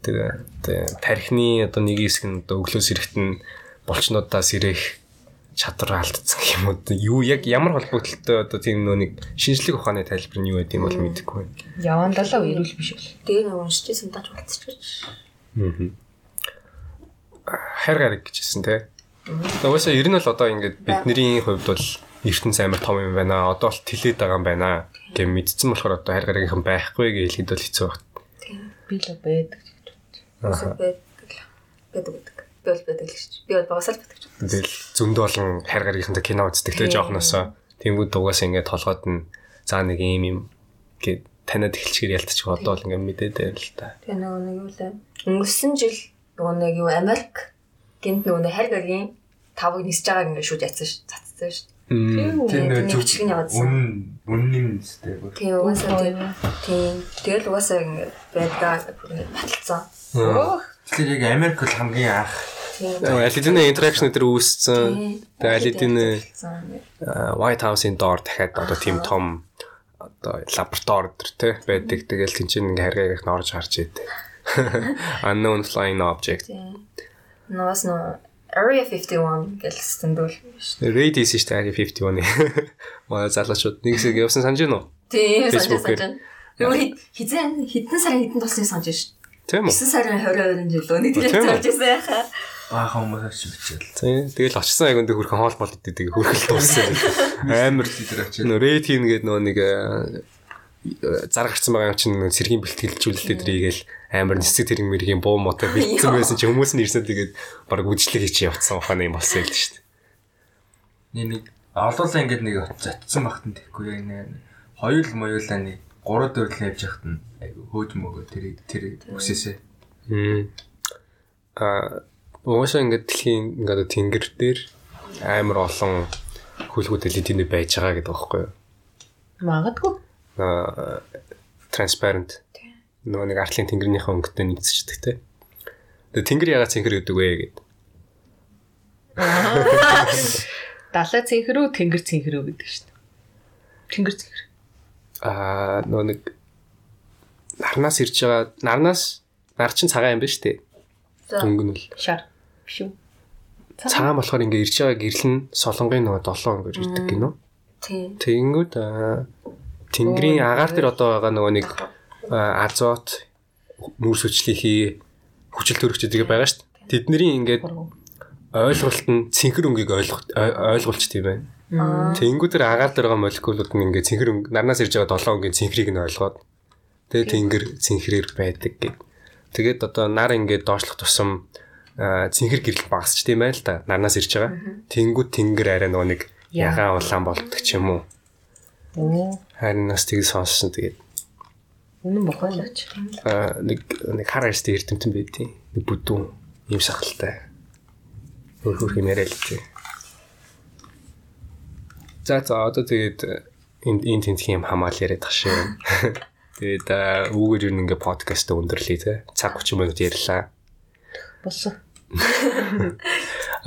Тэгээ тэгээ тархины одоо нэг хэсэг нь одоо өглөөс ирэхт нь болчнуудаас ирэх чадвар алдсан юм уу? Юу яг ямар холбогдолтой одоо тийм нөө нэг шинжлэх ухааны тайлбар нь юу гэдэг юм бол мэдэхгүй байна. Явандалаа ирүүл биш бол. дээр нэг уншижсэн тааж болцчих. Аа. Хайр гараг гэжсэн те. Угаасаа ер нь бол одоо ингээд бидний хувьд бол ертөнц амар том юм байна. Одоо л тэлээд байгаа юм байна. Гэм мэдсэн болохоор одоо хайр гарагийнхан байхгүй гэж хэлэхэд бол хэцүү байна. Би л байдаг. Үсэг байдаг. Байдаг байдаг. Би бол байдаг л шүү. Би бол багасаал байдаг ч. Тэгэл зөндөө болон хайр гарагийнхантай кино үздэг те жоохносоо. Тэнгүүд дугаас ингээд толгойд нь заа нэг юм юм гэд танад эхэлчихээр ялтчих одоо л ингээд мэдээд байл л та. Тэгээ нөгөө нэг юу лээ. Өнгөрсөн жил нөгөө нэг юу Америк гинт нөгөө нэг хайр гарагийн тавыг нисэж байгааг ингээд шууд яцсан ш. Цацсан ш. Нөө нэг жижиг нь яваадсан. Үн нэстэй бүр. Тийм угаасаа тийм тэгэл угаасаа ингээд байдгаа ингээд баталсан. Тэгэхээр яг Америк бол хамгийн анх. Алидины интеракшн дээр үүссэн. Тэгээ Алидины White House-ын доор дахиад одоо тийм том одоо лаборатори төр те байдаг. Тэгэл тэнцэн ингээ харгаагийнх нь орж харж идэв. Unknown flying object. Наас нөө Area 51 гэж стэндүүл шүү. Raid хийсэн шүү дээ 51-ны. Манай залуучууд нэг хэсэг явсан санаж байна уу? Тийм санаж санаж. Юу хизэн хитэн сарын хитэн тусныг санаж шүү. Тийм үү? 9 сарын 22-нд жилөө нэг Тийм санаж байсан яхаа. баахан хүмүүс очиж бичээл. Тийм. Тэгэл очсон айгунд хөрхэн хоол мол идэдэг хөрхөл дууссан. Амар Лидер очил. нөө Raid хийн гэдэг нөө нэг э, зар гарцсан байгаа юм чинь сэргийн бэлтгэлжүүлэлтээ тэрийгэл амар нисэг тэрэг мэргийн буу мотой бэлдсэн байсан чи хүмүүс нь ирсэн тэгээд баг үдчлэг хийж явцсан ухааны юм болсон л шүү дээ. Нэг нэг олуулаа ингээд нэг зотсон багт нь тэгэхгүй яг нэг хоёул моёлаа нэг гурав дөрвөл явж яхад нь хөөж мөгөө тэр тэр үсээсээ. Мм. А уусаа ингээд дэлхийн ингээд тэнгэр дээр амар олон хүлгүүд элитиний байж байгаа гэдэг байхгүй юу? Магадгүй. Аа transparent. Нөгөө нэг артлын тэнгэрнийхээ өнгөтэй нэгцчихдэг те. Тэгээ тэнгэр ягаад цэнхэр гэдэг вэ гэдэг. Далай цэнхрүү, тэнгэр цэнхрүү гэдэг шүү дээ. Тэнгэр цэнхэр. Аа нөгөө нэг нарнаас ирж байгаа нарнаас нар чин цагаан юм ба штэ. За. Өнгө нь л Шар. Биш үү? цагаан болохоор ингээ ирж байгаа гэрэл нь солонгын нөгөө долоо өнгөөр ирдэг гинөө. Тийм. Тэнгүүд аа, тэнгэрийн агаар дээр одоо байгаа нөгөө нэг азот нүүрс хүчлийнхий хүчил төрөгчдөг байгаа шүү дээ. Тэдний ингээд ойлголт нь цэнхэр өнгийг ойлгох ой- ойлгуулч тийм байна. Тэнгүүдэр агаар дээр байгаа молекулууд нь ингээд цэнхэр нарнаас ирж байгаа долоо өнгийн цэнхрийг нь ойлгоод тэгээ тэнгэр цэнхрээр байдаг гэх. Тэгээд одоо нар ингээд доошлох тусам цэнхэр гэрэл багасч тийм байл та нарнаас ирж байгаа. Тэнгүүд тэнгэр арай нөгөө нэг ягаан улаан болдог ч юм уу. Харин нас тийг сонссон тэгээд Үнэн бохоолооч. аа, нэг нэг хар арьстай эрдэмтэн байдیں۔ Нэг бүдүүн юм сахалтай. Хөр хөр юм яриа л тий. За за одоо тэгээд энэ энэ тентхийн юм хамаал яриад тах шиг. Тэгээд үүгээр юу нэг подкаст өндөрлөе те. Цаг 30 минут ярьлаа. Болсон.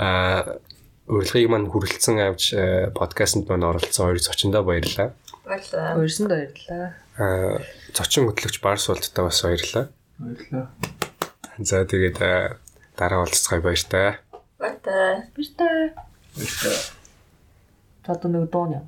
Аа урилгыг маань хүрэлцэн авч аа, подкастэнд маань оролцсон хоёр зочиндоо баярлалаа. Баярлалаа. Өөрсөнд баярлаа. Аа зочин хөтлөгч Барс болттой бас баярлалаа. Баярлаа. За тэгээд аа, дараа уулзцай баяр та. Баярлалаа. Биш та. Баярлаа. За одоо нэг дууна.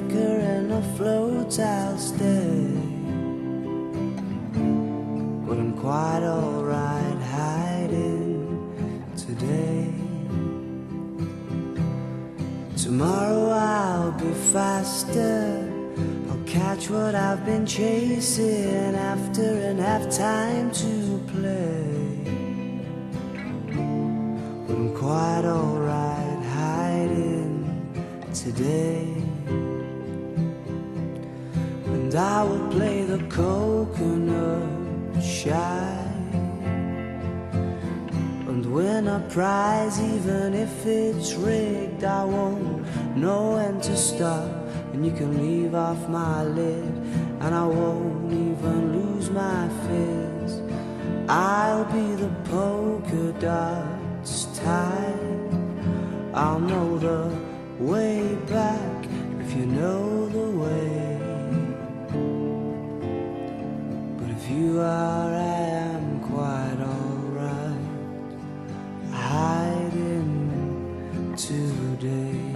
Flicker and afloat I'll stay. But I'm quite alright hiding today. Tomorrow I'll be faster. I'll catch what I've been chasing after and have time to play. But I'm quite alright hiding today. And I will play the coconut shy. And win a prize, even if it's rigged, I won't know when to stop. And you can leave off my lid, and I won't even lose my fizz. I'll be the polka dots type. I'll know the way back if you know the way. You are, I am quite alright. Hiding today.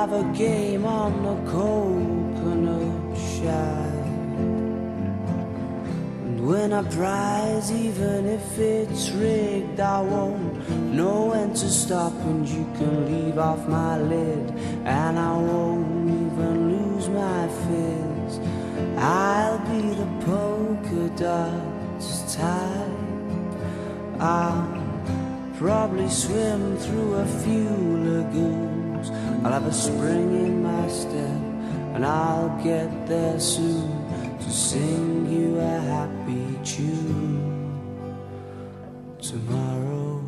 Have a game on the coconut shine. And win a prize, even if it's rigged, I won't know when to stop. And you can leave off my lid, and I won't even lose my fizz. I'll be the polka dots type. I'll probably swim through a few lagoons. I'll have a spring in my step, and I'll get there soon to sing you a happy tune. Tomorrow,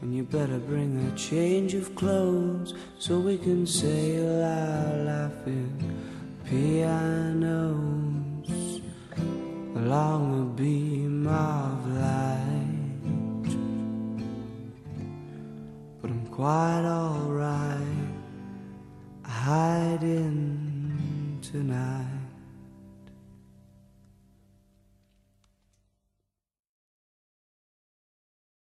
and you better bring a change of clothes so we can sail our laughing pianos along a beam of light. But I'm quite alright hiding tonight.